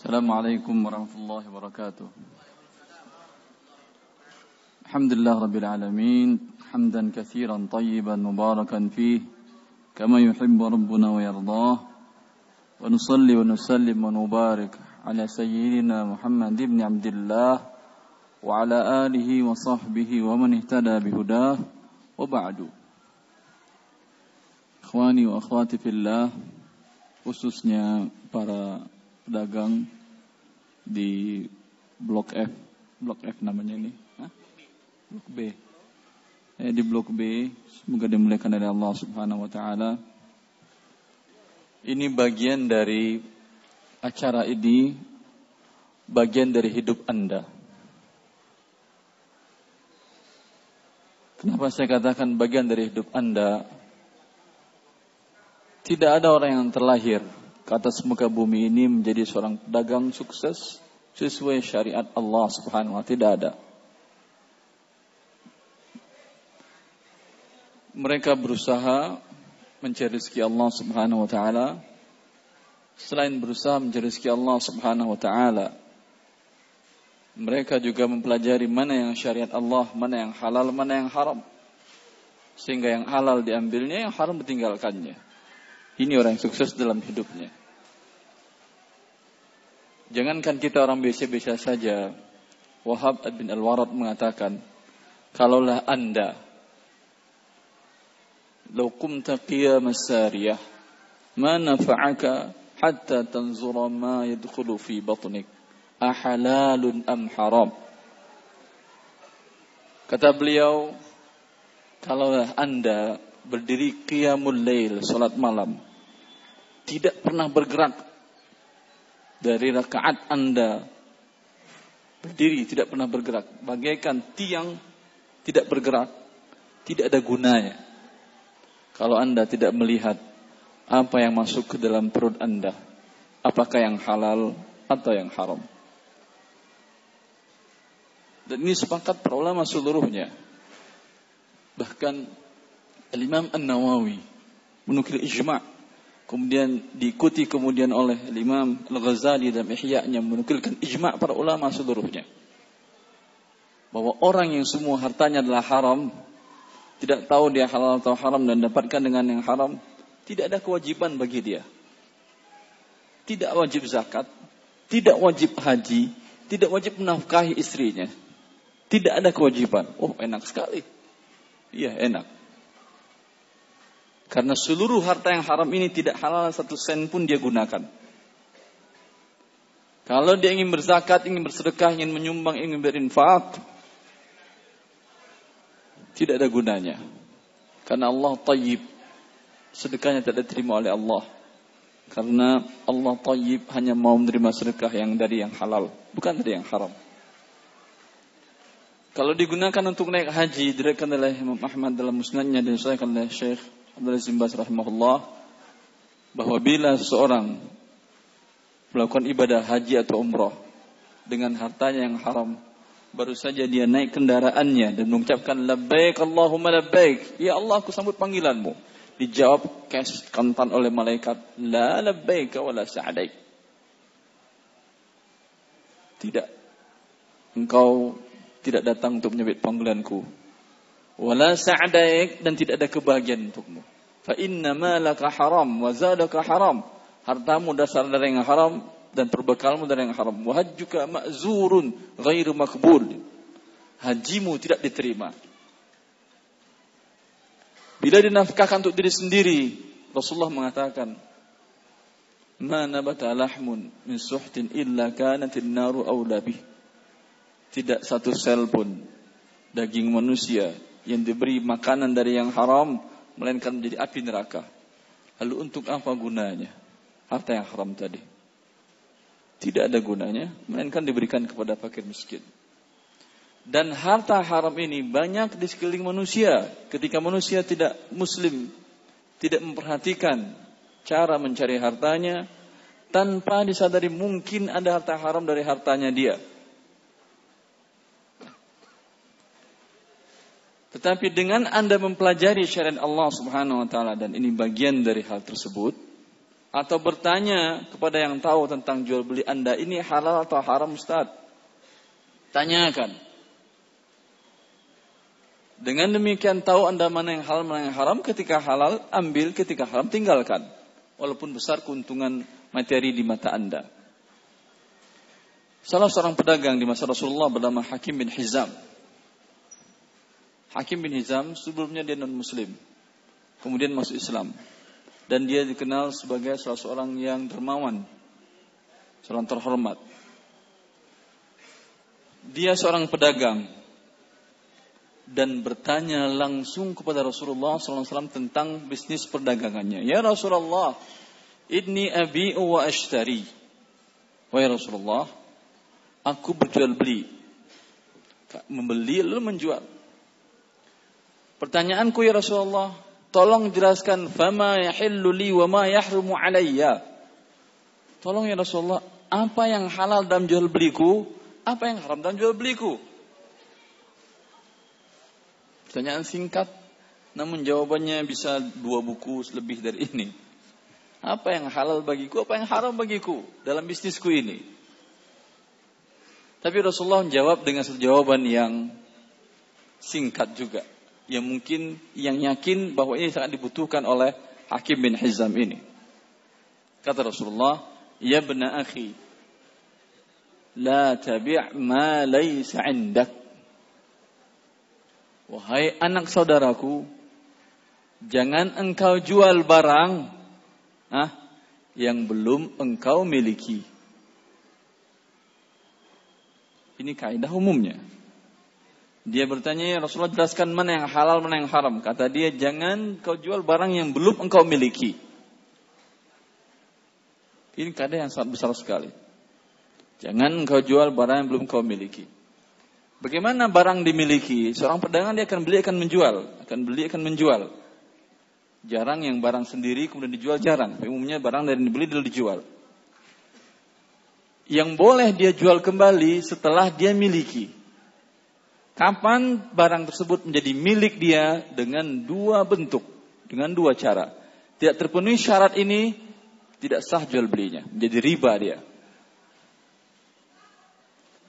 السلام عليكم ورحمة الله وبركاته. الحمد لله رب العالمين حمدا كثيرا طيبا مباركا فيه كما يحب ربنا ويرضاه. ونصلي ونسلم ونبارك على سيدنا محمد بن عبد الله وعلى آله وصحبه ومن اهتدى بهداه. وبعد إخواني وأخواتي في الله khususnya para pedagang di Blok F, Blok F namanya ini, Hah? Blok B. Eh, di Blok B, semoga dimuliakan oleh Allah Subhanahu wa taala. Ini bagian dari acara ini, bagian dari hidup Anda. Kenapa saya katakan bagian dari hidup Anda? Tidak ada orang yang terlahir ke atas muka bumi ini menjadi seorang pedagang sukses sesuai syariat Allah Subhanahu wa tidak ada. Mereka berusaha mencari rezeki Allah Subhanahu wa taala. Selain berusaha mencari rezeki Allah Subhanahu wa taala, mereka juga mempelajari mana yang syariat Allah, mana yang halal, mana yang haram. Sehingga yang halal diambilnya, yang haram ditinggalkannya. Ini orang yang sukses dalam hidupnya. Jangankan kita orang biasa-biasa saja. Wahab bin Al-Warad mengatakan, kalaulah anda, laukum taqiya masariyah, ma nafa'aka hatta tanzura ma yadkhulu fi batnik, ahalalun am haram. Kata beliau, kalaulah anda berdiri qiyamul lail, salat malam, tidak pernah bergerak dari rakaat Anda. Berdiri tidak pernah bergerak. Bagaikan tiang tidak bergerak tidak ada gunanya. Kalau Anda tidak melihat apa yang masuk ke dalam perut Anda apakah yang halal atau yang haram? Dan ini sepakat para ulama seluruhnya. Bahkan Al-Imam An-Nawawi menukil ijma' kemudian diikuti kemudian oleh Imam Al-Ghazali dan Ihya-nya menukilkan ijma' para ulama seluruhnya. Bahwa orang yang semua hartanya adalah haram tidak tahu dia halal atau haram dan dapatkan dengan yang haram tidak ada kewajiban bagi dia. Tidak wajib zakat tidak wajib haji tidak wajib menafkahi istrinya. Tidak ada kewajiban. Oh enak sekali. Iya enak karena seluruh harta yang haram ini tidak halal satu sen pun dia gunakan. Kalau dia ingin berzakat, ingin bersedekah, ingin menyumbang, ingin berinfak, tidak ada gunanya. Karena Allah tayyib. Sedekahnya tidak diterima oleh Allah. Karena Allah tayyib hanya mau menerima sedekah yang dari yang halal, bukan dari yang haram. Kalau digunakan untuk naik haji, direkan oleh Imam Ahmad dalam musnadnya dan saya oleh Syekh Abdul Zimbas rahimahullah bahwa bila seseorang melakukan ibadah haji atau umrah dengan hartanya yang haram baru saja dia naik kendaraannya dan mengucapkan labbaik Allahumma labbaik ya Allah aku sambut panggilanmu. Dijawab kes kantan oleh malaikat la labbaik wa la sa'daik tidak. Engkau tidak datang untuk menyebut panggilanku wala sa'daik dan tidak ada kebahagiaan untukmu. Fa inna malaka haram wa zadaka haram. Hartamu dasar dari yang haram dan perbekalmu dari yang haram. Wa hajjuka ma'zurun ghairu makbul. Hajimu tidak diterima. Bila dinafkahkan untuk diri sendiri, Rasulullah mengatakan, "Ma nabata lahmun min suhtin illa kanatin naru aula Tidak satu sel pun daging manusia yang diberi makanan dari yang haram melainkan menjadi api neraka. Lalu untuk apa gunanya harta yang haram tadi? Tidak ada gunanya, melainkan diberikan kepada fakir miskin. Dan harta haram ini banyak di sekeliling manusia. Ketika manusia tidak muslim, tidak memperhatikan cara mencari hartanya, tanpa disadari mungkin ada harta haram dari hartanya dia. Tetapi dengan Anda mempelajari syariat Allah Subhanahu wa taala dan ini bagian dari hal tersebut, atau bertanya kepada yang tahu tentang jual beli Anda ini halal atau haram Ustaz. Tanyakan. Dengan demikian tahu Anda mana yang halal, mana yang haram. Ketika halal, ambil. Ketika haram, tinggalkan. Walaupun besar keuntungan materi di mata Anda. Salah seorang pedagang di masa Rasulullah bernama Hakim bin Hizam. Hakim bin Hizam sebelumnya dia non muslim. Kemudian masuk Islam. Dan dia dikenal sebagai salah seorang yang dermawan. Seorang terhormat. Dia seorang pedagang. Dan bertanya langsung kepada Rasulullah SAW tentang bisnis perdagangannya. Ya Rasulullah, Inni abi'u wa ashtari. Wahai Rasulullah, aku berjual beli. Membeli lalu menjual. Pertanyaanku ya Rasulullah, tolong jelaskan fama yahillu li wa ma yahrumu alayya. Tolong ya Rasulullah, apa yang halal dalam jual beliku, apa yang haram dalam jual beliku? Pertanyaan singkat, namun jawabannya bisa dua buku lebih dari ini. Apa yang halal bagiku, apa yang haram bagiku dalam bisnisku ini. Tapi Rasulullah menjawab dengan satu jawaban yang singkat juga. Yang mungkin yang yakin bahwa ini sangat dibutuhkan oleh Hakim bin Hizam ini. Kata Rasulullah, Ya bena akhi, La tabi' ma laysa indak. Wahai anak saudaraku, jangan engkau jual barang ah, yang belum engkau miliki. Ini kaidah umumnya. Dia bertanya, ya Rasulullah jelaskan mana yang halal, mana yang haram. Kata dia, jangan kau jual barang yang belum engkau miliki. Ini kaidah yang sangat besar sekali. Jangan engkau jual barang yang belum engkau miliki. Bagaimana barang dimiliki? Seorang pedagang dia akan beli, akan menjual. Akan beli, akan menjual. Jarang yang barang sendiri kemudian dijual jarang. Umumnya barang dari dibeli dan dijual. Yang boleh dia jual kembali setelah dia miliki. Kapan barang tersebut menjadi milik dia? Dengan dua bentuk, dengan dua cara. Tidak terpenuhi syarat ini, tidak sah jual belinya, menjadi riba dia.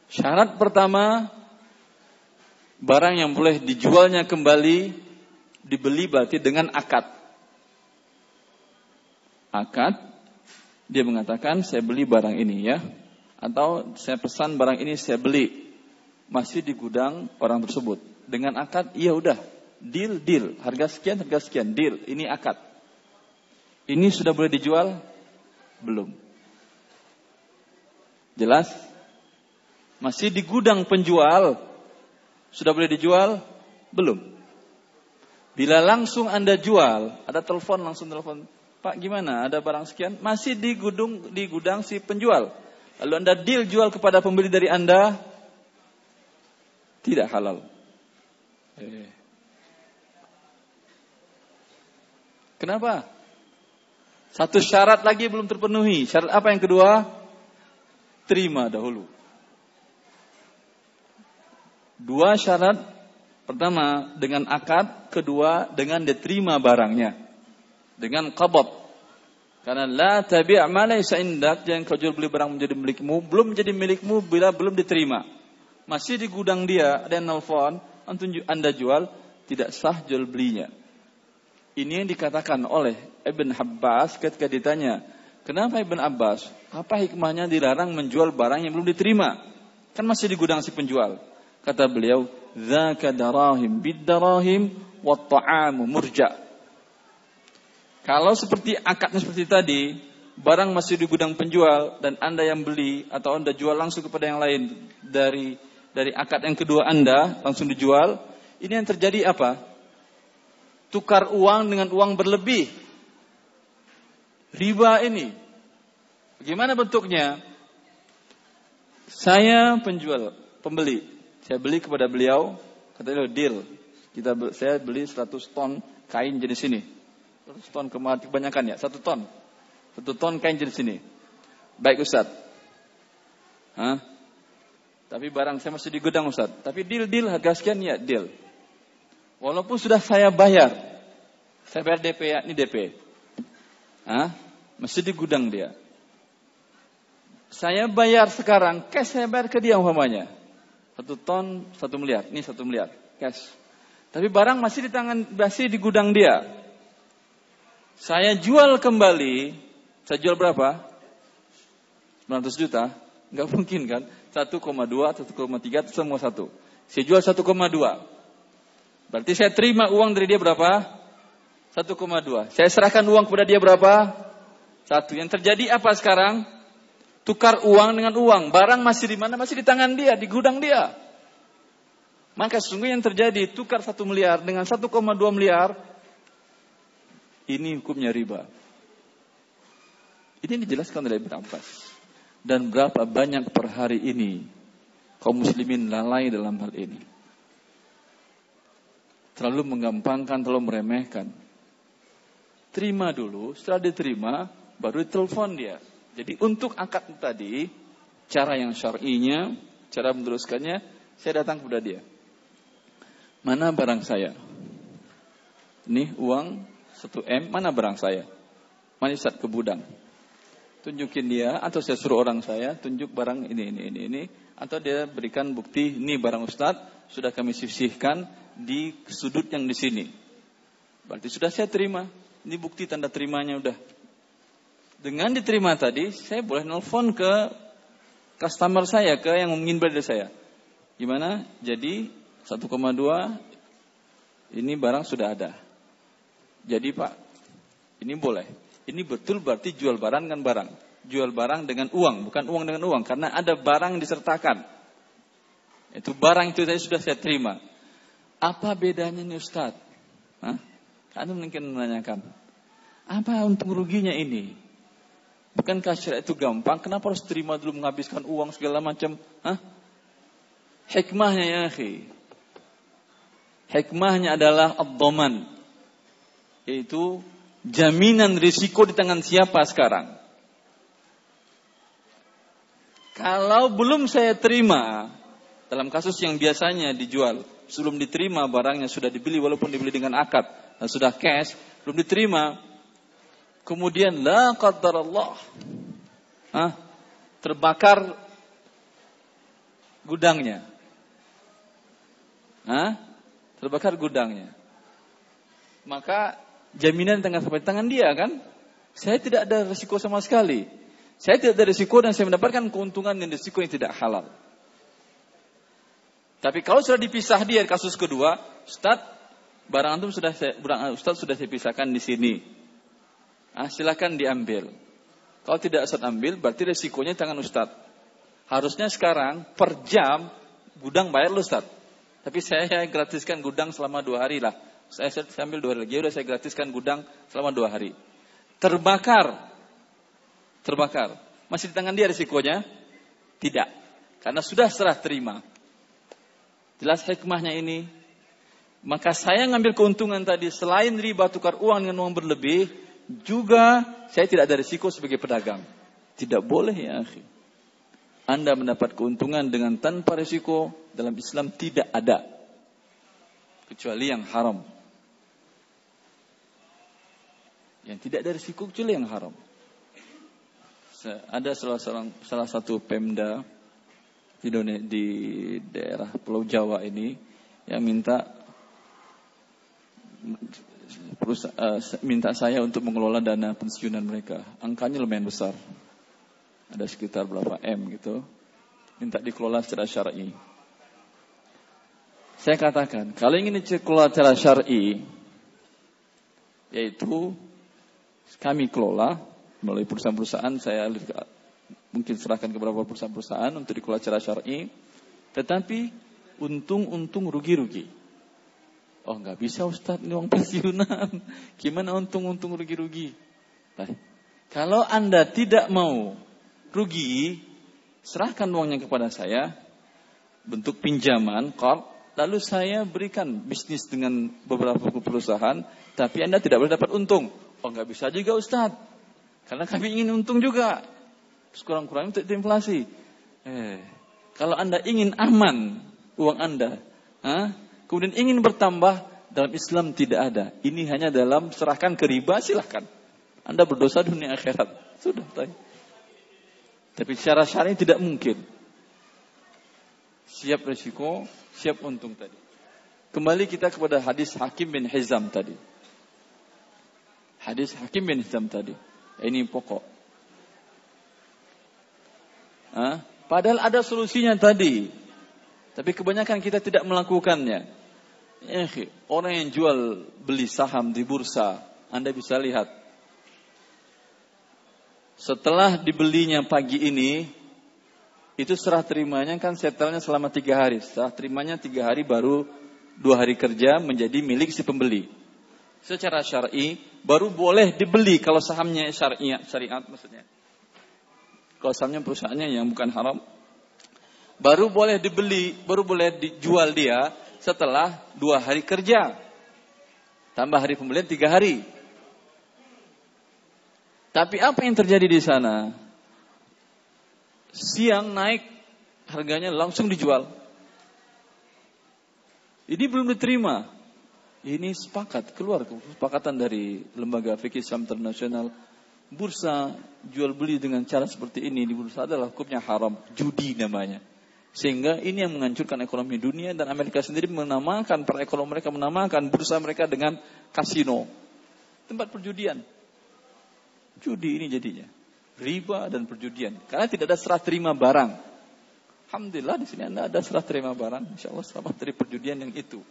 Syarat pertama, barang yang boleh dijualnya kembali dibeli berarti dengan akad. Akad, dia mengatakan saya beli barang ini ya, atau saya pesan barang ini saya beli masih di gudang orang tersebut dengan akad, iya udah deal deal harga sekian harga sekian deal ini akad. Ini sudah boleh dijual? Belum. Jelas? Masih di gudang penjual sudah boleh dijual? Belum. Bila langsung Anda jual, ada telepon langsung telepon Pak gimana? Ada barang sekian? Masih di gudang di gudang si penjual. Lalu Anda deal jual kepada pembeli dari Anda tidak halal. Eh. Kenapa? Satu syarat lagi belum terpenuhi. Syarat apa yang kedua? Terima dahulu. Dua syarat. Pertama dengan akad, kedua dengan diterima barangnya dengan qabad. Karena la tabi' ma laysa indak, jangan kau jual beli barang menjadi milikmu, belum menjadi milikmu bila belum diterima. Masih di gudang dia, ada yang nelfon, Anda jual, tidak sah jual belinya. Ini yang dikatakan oleh Ibn Abbas ketika ditanya, kenapa Ibn Abbas? Apa hikmahnya dilarang menjual barang yang belum diterima? Kan masih di gudang si penjual. Kata beliau, "Dzaka darahim bid darahim wa ta'amu murja'." Kalau seperti akadnya seperti tadi, barang masih di gudang penjual dan Anda yang beli atau Anda jual langsung kepada yang lain dari dari akad yang kedua Anda langsung dijual, ini yang terjadi apa? Tukar uang dengan uang berlebih. Riba ini. Bagaimana bentuknya? Saya penjual, pembeli. Saya beli kepada beliau, kata beliau deal. Kita saya beli 100 ton kain jenis ini. Satu ton kebanyakan ya, satu ton. Satu ton kain jenis ini. Baik Ustaz. Hah? Tapi barang saya masih di gudang Ustaz. Tapi deal deal harga sekian ya deal. Walaupun sudah saya bayar. Saya bayar DP ya, ini DP. Hah? Masih di gudang dia. Saya bayar sekarang, cash saya bayar ke dia umpamanya. Satu ton, satu miliar. Ini satu miliar, cash. Tapi barang masih di tangan, masih di gudang dia. Saya jual kembali, saya jual berapa? 900 juta? Enggak mungkin kan? 1,2, 1,3, semua satu. Saya jual 1,2. Berarti saya terima uang dari dia berapa? 1,2. Saya serahkan uang kepada dia berapa? Satu. Yang terjadi apa sekarang? Tukar uang dengan uang. Barang masih di mana? Masih di tangan dia, di gudang dia. Maka sesungguhnya yang terjadi tukar satu miliar dengan 1,2 miliar. Ini hukumnya riba. Ini dijelaskan oleh Ibn Abbas. Dan berapa banyak per hari ini kaum muslimin lalai dalam hal ini terlalu menggampangkan, terlalu meremehkan. Terima dulu, setelah diterima, baru ditelepon dia. Jadi untuk akad tadi, cara yang syar'inya, cara meneruskannya, saya datang kepada dia. Mana barang saya? Ini uang 1M, mana barang saya? Mana saat ke gudang? Tunjukin dia, atau saya suruh orang saya, tunjuk barang ini, ini, ini, ini. Atau dia berikan bukti, ini barang Ustadz, sudah kami sisihkan, di sudut yang di sini. Berarti sudah saya terima. Ini bukti tanda terimanya udah. Dengan diterima tadi, saya boleh nelfon ke customer saya, ke yang ingin beli dari saya. Gimana? Jadi 1,2 ini barang sudah ada. Jadi Pak, ini boleh. Ini betul berarti jual barang dengan barang. Jual barang dengan uang, bukan uang dengan uang. Karena ada barang disertakan. Itu barang itu saya sudah saya terima. Apa bedanya nih Ustaz? Hah? Mungkin menanyakan. Apa untung ruginya ini? Bukankah syariat itu gampang? Kenapa harus terima dulu menghabiskan uang segala macam? Hah? Hikmahnya ya akhi. Hikmahnya adalah abdoman. Yaitu jaminan risiko di tangan siapa sekarang. Kalau belum saya terima, dalam kasus yang biasanya dijual, sebelum diterima barangnya sudah dibeli walaupun dibeli dengan akad dan sudah cash, belum diterima. Kemudian la Allah, Hah? Terbakar gudangnya. Hah? Terbakar gudangnya. Maka jaminan tengah sampai tangan dia kan? Saya tidak ada risiko sama sekali. Saya tidak ada risiko dan saya mendapatkan keuntungan dan risiko yang tidak halal. Tapi kalau sudah dipisah dia kasus kedua, Ustaz, barang antum sudah saya, barang Ustaz sudah saya pisahkan di sini. Ah, silakan diambil. Kalau tidak Ustaz ambil, berarti resikonya tangan Ustaz. Harusnya sekarang per jam gudang bayar lu Ustaz. Tapi saya gratiskan gudang selama dua hari lah. Saya, saya ambil dua hari lagi, udah saya gratiskan gudang selama dua hari. Terbakar. Terbakar. Masih di tangan dia resikonya? Tidak. Karena sudah serah terima. Jelas hikmahnya ini. Maka saya ngambil keuntungan tadi selain riba tukar uang dengan uang berlebih, juga saya tidak ada risiko sebagai pedagang. Tidak boleh ya akhi. Anda mendapat keuntungan dengan tanpa risiko dalam Islam tidak ada. Kecuali yang haram. Yang tidak ada risiko kecuali yang haram. Ada salah, salah, salah satu pemda di, di daerah Pulau Jawa ini yang minta uh, minta saya untuk mengelola dana pensiunan mereka. Angkanya lumayan besar. Ada sekitar berapa M gitu. Minta dikelola secara syar'i. Saya katakan, kalau ingin dikelola secara syar'i, yaitu kami kelola melalui perusahaan-perusahaan saya mungkin serahkan ke beberapa perusahaan-perusahaan untuk dikelola secara syar'i, tetapi untung-untung rugi-rugi. Oh nggak bisa Ustadz ini uang pensiunan. Gimana untung-untung rugi-rugi? Nah, kalau anda tidak mau rugi, serahkan uangnya kepada saya, bentuk pinjaman, kor, lalu saya berikan bisnis dengan beberapa perusahaan, tapi anda tidak boleh dapat untung. Oh nggak bisa juga Ustadz, karena kami ingin untung juga sekurang-kurangnya untuk inflasi. Eh, kalau Anda ingin aman uang Anda, ha? kemudian ingin bertambah, dalam Islam tidak ada. Ini hanya dalam serahkan ke riba, silahkan. Anda berdosa dunia akhirat. Sudah, tadi. Tapi secara syar'i tidak mungkin. Siap resiko, siap untung tadi. Kembali kita kepada hadis Hakim bin Hizam tadi. Hadis Hakim bin Hizam tadi. Ini pokok. Hah? Padahal ada solusinya tadi. Tapi kebanyakan kita tidak melakukannya. Eh, orang yang jual beli saham di bursa, Anda bisa lihat. Setelah dibelinya pagi ini, itu serah terimanya kan setelnya selama tiga hari. Serah terimanya tiga hari baru dua hari kerja menjadi milik si pembeli. Secara syar'i baru boleh dibeli kalau sahamnya syariat, syariat maksudnya. Kalau sahamnya perusahaannya yang bukan haram, baru boleh dibeli, baru boleh dijual dia setelah dua hari kerja. Tambah hari pembelian tiga hari. Tapi apa yang terjadi di sana? Siang naik harganya langsung dijual. Ini belum diterima. Ini sepakat, keluar kesepakatan dari lembaga fikih Islam internasional. Bursa jual beli dengan cara seperti ini di bursa adalah hukumnya haram, judi namanya. Sehingga ini yang menghancurkan ekonomi dunia dan Amerika sendiri menamakan, para ekonom mereka menamakan bursa mereka dengan kasino. Tempat perjudian. Judi ini jadinya. Riba dan perjudian. Karena tidak ada serah terima barang. Alhamdulillah di sini Anda ada serah terima barang. Insya Allah selamat dari perjudian yang itu.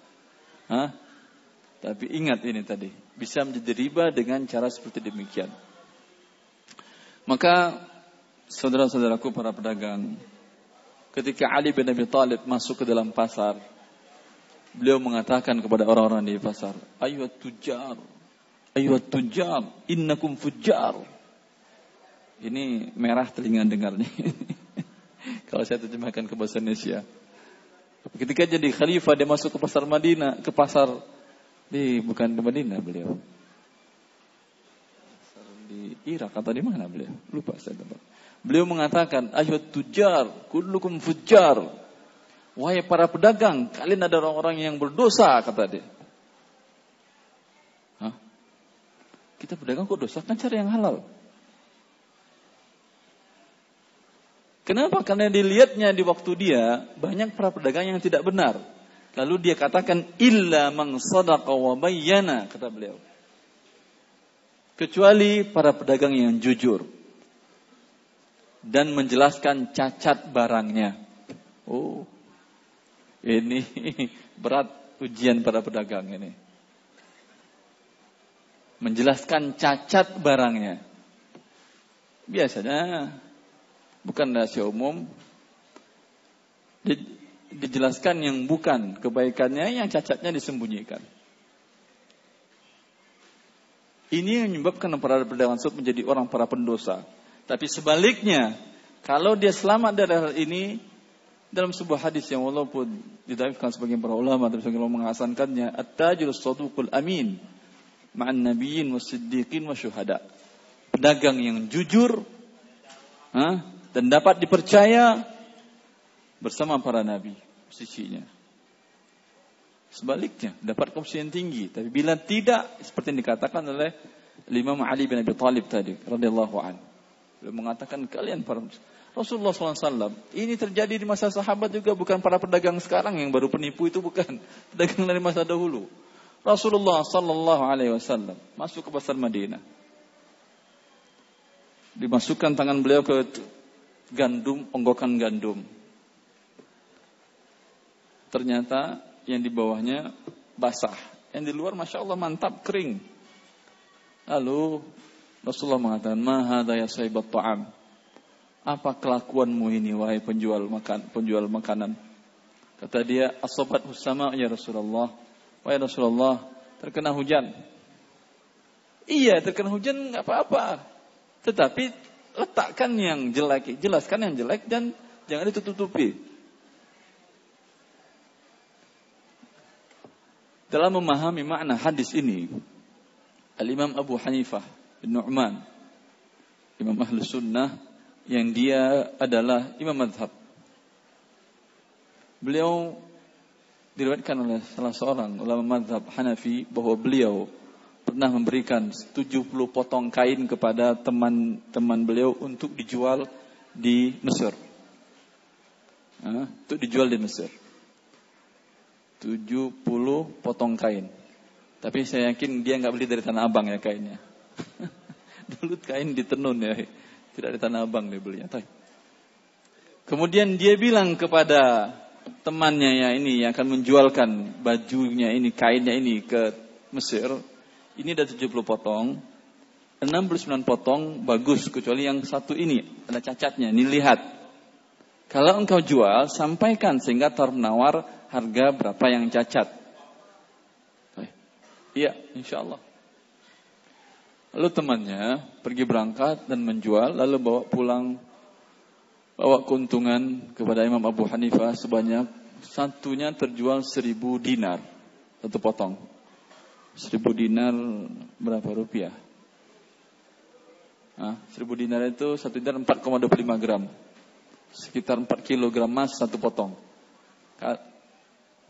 Hah? Tapi ingat ini tadi. Bisa menjadi riba dengan cara seperti demikian. Maka saudara-saudaraku para pedagang. Ketika Ali bin Abi Thalib masuk ke dalam pasar. Beliau mengatakan kepada orang-orang di pasar. Ayuh tujar. Ayuh tujar. Innakum fujar. Ini merah telinga dengarnya. Kalau saya terjemahkan ke bahasa Indonesia. Ketika jadi khalifah dia masuk ke pasar Madinah, ke pasar di bukan di Madinah beliau. Di Irak atau di mana beliau? Lupa saya tempat. Beliau mengatakan, "Ayuh tujar, kullukum fujar." Wahai para pedagang, kalian ada orang-orang yang berdosa, kata dia. Hah? Kita pedagang kok dosa? Kan cari yang halal. Kenapa? Karena dilihatnya di waktu dia banyak para pedagang yang tidak benar. Lalu dia katakan illa man sadaqa wa bayyana kata beliau. Kecuali para pedagang yang jujur dan menjelaskan cacat barangnya. Oh. Ini berat ujian para pedagang ini. Menjelaskan cacat barangnya. Biasanya bukan rahasia umum. Dijelaskan yang bukan kebaikannya, yang cacatnya disembunyikan. Ini yang menyebabkan para pedagang tersebut menjadi orang para pendosa. Tapi sebaliknya, kalau dia selamat dari hal ini, dalam sebuah hadis yang walaupun didaifkan sebagian para ulama, tapi sebagian ulama menghasankannya, At-tajul saduqul amin, ma'an nabiyyin wa siddiqin. Pedagang yang jujur, ha? dan dapat dipercaya bersama para nabi sisinya. Sebaliknya, dapat komisi yang tinggi. Tapi bila tidak, seperti yang dikatakan oleh Imam Ali bin Abi Talib tadi, radhiyallahu an. Beliau mengatakan kalian para Rasulullah SAW ini terjadi di masa sahabat juga bukan para pedagang sekarang yang baru penipu itu bukan pedagang dari masa dahulu. Rasulullah Sallallahu Alaihi Wasallam masuk ke pasar Madinah, dimasukkan tangan beliau ke gandum, onggokan gandum. Ternyata yang di bawahnya basah. Yang di luar Masya Allah mantap, kering. Lalu Rasulullah mengatakan, Mahada ya sahibat ta'am. Apa kelakuanmu ini, wahai penjual makan, penjual makanan? Kata dia, asobat husama ya Rasulullah. Wahai Rasulullah, terkena hujan. Iya, terkena hujan nggak apa-apa. Tetapi letakkan yang jelek, jelaskan yang jelek dan jangan ditutupi. Dalam memahami makna hadis ini, Al-Imam Abu Hanifah bin Nu'man, Imam Ahlus Sunnah, yang dia adalah Imam Madhab. Beliau diriwayatkan oleh salah seorang ulama madhab Hanafi bahwa beliau pernah memberikan 70 potong kain kepada teman-teman beliau untuk dijual di Mesir. Untuk dijual di Mesir. 70 potong kain. Tapi saya yakin dia nggak beli dari Tanah Abang ya kainnya. Dulu kain di tenun ya. Tidak di Tanah Abang dia belinya. Kemudian dia bilang kepada temannya ya ini yang akan menjualkan bajunya ini, kainnya ini ke Mesir. Ini ada 70 potong. 69 potong bagus kecuali yang satu ini ada cacatnya. Ini lihat. Kalau engkau jual, sampaikan sehingga tar menawar harga berapa yang cacat. Iya, insya Allah. Lalu temannya pergi berangkat dan menjual, lalu bawa pulang, bawa keuntungan kepada Imam Abu Hanifah sebanyak satunya terjual seribu dinar, satu potong. Seribu dinar berapa rupiah? Nah, seribu dinar itu satu dinar 4,25 gram. Sekitar 4 kilogram emas satu potong.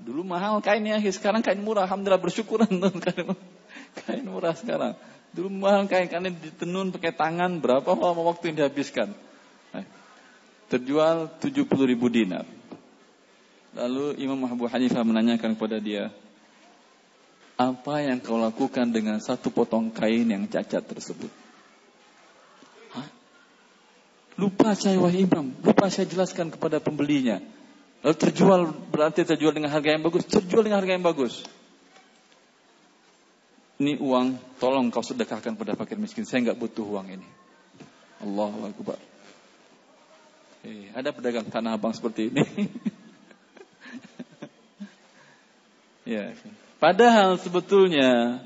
Dulu mahal kainnya, sekarang kain murah. Alhamdulillah bersyukur kain, kain murah sekarang. Dulu mahal kain kain ditenun pakai tangan berapa lama waktu yang dihabiskan. Nah, terjual 70 ribu dinar. Lalu Imam Abu Hanifah menanyakan kepada dia, apa yang kau lakukan dengan satu potong kain yang cacat tersebut? Hah? Lupa saya wahai imam, lupa saya jelaskan kepada pembelinya. Lalu terjual berarti terjual dengan harga yang bagus. Terjual dengan harga yang bagus. Ini uang, tolong kau sedekahkan pada fakir miskin. Saya nggak butuh uang ini. Allahu Akbar. Eh, ada pedagang tanah abang seperti ini. ya. Padahal sebetulnya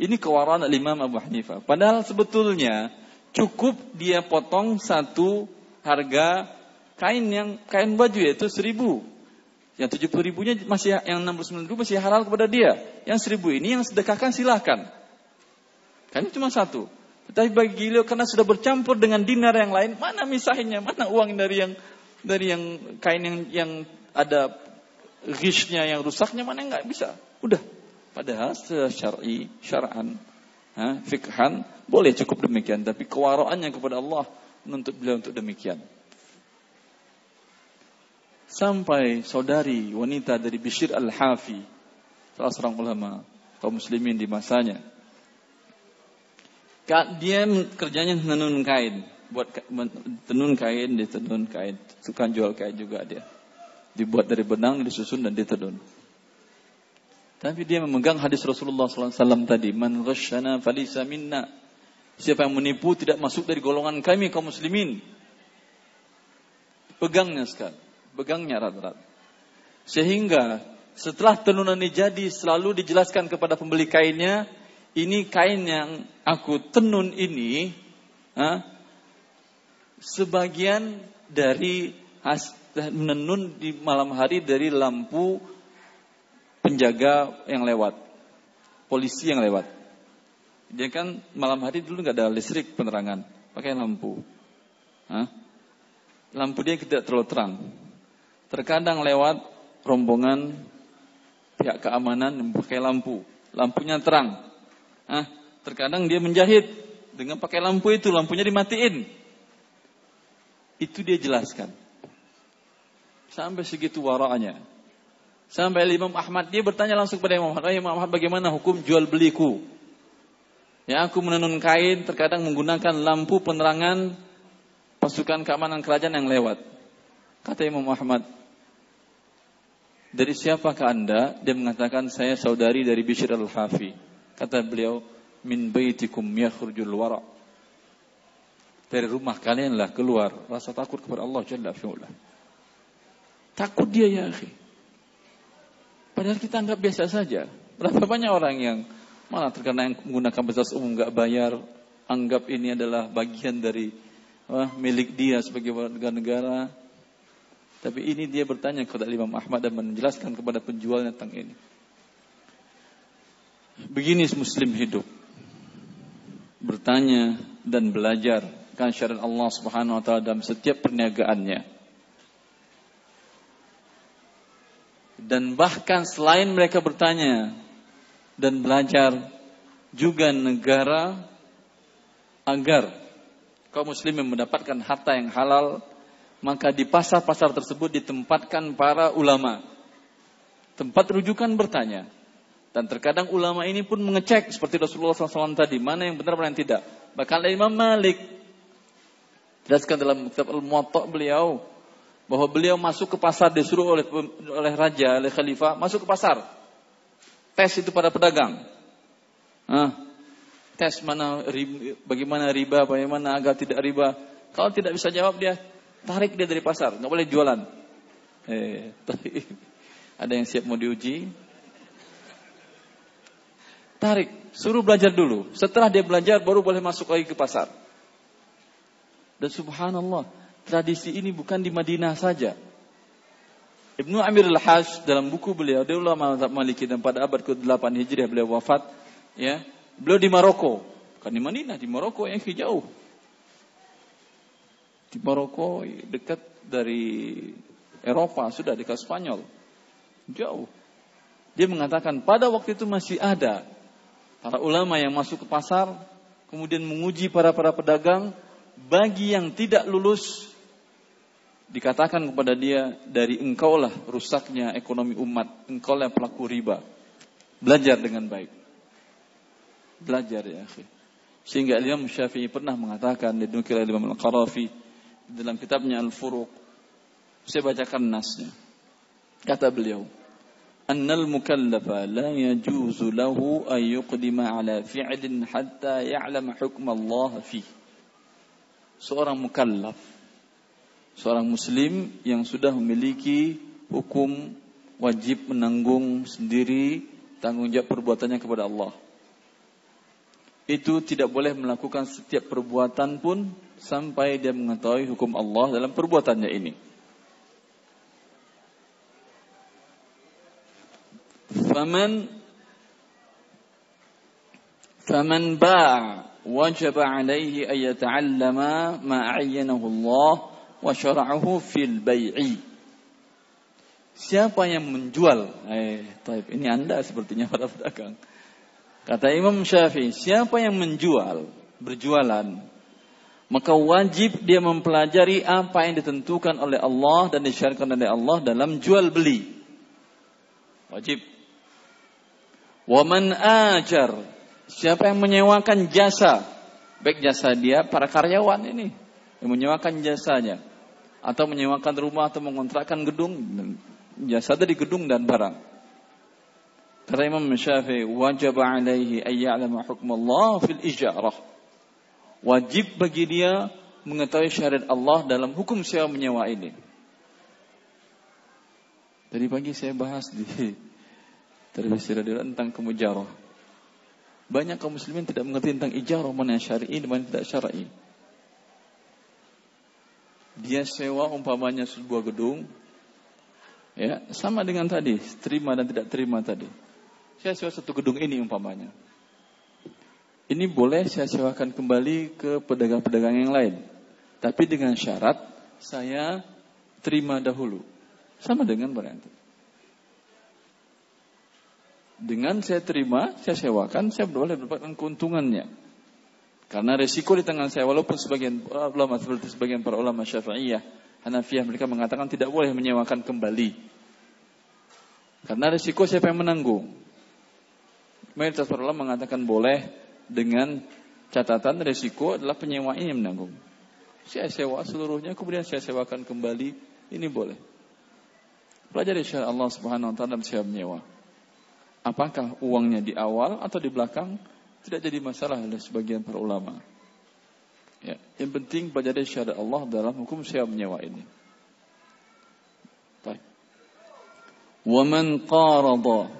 ini kewaran Imam Abu Hanifah. Padahal sebetulnya cukup dia potong satu harga kain yang kain baju yaitu seribu. Yang tujuh puluh ribunya masih yang enam puluh sembilan ribu masih halal kepada dia. Yang seribu ini yang sedekahkan silahkan. Kan cuma satu. Tetapi bagi beliau karena sudah bercampur dengan dinar yang lain, mana misahinnya, mana uang dari yang dari yang kain yang yang ada ghishnya yang rusaknya mana nggak bisa. Udah. Padahal secara syar'i, syar'an, fikhan boleh cukup demikian, tapi kewaraannya kepada Allah menuntut beliau untuk demikian. Sampai saudari wanita dari Bishir Al-Hafi, salah seorang ulama kaum muslimin di masanya. Dia kerjanya menenun kain, buat tenun kain, ditenun kain, suka jual kain juga dia. Dibuat dari benang, disusun dan ditenun. Tapi dia memegang hadis Rasulullah SAW tadi, Man ghasyana falisa minna. Siapa yang menipu tidak masuk dari golongan kami kaum muslimin. Pegangnya sekali pegangnya erat-erat. Sehingga setelah tenunan ini jadi selalu dijelaskan kepada pembeli kainnya, ini kain yang aku tenun ini, ha, sebagian dari has, menenun di malam hari dari lampu penjaga yang lewat, polisi yang lewat. Dia kan malam hari dulu nggak ada listrik penerangan, pakai lampu. Hah? Lampu dia tidak terlalu terang. Terkadang lewat rombongan pihak keamanan pakai lampu. Lampunya terang. Ah, terkadang dia menjahit dengan pakai lampu itu, lampunya dimatiin. Itu dia jelaskan. Sampai segitu waranya. Sampai Imam Ahmad dia bertanya langsung kepada Imam Ahmad, Imam Ahmad bagaimana hukum jual beliku? Ya aku menenun kain terkadang menggunakan lampu penerangan pasukan keamanan kerajaan yang lewat. Kata Imam Ahmad, dari siapakah anda? Dia mengatakan saya saudari dari Bishr al-Hafi. Kata beliau, min baitikum yakhrujul wara. Dari rumah kalianlah keluar rasa takut kepada Allah Jalla. Takut dia ya akhi. Padahal kita anggap biasa saja. Berapa banyak orang yang malah terkena yang menggunakan fasilitas umum nggak bayar, anggap ini adalah bagian dari wah, milik dia sebagai warga negara, tapi ini dia bertanya kepada Imam Ahmad dan menjelaskan kepada penjualnya tentang ini. Begini muslim hidup. Bertanya dan belajar kan syariat Allah Subhanahu wa taala dalam setiap perniagaannya. Dan bahkan selain mereka bertanya dan belajar, juga negara agar kaum muslimin mendapatkan harta yang halal, maka di pasar-pasar tersebut ditempatkan para ulama. Tempat rujukan bertanya. Dan terkadang ulama ini pun mengecek seperti Rasulullah SAW tadi, mana yang benar, mana yang tidak. Bahkan Imam Malik jelaskan dalam kitab Al-Muwatta beliau bahwa beliau masuk ke pasar disuruh oleh oleh raja, oleh khalifah, masuk ke pasar. Tes itu pada pedagang. Nah, tes mana bagaimana riba, bagaimana agar tidak riba. Kalau tidak bisa jawab dia tarik dia dari pasar, nggak boleh jualan. Eh, ada yang siap mau diuji? Tarik, suruh belajar dulu. Setelah dia belajar baru boleh masuk lagi ke pasar. Dan subhanallah, tradisi ini bukan di Madinah saja. Ibnu Amir al-Hajj dalam buku beliau, dia ulama mazhab Maliki dan pada abad ke-8 Hijriah beliau wafat, ya. Beliau di Maroko, kan di Madinah, di Maroko yang jauh. Di Maroko dekat dari Eropa, sudah dekat Spanyol. Jauh. Dia mengatakan pada waktu itu masih ada para ulama yang masuk ke pasar, kemudian menguji para para pedagang, bagi yang tidak lulus dikatakan kepada dia dari engkaulah rusaknya ekonomi umat, engkaulah pelaku riba. Belajar dengan baik. Belajar ya akhi. Sehingga Imam Syafi'i pernah mengatakan di oleh Imam Al-Qarafi dalam kitabnya Al-Furuq. Saya bacakan nasnya. Kata beliau, "Annal mukallafa la yajuzu lahu an yuqdima ala fi'lin hatta ya'lam hukm Allah fi." Seorang mukallaf seorang muslim yang sudah memiliki hukum wajib menanggung sendiri tanggung jawab perbuatannya kepada Allah. Itu tidak boleh melakukan setiap perbuatan pun sampai dia mengetahui hukum Allah dalam perbuatannya ini. Faman faman ba' wajib alaihi an yata'allama ma 'ayyanahu Allah wa syara'ahu fil bai'i. Siapa yang menjual? Eh, taib. Ini Anda sepertinya para pedagang. Kata Imam Syafi'i, siapa yang menjual, berjualan, maka wajib dia mempelajari apa yang ditentukan oleh Allah dan disyariatkan oleh Allah dalam jual beli. Wajib. Waman ajar, siapa yang menyewakan jasa, baik jasa dia para karyawan ini yang menyewakan jasanya atau menyewakan rumah atau mengontrakkan gedung jasa dari gedung dan barang. Kata Imam Syafi'i, wajib alaihi ayya'lama hukm Allah fil ijarah. Wajib bagi dia mengetahui syariat Allah dalam hukum sewa menyewa ini. Tadi pagi saya bahas di televisi radio tentang kemujarah. Banyak kaum muslimin tidak mengerti tentang ijarah mana yang syar'i dan mana tidak syar'i dia sewa umpamanya sebuah gedung ya sama dengan tadi terima dan tidak terima tadi saya sewa satu gedung ini umpamanya ini boleh saya sewakan kembali ke pedagang-pedagang yang lain tapi dengan syarat saya terima dahulu sama dengan berarti dengan saya terima saya sewakan saya boleh mendapatkan keuntungannya karena resiko di tangan saya, walaupun sebagian ulama seperti sebagian para ulama Syafi'iyah, Hanafiyah mereka mengatakan tidak boleh menyewakan kembali. Karena resiko siapa yang menanggung? Mayoritas para ulama mengatakan boleh dengan catatan resiko adalah penyewa ini menanggung. Saya sewa seluruhnya, kemudian saya sewakan kembali, ini boleh. Pelajari syariat Allah Subhanahu wa taala dalam sewa menyewa. Apakah uangnya di awal atau di belakang? tidak jadi masalah oleh sebagian para ulama. Ya, yang penting pelajari syariat Allah dalam hukum sewa menyewa ini. Baik. Wa man qarada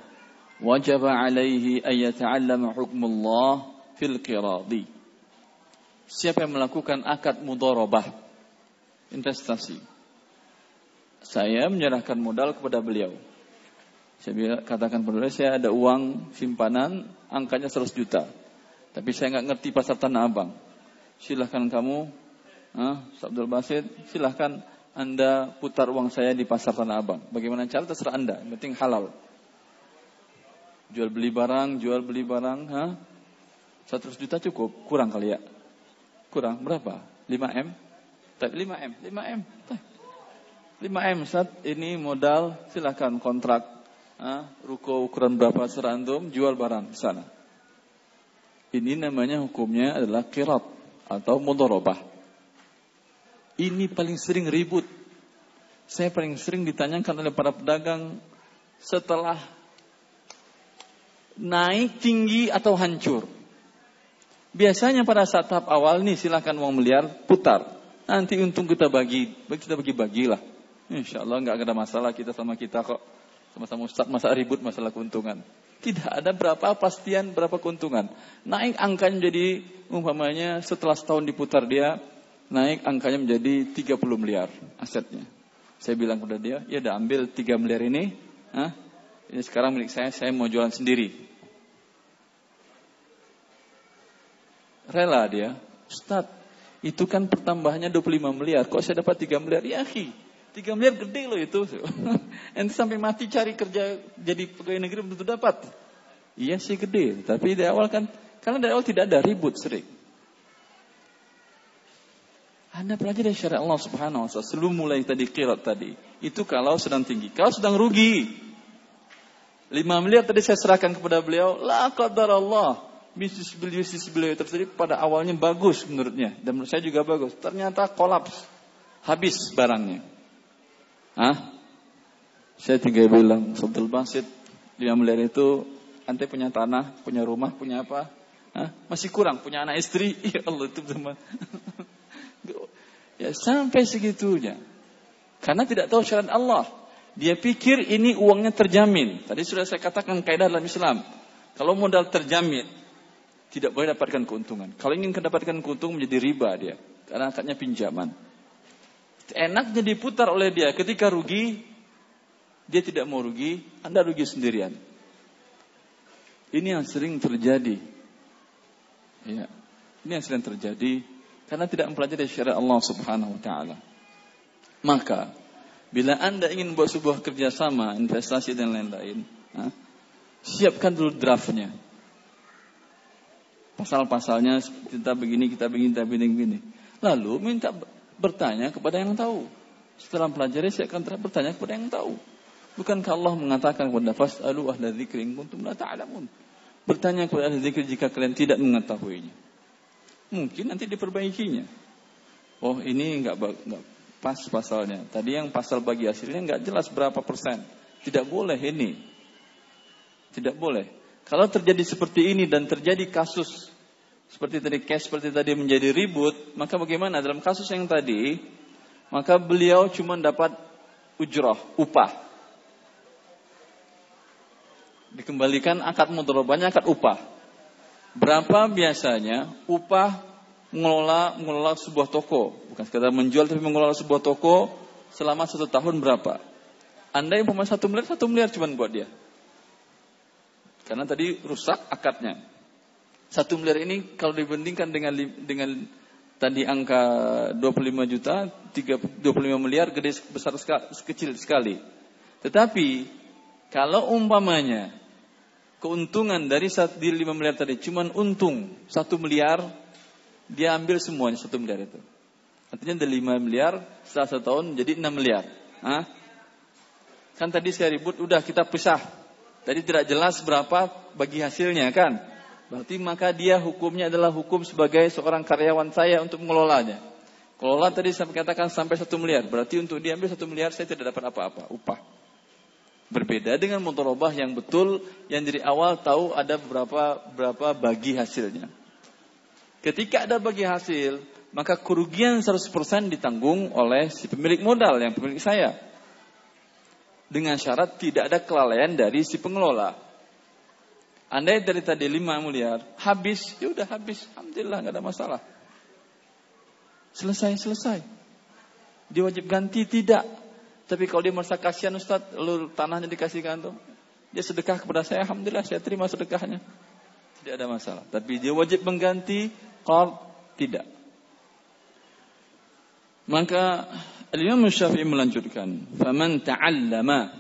wajib alaihi hukm Allah fil qiradi. Siapa yang melakukan akad mudharabah investasi. Saya menyerahkan modal kepada beliau. Saya katakan pada saya ada uang simpanan angkanya 100 juta. Tapi saya nggak ngerti pasar Tanah Abang. Silahkan kamu, ah, Abdul Basit, silahkan Anda putar uang saya di pasar Tanah Abang. Bagaimana cara terserah Anda, yang penting halal. Jual beli barang, jual beli barang, ha? 100 juta cukup, kurang kali ya. Kurang berapa? 5 M? 5 M, 5 M. 5 M saat ini modal silakan kontrak ah, ruko ukuran berapa serantum jual barang di sana. Ini namanya hukumnya adalah kirat atau mudorobah. Ini paling sering ribut. Saya paling sering ditanyakan oleh para pedagang setelah naik tinggi atau hancur. Biasanya pada saat tahap awal nih silakan uang miliar putar. Nanti untung kita bagi, kita bagi-bagilah. Insya Allah nggak ada masalah kita sama kita kok. Sama-sama Ustaz masa ribut masalah keuntungan. Tidak ada berapa pastian berapa keuntungan. Naik angkanya menjadi umpamanya setelah setahun diputar dia naik angkanya menjadi 30 miliar asetnya. Saya bilang kepada dia, ya udah ambil 3 miliar ini, ah, ini sekarang milik saya, saya mau jualan sendiri. Rela dia, Ustaz, itu kan pertambahannya 25 miliar, kok saya dapat 3 miliar? Ya, akhi, 3 miliar gede loh itu. Nanti sampai mati cari kerja jadi pegawai negeri belum dapat. Iya sih gede, tapi di awal kan, karena dari awal tidak ada ribut sering. Anda pelajari syariat Allah Subhanahu wa taala sebelum mulai tadi kirat tadi. Itu kalau sedang tinggi. Kalau sedang rugi. 5 miliar tadi saya serahkan kepada beliau, la qadar Allah. Bisnis bisnis beliau tersebut pada awalnya bagus menurutnya dan menurut saya juga bagus. Ternyata kolaps. Habis barangnya. Hah? Saya tinggal bilang, Sabdul Basit, 5 miliar itu ante punya tanah, punya rumah, punya apa? Hah? Masih kurang, punya anak istri. Ya Allah itu teman. Ya sampai segitunya. Karena tidak tahu syariat Allah. Dia pikir ini uangnya terjamin. Tadi sudah saya katakan kaidah dalam Islam. Kalau modal terjamin, tidak boleh dapatkan keuntungan. Kalau ingin mendapatkan keuntungan menjadi riba dia. Karena akadnya pinjaman. Enaknya diputar oleh dia. Ketika rugi, dia tidak mau rugi, Anda rugi sendirian. Ini yang sering terjadi. Ya. Ini yang sering terjadi karena tidak mempelajari syariat Allah Subhanahu wa taala. Maka bila Anda ingin buat sebuah kerjasama, investasi dan lain-lain, siapkan dulu draftnya. Pasal-pasalnya kita begini, kita begini, kita begini, begini. Lalu minta bertanya kepada yang tahu. Setelah pelajari saya akan bertanya kepada yang tahu. Bukankah Allah mengatakan kepada fas'alu ahla dzikri in kuntum la ta'lamun. Bertanya kepada ahli dzikir jika kalian tidak mengetahuinya mungkin nanti diperbaikinya. Oh ini nggak nggak pas pasalnya. Tadi yang pasal bagi hasilnya nggak jelas berapa persen. Tidak boleh ini. Tidak boleh. Kalau terjadi seperti ini dan terjadi kasus seperti tadi case seperti tadi menjadi ribut, maka bagaimana dalam kasus yang tadi? Maka beliau cuma dapat ujroh, upah. Dikembalikan akad mudharabahnya akad upah. Berapa biasanya upah mengelola mengelola sebuah toko, bukan sekedar menjual tapi mengelola sebuah toko selama satu tahun berapa? Anda yang satu miliar, satu miliar cuma buat dia. Karena tadi rusak akadnya. Satu miliar ini kalau dibandingkan dengan dengan tadi angka 25 juta, 25 miliar gede besar sekali, kecil sekali. Tetapi kalau umpamanya keuntungan dari di 5 miliar tadi cuman untung 1 miliar dia ambil semuanya 1 miliar itu artinya dari 5 miliar setelah satu tahun jadi 6 miliar Hah? kan tadi saya ribut udah kita pisah tadi tidak jelas berapa bagi hasilnya kan berarti maka dia hukumnya adalah hukum sebagai seorang karyawan saya untuk mengelolanya kelola tadi saya katakan sampai 1 miliar berarti untuk dia ambil 1 miliar saya tidak dapat apa-apa upah Berbeda dengan mutarobah yang betul yang dari awal tahu ada berapa berapa bagi hasilnya. Ketika ada bagi hasil, maka kerugian 100% ditanggung oleh si pemilik modal yang pemilik saya. Dengan syarat tidak ada kelalaian dari si pengelola. Andai dari tadi 5 miliar, habis, ya udah habis. Alhamdulillah nggak ada masalah. Selesai, selesai. Dia wajib ganti tidak. Tapi kalau dia merasa kasihan Ustaz, lalu tanahnya dikasih kantor, dia sedekah kepada saya, Alhamdulillah saya terima sedekahnya. Tidak ada masalah. Tapi dia wajib mengganti, kalau tidak. Maka Imam Syafi'i melanjutkan, "Faman ta'allama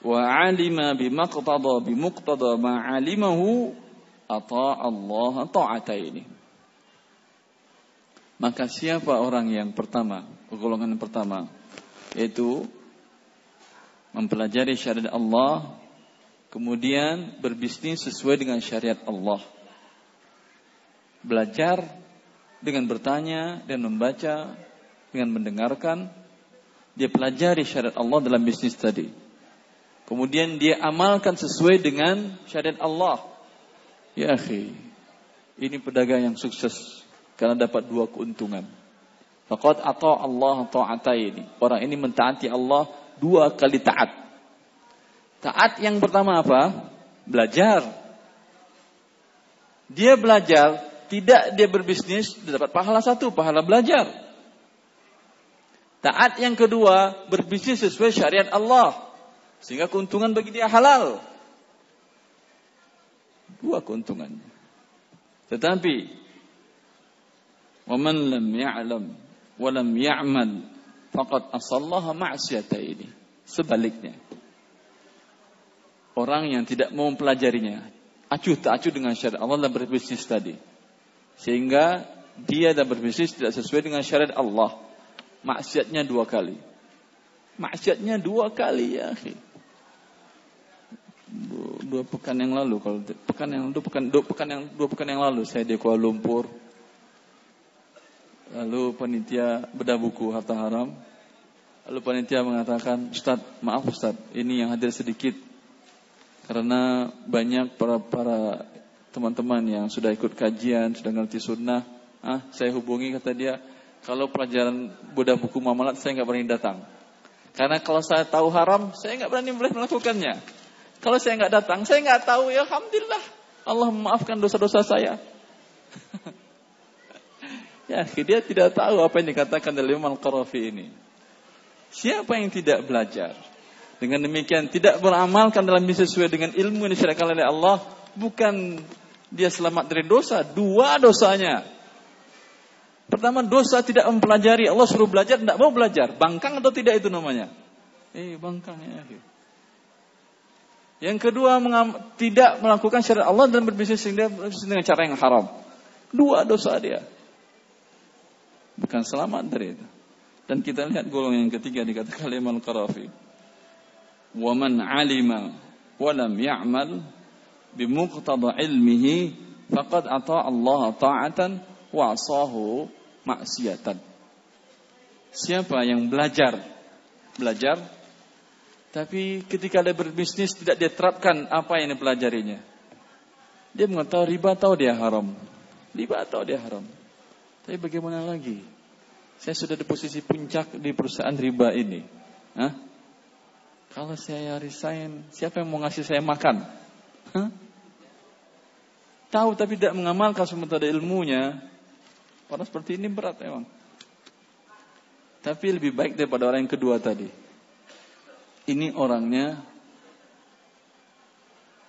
wa 'alima bimaqtada bimuqtada ma 'alimahu ata Allah ta'ataini. Maka siapa orang yang pertama, golongan pertama, yaitu mempelajari syariat Allah, kemudian berbisnis sesuai dengan syariat Allah. Belajar dengan bertanya dan membaca, dengan mendengarkan, dia pelajari syariat Allah dalam bisnis tadi. Kemudian dia amalkan sesuai dengan syariat Allah. Ya akhi, ini pedagang yang sukses karena dapat dua keuntungan. Faqad atau Allah ini. Orang ini mentaati Allah dua kali taat. Taat yang pertama apa? Belajar. Dia belajar, tidak dia berbisnis, dia dapat pahala satu, pahala belajar. Taat yang kedua, berbisnis sesuai syariat Allah. Sehingga keuntungan bagi dia halal. Dua keuntungan. Tetapi ومن لم يعلم ولم يعمل فقد أصلها ini. Sebaliknya. Orang yang tidak mau mempelajarinya, acuh tak acuh dengan syariat Allah dan berbisnis tadi. Sehingga dia dan berbisnis tidak sesuai dengan syariat Allah. Maksiatnya dua kali. Maksiatnya dua kali ya Dua, pekan yang lalu kalau pekan yang dua pekan dua pekan yang dua pekan yang lalu saya di Kuala Lumpur Lalu panitia bedah buku harta haram. Lalu panitia mengatakan, Ustaz, maaf Ustaz, ini yang hadir sedikit. Karena banyak para para teman-teman yang sudah ikut kajian, sudah ngerti sunnah. Ah, saya hubungi kata dia, kalau pelajaran bedah buku mamalat saya nggak berani datang. Karena kalau saya tahu haram, saya nggak berani melakukannya. Kalau saya nggak datang, saya nggak tahu ya Alhamdulillah. Allah memaafkan dosa-dosa saya. Ya, dia tidak tahu apa yang dikatakan oleh Imam Al-Qarafi ini. Siapa yang tidak belajar? Dengan demikian tidak beramalkan dalam sesuai dengan ilmu yang disyariatkan oleh Allah, bukan dia selamat dari dosa, dua dosanya. Pertama dosa tidak mempelajari, Allah suruh belajar tidak mau belajar. Bangkang atau tidak itu namanya? Eh, bangkang ya. Yang kedua tidak melakukan syariat Allah dan berbisnis dengan cara yang haram. Dua dosa dia. Bukan selamat dari itu. Dan kita lihat golongan yang ketiga dikatakan Imam Qarafi. Wa man 'alima wa lam ya'mal bimuqtada ilmihi faqad ata Allah ta'atan asahu maksiatan. Siapa yang belajar belajar tapi ketika dia berbisnis tidak dia terapkan apa yang dipelajarinya. Dia mengetahui riba tahu dia haram. Riba tahu dia haram. Tapi bagaimana lagi? Saya sudah di posisi puncak di perusahaan riba ini. Hah? Kalau saya resign, siapa yang mau ngasih saya makan? Hah? Tahu tapi tidak mengamalkan sementara ilmunya. Orang seperti ini berat memang. Tapi lebih baik daripada orang yang kedua tadi. Ini orangnya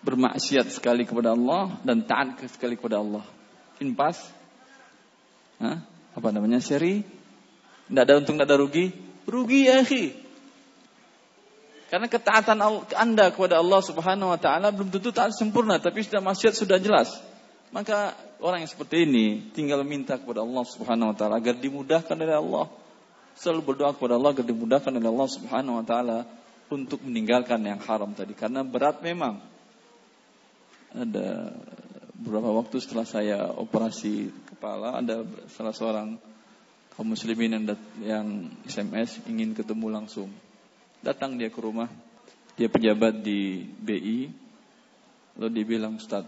bermaksiat sekali kepada Allah dan taat sekali kepada Allah. Impas Hah? Apa namanya? Seri? Tidak ada untung, tidak ada rugi? Rugi ya, akhi. Karena ketaatan Anda kepada Allah Subhanahu wa taala belum tentu taat sempurna, tapi sudah maksiat sudah jelas. Maka orang yang seperti ini tinggal minta kepada Allah Subhanahu wa taala agar dimudahkan oleh Allah. Selalu berdoa kepada Allah agar dimudahkan oleh Allah Subhanahu wa taala untuk meninggalkan yang haram tadi karena berat memang. Ada beberapa waktu setelah saya operasi kepala ada salah seorang kaum muslimin yang, yang SMS ingin ketemu langsung. Datang dia ke rumah, dia pejabat di BI, lalu dia bilang, Ustaz,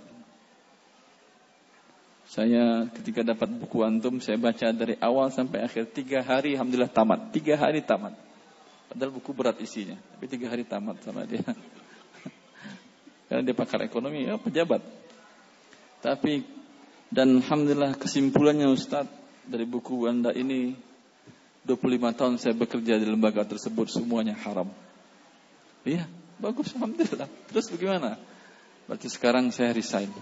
saya ketika dapat buku antum, saya baca dari awal sampai akhir tiga hari, alhamdulillah tamat. Tiga hari tamat. Padahal buku berat isinya, tapi tiga hari tamat sama dia. Karena dia pakar ekonomi, ya pejabat. Tapi dan alhamdulillah kesimpulannya Ustaz dari buku Anda ini 25 tahun saya bekerja di lembaga tersebut semuanya haram. Iya, bagus alhamdulillah. Terus bagaimana? Berarti sekarang saya resign.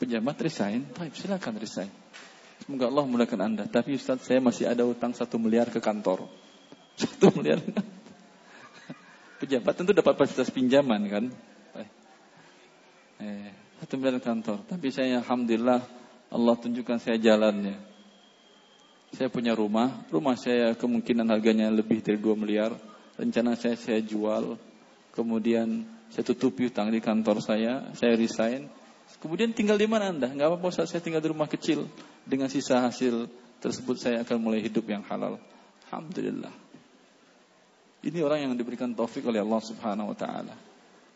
Pejabat resign, baik silakan resign. Semoga Allah memudahkan Anda. Tapi Ustaz saya masih ada utang satu miliar ke kantor. Satu miliar. Pejabat tentu dapat fasilitas pinjaman kan. Eh, satu miliar kantor. Tapi saya alhamdulillah Allah tunjukkan saya jalannya. Saya punya rumah, rumah saya kemungkinan harganya lebih dari 2 miliar. Rencana saya saya jual, kemudian saya tutupi utang di kantor saya, saya resign. Kemudian tinggal di mana Anda? Enggak apa-apa saat saya tinggal di rumah kecil. Dengan sisa hasil tersebut saya akan mulai hidup yang halal. Alhamdulillah. Ini orang yang diberikan taufik oleh Allah Subhanahu wa taala.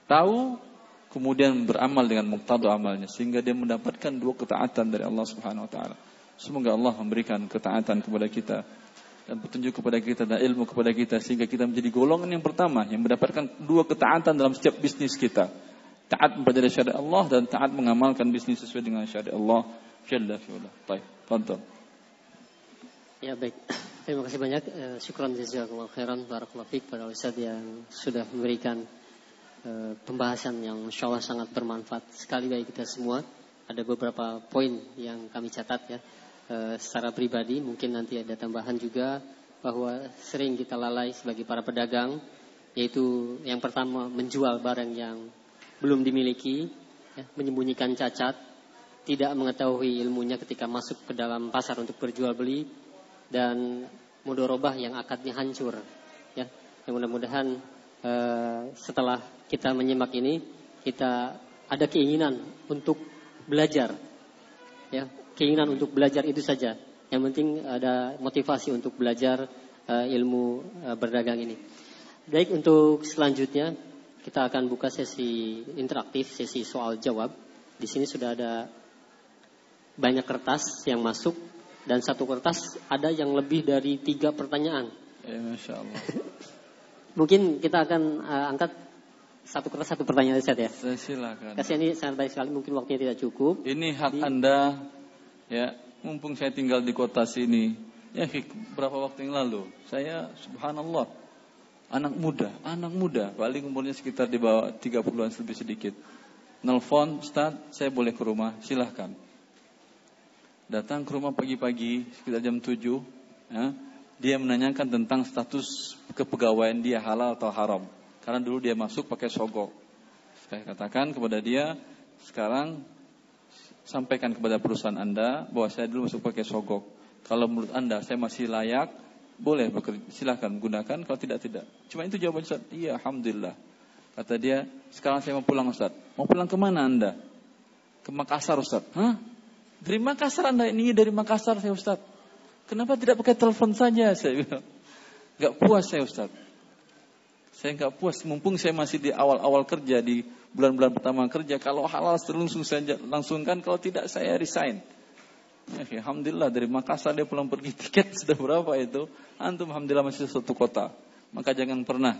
Tahu kemudian beramal dengan muktadu amalnya sehingga dia mendapatkan dua ketaatan dari Allah Subhanahu wa taala. Semoga Allah memberikan ketaatan kepada kita dan petunjuk kepada kita dan ilmu kepada kita sehingga kita menjadi golongan yang pertama yang mendapatkan dua ketaatan dalam setiap bisnis kita. Taat mempelajari syariat Allah dan taat mengamalkan bisnis sesuai dengan syariat Allah Jalla fi'ala. Baik, tonton. Ya baik. Terima kasih banyak. Uh, syukran jazakallahu khairan barakallahu fiik pada Ustaz yang sudah memberikan uh, pembahasan yang insya Allah sangat bermanfaat sekali bagi kita semua. Ada beberapa poin yang kami catat ya. Uh, secara pribadi mungkin nanti ada tambahan juga bahwa sering kita lalai sebagai para pedagang yaitu yang pertama menjual barang yang belum dimiliki, ya, menyembunyikan cacat, tidak mengetahui ilmunya ketika masuk ke dalam pasar untuk berjual beli, dan mudorobah yang akadnya hancur. Ya, yang mudah-mudahan uh, setelah kita menyimak ini kita ada keinginan untuk belajar. Ya, keinginan untuk belajar itu saja. Yang penting ada motivasi untuk belajar uh, ilmu uh, berdagang ini. Baik untuk selanjutnya kita akan buka sesi interaktif, sesi soal jawab. Di sini sudah ada banyak kertas yang masuk dan satu kertas ada yang lebih dari tiga pertanyaan. Ya, Masya Allah. Mungkin kita akan uh, angkat satu kertas satu pertanyaan saja ya. Silakan. Kasih ini sangat baik sekali, mungkin waktunya tidak cukup. Ini hak Di... Anda, ya, mumpung saya tinggal di kota sini. Ya, berapa waktu yang lalu, saya subhanallah, anak muda, anak muda, paling umurnya sekitar di bawah 30-an lebih sedikit. Nelfon, Ustaz, saya boleh ke rumah, silahkan. Datang ke rumah pagi-pagi sekitar jam 7 ya, dia menanyakan tentang status kepegawaian dia halal atau haram. Karena dulu dia masuk pakai sogok. Saya katakan kepada dia sekarang sampaikan kepada perusahaan anda bahwa saya dulu masuk pakai sogok. Kalau menurut anda saya masih layak boleh bekerja silahkan gunakan kalau tidak tidak cuma itu jawaban Ustaz iya Alhamdulillah kata dia sekarang saya mau pulang Ustaz mau pulang ke mana anda ke Makassar Ustaz Hah? Dari Makassar Anda ini dari Makassar saya Ustaz. Kenapa tidak pakai telepon saja saya bilang. Gak puas saya Ustaz. Saya nggak puas mumpung saya masih di awal-awal kerja di bulan-bulan pertama kerja. Kalau halal langsung saya langsungkan, kalau tidak saya resign. Ya, alhamdulillah dari Makassar dia pulang pergi tiket sudah berapa itu? Antum alhamdulillah masih satu kota. Maka jangan pernah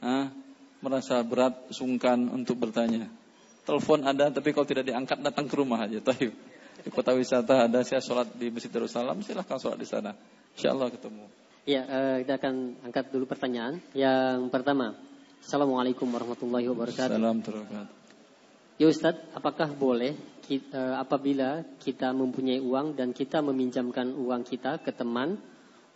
ah, merasa berat, sungkan untuk bertanya. Telepon ada, tapi kalau tidak diangkat datang ke rumah aja. Tahu di kota wisata ada saya sholat di Masjid Darussalam, silahkan sholat di sana. Insya Allah ketemu. Ya, uh, kita akan angkat dulu pertanyaan. Yang pertama, Assalamualaikum warahmatullahi wabarakatuh. Assalamualaikum Ya Ustadz, apakah boleh kita, eh, apabila kita mempunyai uang dan kita meminjamkan uang kita ke teman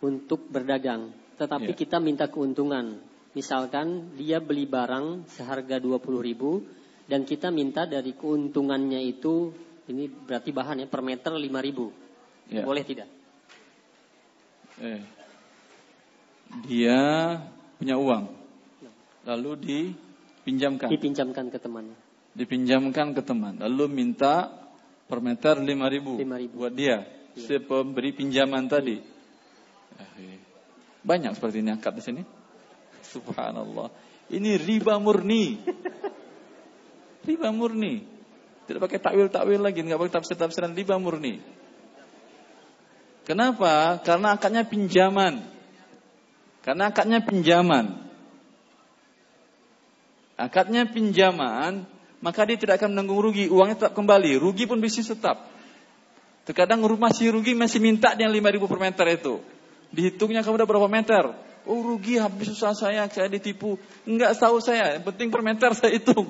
untuk berdagang, tetapi ya. kita minta keuntungan. Misalkan dia beli barang seharga 20 ribu dan kita minta dari keuntungannya itu ini berarti bahan ya per meter 5000. Ya. Boleh tidak? Eh. Dia punya uang. Lalu dipinjamkan. Dipinjamkan ke teman. Dipinjamkan ke teman. Lalu minta per meter 5000 5000 buat dia. Ya. Si pemberi pinjaman tadi. Eh. Banyak seperti ini angkat di sini. Subhanallah. Ini riba murni. riba murni. Tidak pakai takwil-takwil lagi, nggak pakai tafsir-tafsiran riba murni. Kenapa? Karena akadnya pinjaman. Karena akadnya pinjaman. Akadnya pinjaman, maka dia tidak akan menanggung rugi, uangnya tetap kembali, rugi pun bisnis tetap. Terkadang rumah si rugi masih minta dia 5 ribu per meter itu. Dihitungnya kamu udah berapa meter? Oh rugi habis susah saya, saya ditipu. Enggak tahu saya, yang penting per meter saya hitung.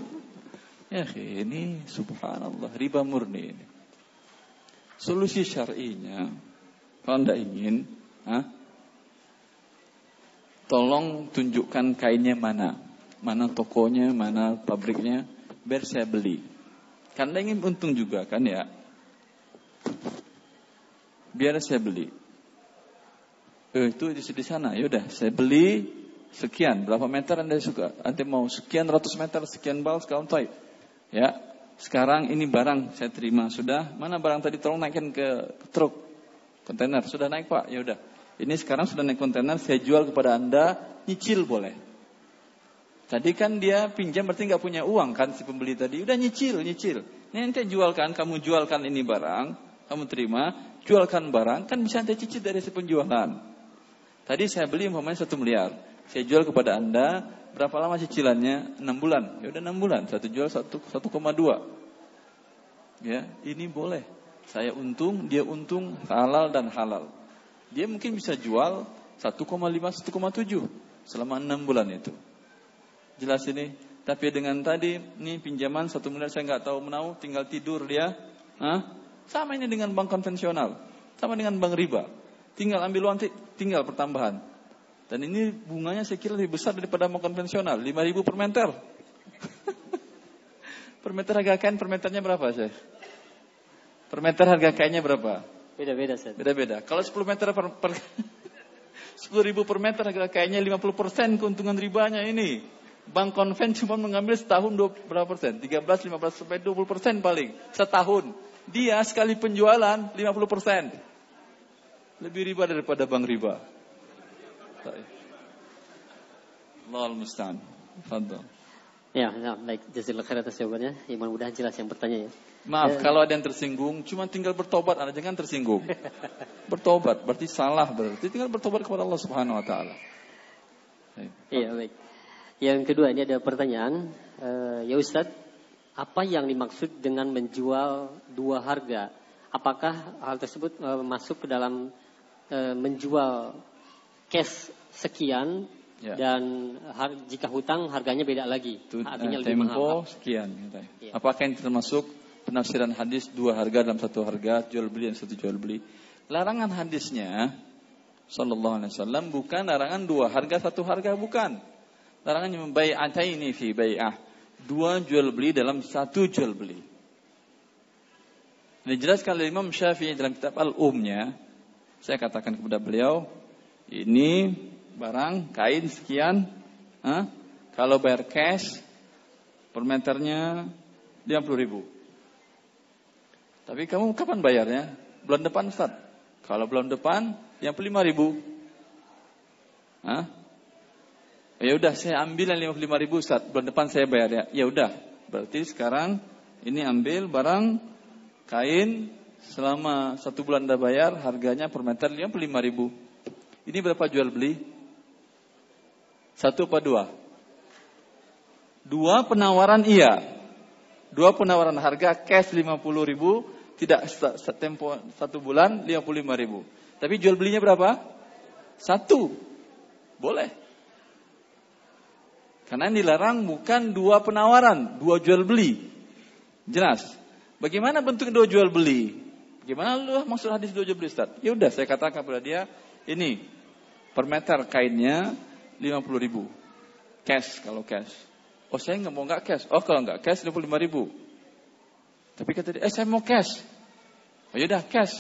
Ya, ini subhanallah riba murni ini. Solusi syar'inya kalau Anda ingin, ha? tolong tunjukkan kainnya mana. Mana tokonya, mana pabriknya, biar saya beli. Karena ingin untung juga kan ya. Biar saya beli. Eh, itu di, sana. Yaudah, saya beli sekian. Berapa meter Anda suka? Anda mau sekian ratus meter, sekian bal, sekian type. Ya, sekarang ini barang saya terima. Sudah, mana barang tadi tolong naikin ke, truk. Kontainer. Sudah naik Pak? Ya udah. Ini sekarang sudah naik kontainer, saya jual kepada Anda, nyicil boleh. Tadi kan dia pinjam berarti nggak punya uang kan si pembeli tadi. Udah nyicil, nyicil. Nanti jualkan, kamu jualkan ini barang, kamu terima, jualkan barang, kan bisa nanti cicil dari si penjualan. Tadi saya beli umpamanya satu miliar. Saya jual kepada Anda, berapa lama cicilannya? 6 bulan. Ya udah 6 bulan, satu jual 1,2. Ya, ini boleh. Saya untung, dia untung, halal dan halal. Dia mungkin bisa jual 1,5, 1,7 selama 6 bulan itu. Jelas ini? Tapi dengan tadi, ini pinjaman satu miliar saya nggak tahu menau, tinggal tidur dia. Hah? Sama ini dengan bank konvensional. Sama dengan bank riba. Tinggal ambil uang, tinggal pertambahan. Dan ini bunganya saya kira lebih besar daripada mau konvensional. 5 ribu per meter. per meter harga kain per meternya berapa sih? Per meter harga kainnya berapa? Beda-beda sih. Beda-beda. Kalau 10 meter per, per 10 ribu per meter harga kainnya 50 persen keuntungan ribanya ini. Bank konven cuma mengambil setahun 20, berapa persen? 13, 15 sampai 20 persen paling. Setahun. Dia sekali penjualan 50 persen. Lebih riba daripada bank riba. Allah al-musta'an. Fadal. Ya, ya, baik. Jazakallah khair atas jawabannya. Ya, mudah-mudahan jelas yang bertanya ya. Maaf, ya. kalau ada yang tersinggung, cuma tinggal bertobat, Anda jangan tersinggung. bertobat, berarti salah berarti tinggal bertobat kepada Allah Subhanahu wa taala. Iya, baik. Yang kedua ini ada pertanyaan, uh, ya Ustadz, apa yang dimaksud dengan menjual dua harga? Apakah hal tersebut uh, masuk ke dalam e, menjual cash sekian ya. dan har, jika hutang harganya beda lagi. Itu, artinya lebih tempo mahal. sekian. Ya. Apakah yang termasuk penafsiran hadis dua harga dalam satu harga, jual beli dan satu jual beli? Larangan hadisnya Sallallahu Alaihi Wasallam bukan larangan dua harga satu harga bukan. Larangannya ini fi bai'ah. Dua jual beli dalam satu jual beli. Dijelaskan oleh Imam Syafi'i dalam kitab Al-Umnya saya katakan kepada beliau, ini barang kain sekian, huh? kalau bayar cash per meternya 50 ribu. Tapi kamu kapan bayarnya? Bulan depan Ustaz. Kalau bulan depan yang 5 ribu. Hah? Ya udah saya ambil yang 55 ribu Ustaz. Bulan depan saya bayar ya. Ya udah. Berarti sekarang ini ambil barang kain selama satu bulan Anda bayar, harganya per meter 55 ribu. Ini berapa jual beli? Satu apa dua? Dua penawaran iya. Dua penawaran harga cash 50 ribu, tidak tempo satu bulan 55 ribu. Tapi jual belinya berapa? Satu. Boleh. Karena yang dilarang bukan dua penawaran, dua jual beli. Jelas. Bagaimana bentuk dua jual beli? Gimana lu maksud hadis dua beli Ustaz? Ya udah saya katakan kepada dia, ini per meter kainnya 50 ribu. Cash kalau cash. Oh saya nggak mau nggak cash. Oh kalau nggak cash 55 ribu. Tapi kata dia, eh saya mau cash. Oh yaudah cash.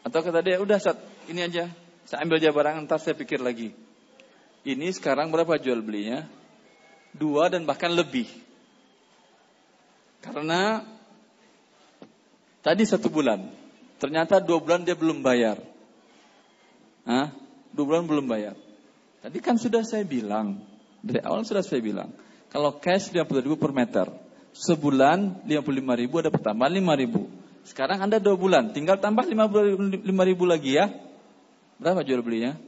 Atau kata dia, udah saat ini aja. Saya ambil aja barang, ntar saya pikir lagi. Ini sekarang berapa jual belinya? Dua dan bahkan lebih. Karena Tadi satu bulan. Ternyata dua bulan dia belum bayar. Hah? Dua bulan belum bayar. Tadi kan sudah saya bilang. Dari awal sudah saya bilang. Kalau cash 50 ribu per meter. Sebulan 55 ribu ada pertambahan 5 ribu. Sekarang Anda dua bulan. Tinggal tambah 55 ribu lagi ya. Berapa jual belinya?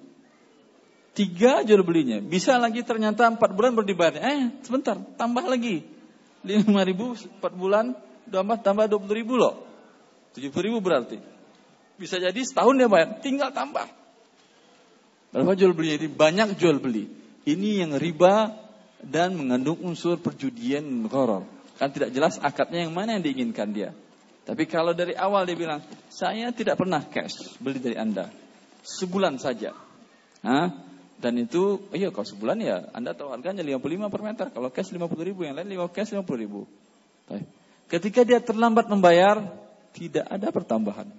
Tiga jual belinya. Bisa lagi ternyata empat bulan baru dibayar. Eh sebentar tambah lagi. 5 ribu empat bulan. Tambah tambah 20 ribu loh. 70 ribu berarti. Bisa jadi setahun dia bayar, tinggal tambah. Berapa jual beli ini? Banyak jual beli. Ini yang riba dan mengandung unsur perjudian koror. Kan tidak jelas akadnya yang mana yang diinginkan dia. Tapi kalau dari awal dia bilang, saya tidak pernah cash beli dari Anda. Sebulan saja. Hah? Dan itu, iya kalau sebulan ya Anda tahu harganya 55 per meter. Kalau cash 50 ribu, yang lain 5 cash 50 ribu. Ketika dia terlambat membayar, tidak ada pertambahan.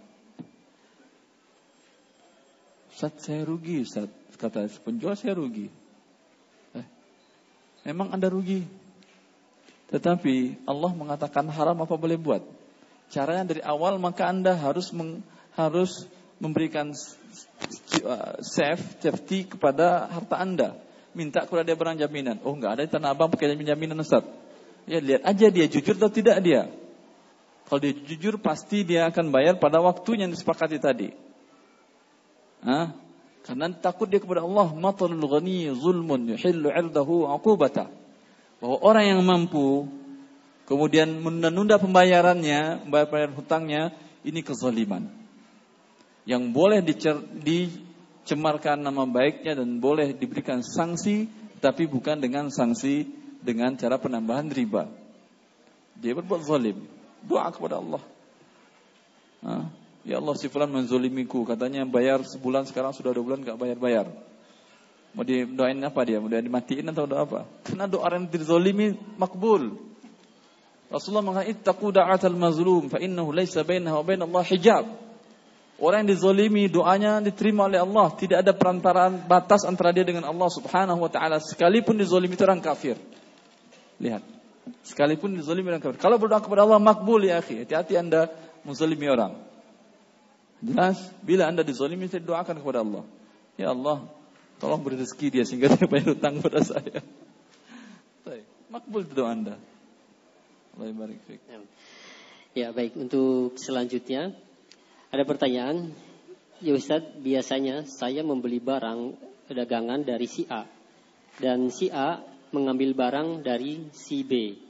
Ustaz saya rugi, Ustaz. Kata penjual saya rugi. Eh, memang Anda rugi. Tetapi Allah mengatakan haram apa boleh buat. Caranya dari awal maka Anda harus meng, harus memberikan safe, safety kepada harta Anda. Minta kepada dia barang jaminan. Oh enggak ada di Tanah Abang pakai jaminan Ustaz. Ya lihat aja dia jujur atau tidak dia. Kalau dia jujur pasti dia akan bayar pada waktu yang disepakati tadi. Hah? Karena takut dia kepada Allah. Matalul ghani zulmun yuhillu irdahu aqubata. Bahwa orang yang mampu kemudian menunda pembayarannya, membayar hutangnya, ini kezaliman. Yang boleh dicer, dicemarkan nama baiknya dan boleh diberikan sanksi, tapi bukan dengan sanksi dengan cara penambahan riba. Dia berbuat zalim. Doa kepada Allah. Ya Allah si fulan menzolimiku. Katanya bayar sebulan sekarang sudah dua bulan gak bayar-bayar. Mau didoain apa dia? Mau dimatiin atau doa apa? Karena doa yang dizolimi makbul. Rasulullah mengatakan ittaqu da'atal mazlum fa innahu laisa bainahu wa bain Allah hijab. Orang yang dizolimi doanya diterima oleh Allah, tidak ada perantaraan batas antara dia dengan Allah Subhanahu wa taala sekalipun dizolimi itu orang kafir. Lihat. Sekalipun dizolimi orang kafir. Kalau berdoa kepada Allah makbul ya akhi, hati-hati Anda menzolimi orang. Jelas, bila Anda dizolimi saya doakan kepada Allah. Ya Allah, tolong beri rezeki dia sehingga dia bayar hutang pada saya. Makbul itu doa Anda. Allah ya baik untuk selanjutnya ada pertanyaan ya Ustaz biasanya saya membeli barang dagangan dari si A dan si A mengambil barang dari si B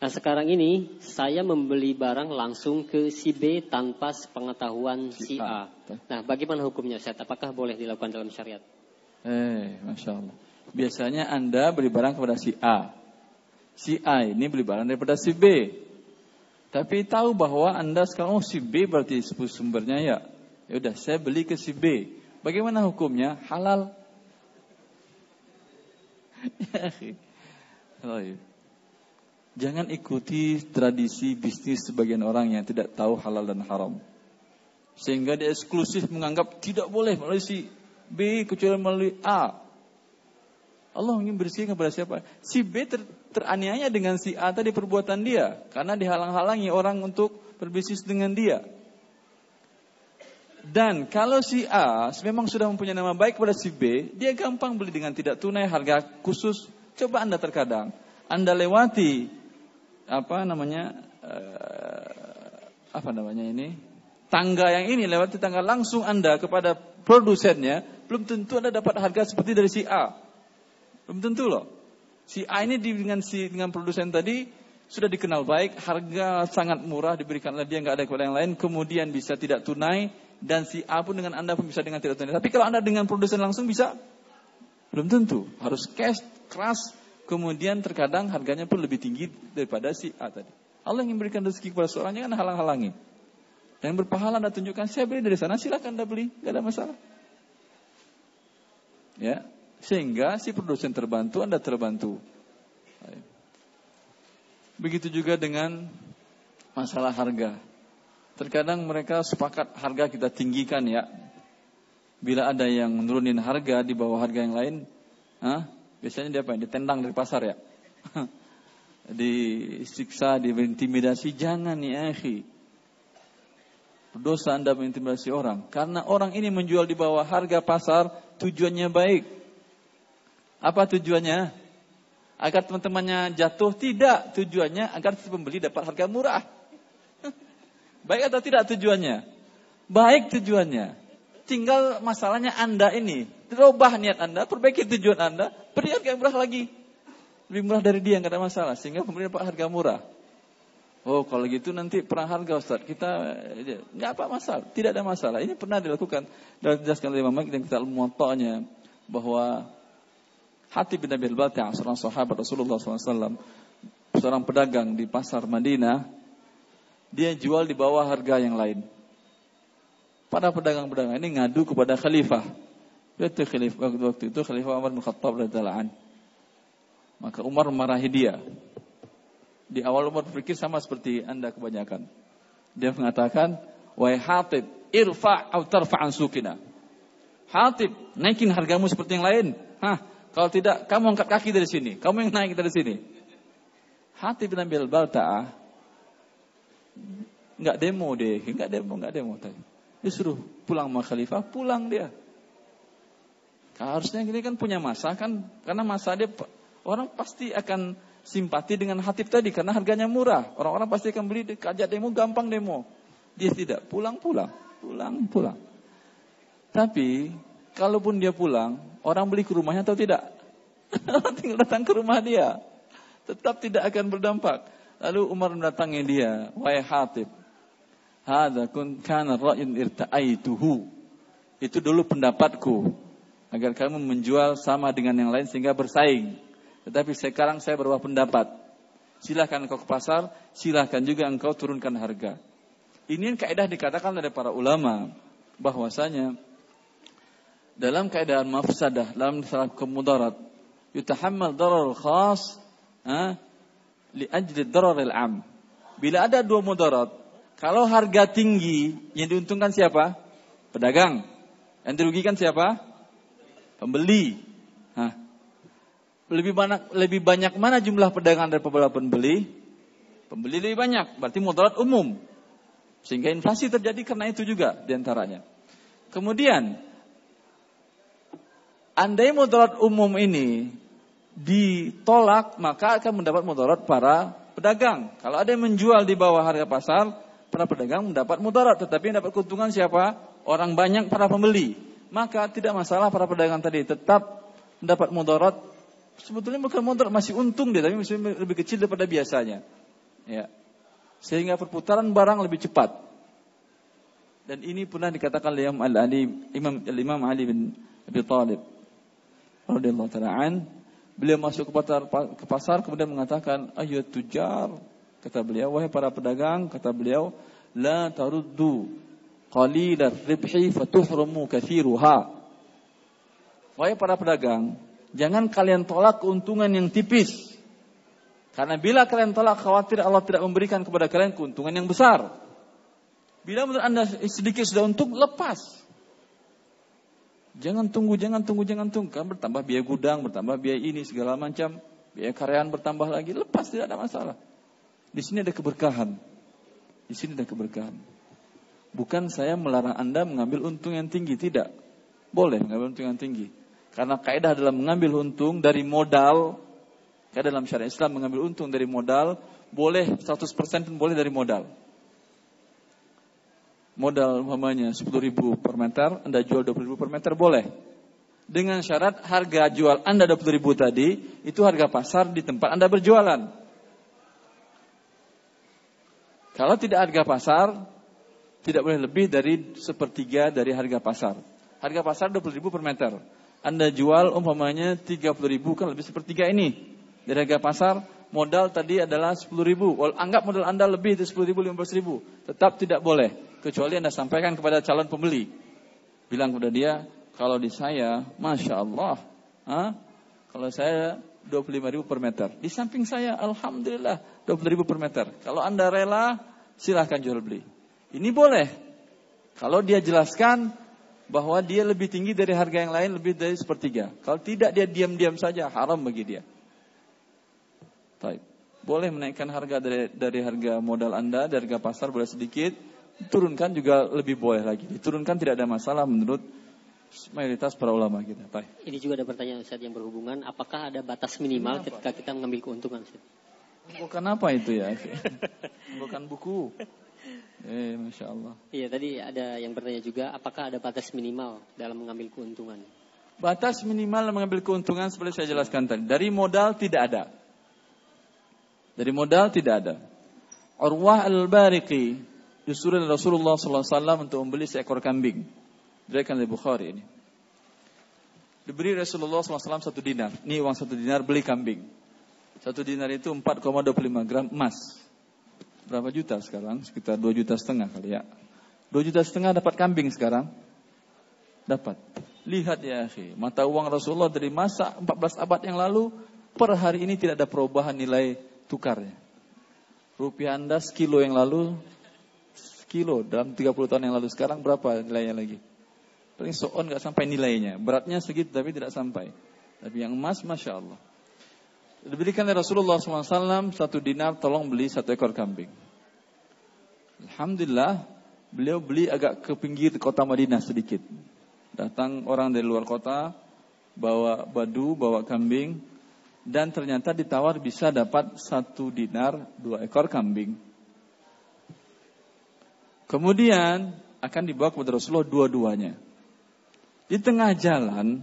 Nah sekarang ini saya membeli barang langsung ke si B tanpa sepengetahuan si, si A. A. Nah bagaimana hukumnya Ustaz? Apakah boleh dilakukan dalam syariat? Eh, Masya Allah. Biasanya Anda beli barang kepada si A si A ini beli barang daripada si B. Tapi tahu bahwa Anda sekarang oh si B berarti sumbernya ya. Ya udah saya beli ke si B. Bagaimana hukumnya? Halal. Ya, Jangan ikuti tradisi bisnis sebagian orang yang tidak tahu halal dan haram. Sehingga dia eksklusif menganggap tidak boleh melalui si B kecuali melalui A. Allah ingin bersihkan kepada siapa? Si B ter, teraniaya dengan si A tadi perbuatan dia. Karena dihalang-halangi orang untuk berbisnis dengan dia. Dan kalau si A memang sudah mempunyai nama baik kepada si B, dia gampang beli dengan tidak tunai harga khusus. Coba Anda terkadang, Anda lewati apa namanya uh, apa namanya ini tangga yang ini lewati tangga langsung Anda kepada produsennya, belum tentu Anda dapat harga seperti dari si A. Belum tentu loh. Si A ini dengan si dengan produsen tadi sudah dikenal baik, harga sangat murah diberikan oleh dia nggak ada kepada yang lain, kemudian bisa tidak tunai dan si A pun dengan anda pun bisa dengan tidak tunai. Tapi kalau anda dengan produsen langsung bisa, belum tentu. Harus cash keras, kemudian terkadang harganya pun lebih tinggi daripada si A tadi. Allah yang memberikan rezeki kepada seorang jangan halang-halangi. Dan berpahala anda tunjukkan saya beli dari sana silakan anda beli, nggak ada masalah. Ya, sehingga si produsen terbantu, Anda terbantu. Begitu juga dengan masalah harga. Terkadang mereka sepakat harga kita tinggikan ya. Bila ada yang menurunin harga di bawah harga yang lain, ah, biasanya dia apa? Ditendang dari pasar ya. Disiksa, diintimidasi, jangan ya akhi. Dosa Anda mengintimidasi orang. Karena orang ini menjual di bawah harga pasar, tujuannya baik. Apa tujuannya? Agar teman-temannya jatuh? Tidak. Tujuannya agar si pembeli dapat harga murah. Baik atau tidak tujuannya? Baik tujuannya. Tinggal masalahnya Anda ini. Rubah niat Anda, perbaiki tujuan Anda, beri harga murah lagi. Lebih murah dari dia, nggak ada masalah. Sehingga pembeli dapat harga murah. Oh kalau gitu nanti perang harga Ustaz Kita nggak apa masalah Tidak ada masalah Ini pernah dilakukan Dan dijelaskan oleh Imam Malik Dan kita muatanya Bahwa Hati bin Abi Al-Bati' seorang sahabat Rasulullah SAW, seorang pedagang di pasar Madinah, dia jual di bawah harga yang lain. Para pedagang-pedagang ini ngadu kepada khalifah. Itu khalifah waktu itu khalifah Umar bin Khattab radhiyallahu Maka Umar memarahi dia. Di awal umur berpikir sama seperti Anda kebanyakan. Dia mengatakan, "Wahai Hatib, irfa' atau tarfa' sukina." Hatib, naikin hargamu seperti yang lain. Hah, kalau tidak, kamu angkat kaki dari sini. Kamu yang naik dari sini. Hatib bin Abil Balta'ah nggak demo deh, nggak demo, nggak demo tadi. Disuruh pulang sama khalifah, pulang dia. Harusnya gini kan punya masa kan, karena masa dia orang pasti akan simpati dengan hatib tadi karena harganya murah. Orang-orang pasti akan beli kajak demo gampang demo. Dia tidak pulang-pulang, pulang-pulang. Tapi kalaupun dia pulang, orang beli ke rumahnya atau tidak? Tinggal datang ke rumah dia. Tetap tidak akan berdampak. Lalu Umar mendatangi dia, wahai Hatib. Hada kun kana ra'in irta'aituhu. Itu dulu pendapatku agar kamu menjual sama dengan yang lain sehingga bersaing. Tetapi sekarang saya berubah pendapat. Silahkan engkau ke pasar, silahkan juga engkau turunkan harga. Ini yang kaidah dikatakan oleh para ulama bahwasanya dalam keadaan mafsadah, dalam salah kemudarat, yutahammal darar khas ha, li ajli darar al-am. Bila ada dua mudarat, kalau harga tinggi yang diuntungkan siapa? Pedagang. Yang dirugikan siapa? Pembeli. Hah lebih banyak lebih banyak mana jumlah pedagang daripada pembeli? Pembeli lebih banyak, berarti mudarat umum. Sehingga inflasi terjadi karena itu juga di antaranya. Kemudian, andai mudarat umum ini ditolak, maka akan mendapat mudarat para pedagang. Kalau ada yang menjual di bawah harga pasar, para pedagang mendapat mudarat. Tetapi yang dapat keuntungan siapa? Orang banyak para pembeli. Maka tidak masalah para pedagang tadi tetap mendapat mudarat sebetulnya bukan mudarat masih untung dia tapi masih lebih kecil daripada biasanya. Ya. Sehingga perputaran barang lebih cepat. Dan ini pernah dikatakan oleh Imam Ali Imam Ali bin Abi Thalib radhiyallahu taala beliau masuk ke pasar, ke pasar kemudian mengatakan ayat tujar kata beliau wahai para pedagang kata beliau la taruddu qalilat ribhi fatuhrumu kathiruha wahai para pedagang Jangan kalian tolak keuntungan yang tipis. Karena bila kalian tolak khawatir Allah tidak memberikan kepada kalian keuntungan yang besar. Bila menurut Anda sedikit sudah untung, lepas. Jangan tunggu, jangan tunggu, jangan tunggu. Kan bertambah biaya gudang, bertambah biaya ini, segala macam. Biaya karyawan bertambah lagi, lepas tidak ada masalah. Di sini ada keberkahan. Di sini ada keberkahan. Bukan saya melarang Anda mengambil untung yang tinggi, tidak. Boleh mengambil untung yang tinggi. Karena kaidah dalam mengambil untung dari modal, kaidah dalam syariat Islam mengambil untung dari modal, boleh 100% pun boleh dari modal. Modal umpamanya 10 ribu per meter, Anda jual 20 ribu per meter, boleh. Dengan syarat harga jual Anda 20 ribu tadi, itu harga pasar di tempat Anda berjualan. Kalau tidak harga pasar, tidak boleh lebih dari sepertiga dari harga pasar. Harga pasar 20 ribu per meter. Anda jual umpamanya 30 ribu kan lebih sepertiga ini. Dari harga pasar modal tadi adalah 10 ribu. Anggap modal Anda lebih dari 10 ribu, 15 ribu. Tetap tidak boleh. Kecuali Anda sampaikan kepada calon pembeli. Bilang kepada dia, kalau di saya, Masya Allah. Ha? Kalau saya 25 ribu per meter. Di samping saya, Alhamdulillah 20 ribu per meter. Kalau Anda rela, silahkan jual beli. Ini boleh. Kalau dia jelaskan, bahwa dia lebih tinggi dari harga yang lain lebih dari sepertiga. Kalau tidak dia diam-diam saja haram bagi dia. Taib. Boleh menaikkan harga dari, dari harga modal Anda, dari harga pasar boleh sedikit, turunkan juga lebih boleh lagi. Diturunkan tidak ada masalah menurut mayoritas para ulama kita. Taib. Ini juga ada pertanyaan Ustaz yang berhubungan, apakah ada batas minimal Kenapa? ketika kita mengambil keuntungan Ustaz? Bukan apa itu ya? Bukan buku. Eh, masya Allah. Iya, tadi ada yang bertanya juga, apakah ada batas minimal dalam mengambil keuntungan? Batas minimal dalam mengambil keuntungan seperti saya jelaskan tadi. Dari modal tidak ada. Dari modal tidak ada. Urwah al-Bariqi disuruh Rasulullah SAW untuk membeli seekor kambing. Dirikan oleh Bukhari ini. Diberi Rasulullah SAW satu dinar. Ini uang satu dinar beli kambing. Satu dinar itu 4,25 gram emas berapa juta sekarang? Sekitar 2 juta setengah kali ya. 2 juta setengah dapat kambing sekarang? Dapat. Lihat ya akhi, mata uang Rasulullah dari masa 14 abad yang lalu per hari ini tidak ada perubahan nilai tukarnya. rupiah Anda sekilo yang lalu, sekilo dalam 30 tahun yang lalu, sekarang berapa nilainya lagi? Paling soon nggak sampai nilainya. Beratnya segitu tapi tidak sampai. Tapi yang emas, Masya Allah. Diberikan oleh Rasulullah SAW satu dinar tolong beli satu ekor kambing. Alhamdulillah beliau beli agak ke pinggir kota Madinah sedikit. Datang orang dari luar kota bawa badu, bawa kambing dan ternyata ditawar bisa dapat satu dinar dua ekor kambing. Kemudian akan dibawa kepada Rasulullah dua-duanya. Di tengah jalan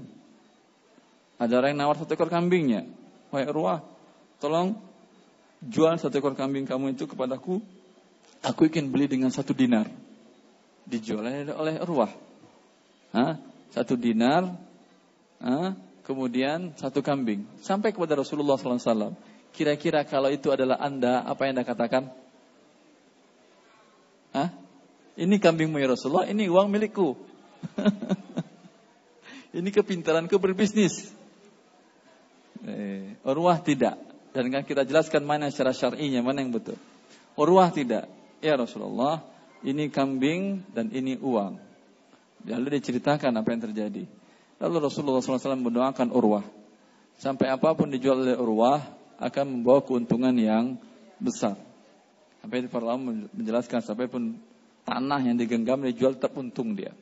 ada orang yang nawar satu ekor kambingnya. Wahai Urwah, tolong jual satu ekor kambing kamu itu kepadaku. Aku ingin beli dengan satu dinar. Dijual oleh Urwah. Hah? Satu dinar, hah? Kemudian satu kambing. Sampai kepada Rasulullah SAW. Kira-kira kalau itu adalah anda, apa yang anda katakan? Hah? Ini kambingmu ya Rasulullah, ini uang milikku. ini kepintaranku berbisnis. Eh, Urwah tidak. Dan kan kita jelaskan mana secara syar'inya, mana yang betul. Urwah tidak. Ya Rasulullah, ini kambing dan ini uang. Lalu diceritakan apa yang terjadi. Lalu Rasulullah SAW mendoakan Urwah. Sampai apa pun dijual oleh Urwah akan membawa keuntungan yang besar. Sampai para ulama menjelaskan sampai pun tanah yang digenggam dijual tetap untung dia.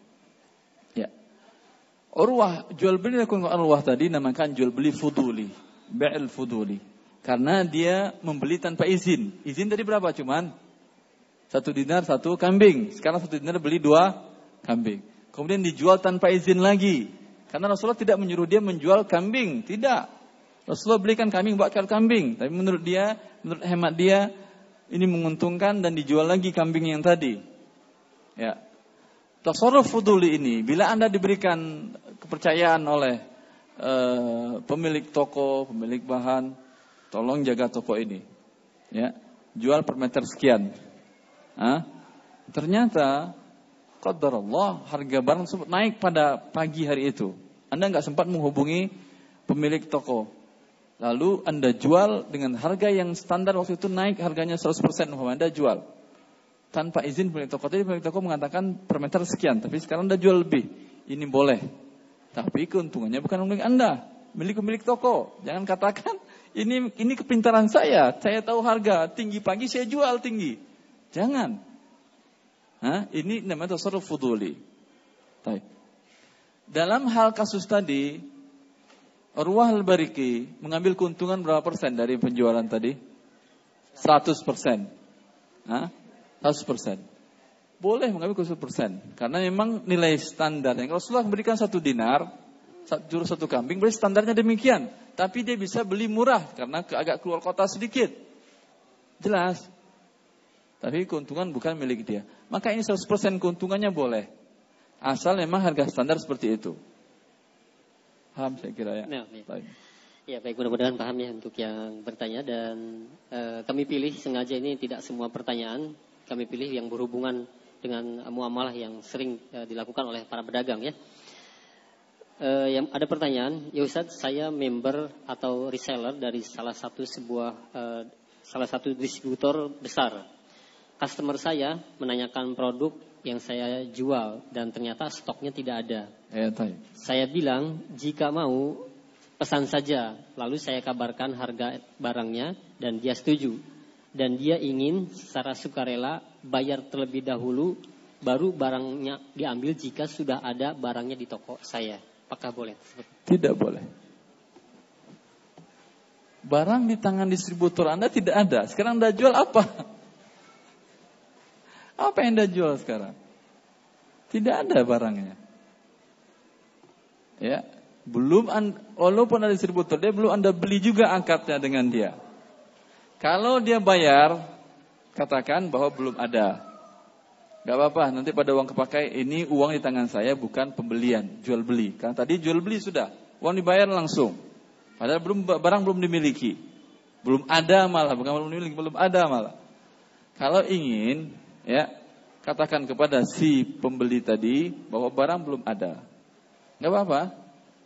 Urwah jual beli lakukan Urwah tadi namakan jual beli fuduli, ba'il fuduli. Karena dia membeli tanpa izin. Izin tadi berapa cuman? Satu dinar satu kambing. Sekarang satu dinar beli dua kambing. Kemudian dijual tanpa izin lagi. Karena Rasulullah tidak menyuruh dia menjual kambing. Tidak. Rasulullah belikan kambing bakal kambing. Tapi menurut dia, menurut hemat dia, ini menguntungkan dan dijual lagi kambing yang tadi. Ya. Tasarruf fuduli ini, bila Anda diberikan kepercayaan oleh uh, pemilik toko, pemilik bahan, tolong jaga toko ini. Ya, jual per meter sekian. Hah? Ternyata Allah harga barang tersebut naik pada pagi hari itu. Anda nggak sempat menghubungi pemilik toko. Lalu Anda jual dengan harga yang standar waktu itu naik harganya 100% Anda jual tanpa izin pemilik toko. Tadi pemilik toko mengatakan per meter sekian, tapi sekarang Anda jual lebih. Ini boleh. Tapi keuntungannya bukan milik Anda, milik pemilik toko. Jangan katakan ini ini kepintaran saya. Saya tahu harga tinggi pagi saya jual tinggi. Jangan. Hah? Ini namanya tasarruf fuduli. Baik. Dalam hal kasus tadi, Urwah al-Bariki mengambil keuntungan berapa persen dari penjualan tadi? 100 persen. 100%. Boleh mengambil 100%. Karena memang nilai standar. Yang Rasulullah memberikan satu dinar, jurus satu kambing, berarti standarnya demikian. Tapi dia bisa beli murah karena agak keluar kota sedikit. Jelas. Tapi keuntungan bukan milik dia. Maka ini 100% keuntungannya boleh. Asal memang harga standar seperti itu. Paham saya kira ya. Nah, ya. Baik. Ya baik mudah-mudahan paham ya untuk yang bertanya dan e, kami pilih sengaja ini tidak semua pertanyaan kami pilih yang berhubungan dengan muamalah yang sering uh, dilakukan oleh para pedagang ya. Uh, yang ada pertanyaan, ya Ustaz, saya member atau reseller dari salah satu sebuah uh, salah satu distributor besar. Customer saya menanyakan produk yang saya jual dan ternyata stoknya tidak ada. Ya, saya bilang jika mau pesan saja, lalu saya kabarkan harga barangnya dan dia setuju dan dia ingin secara sukarela bayar terlebih dahulu baru barangnya diambil jika sudah ada barangnya di toko saya. Apakah boleh? Tidak boleh. Barang di tangan distributor Anda tidak ada. Sekarang Anda jual apa? Apa yang Anda jual sekarang? Tidak ada barangnya. Ya, belum walaupun ada distributor dia belum Anda beli juga angkatnya dengan dia. Kalau dia bayar, katakan bahwa belum ada. Gak apa-apa, nanti pada uang kepakai ini uang di tangan saya bukan pembelian, jual beli. Karena tadi jual beli sudah, uang dibayar langsung. Padahal belum barang belum dimiliki. Belum ada malah, bukan belum dimiliki, belum ada malah. Kalau ingin, ya, katakan kepada si pembeli tadi bahwa barang belum ada. Gak apa-apa,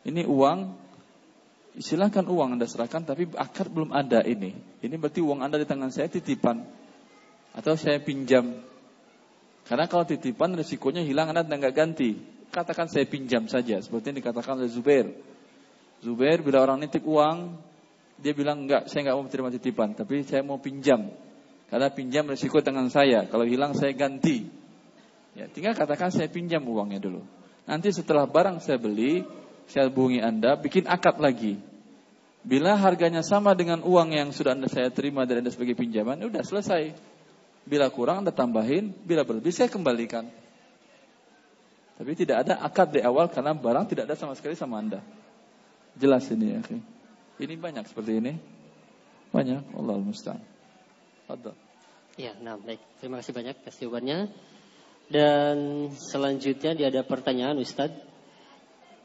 ini uang Silahkan uang Anda serahkan tapi akad belum ada ini. Ini berarti uang Anda di tangan saya titipan. Atau saya pinjam. Karena kalau titipan risikonya hilang Anda nggak ganti. Katakan saya pinjam saja. Seperti yang dikatakan oleh Zubair. Zubair bila orang nitip uang, dia bilang enggak, saya nggak mau terima titipan, tapi saya mau pinjam. Karena pinjam risiko dengan saya. Kalau hilang saya ganti. Ya, tinggal katakan saya pinjam uangnya dulu. Nanti setelah barang saya beli, saya hubungi Anda, bikin akad lagi. Bila harganya sama dengan uang yang sudah Anda saya terima dari Anda sebagai pinjaman, udah selesai. Bila kurang Anda tambahin, bila berlebih saya kembalikan. Tapi tidak ada akad di awal karena barang tidak ada sama sekali sama Anda. Jelas ini ya. Ini banyak seperti ini. Banyak. Allah musta'an. Fadal. Ya, nah baik. Terima kasih banyak atas jawabannya. Dan selanjutnya dia ada pertanyaan Ustadz.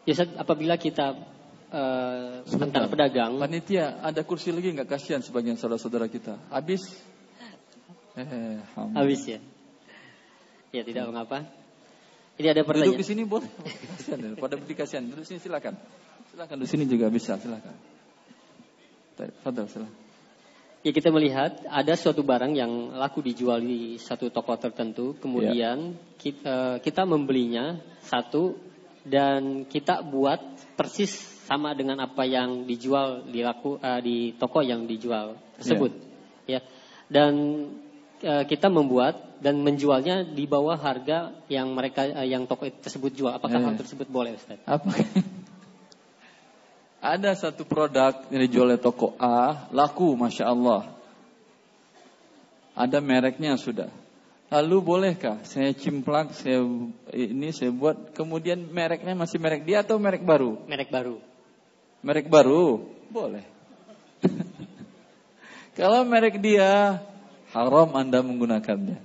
Ya Ustadz, apabila kita uh, tentang pedagang. Panitia, ada kursi lagi nggak kasihan sebagian saudara-saudara kita? Habis? Eh, Habis ya. Ya tidak mengapa. Ini ada pertanyaan. Duduk di sini boleh. Kasihan ya. Pada berdiri kasihan. Duduk sini silakan. Silakan di sini juga bisa, silakan. Fadal, silakan. Ya kita melihat ada suatu barang yang laku dijual di satu toko tertentu, kemudian ya. kita, eh, kita membelinya satu dan kita buat persis sama dengan apa yang dijual di laku uh, di toko yang dijual tersebut. Ya. ya. Dan uh, kita membuat dan menjualnya di bawah harga yang mereka uh, yang toko tersebut jual. Apakah ya. hal tersebut boleh, Ustaz? Apa? Ada satu produk yang dijual oleh toko A, laku Masya Allah. Ada mereknya sudah. Lalu bolehkah saya cimplak, saya ini saya buat, kemudian mereknya masih merek dia atau merek baru? Merek baru. Merek baru, boleh. Kalau merek dia, haram Anda menggunakannya.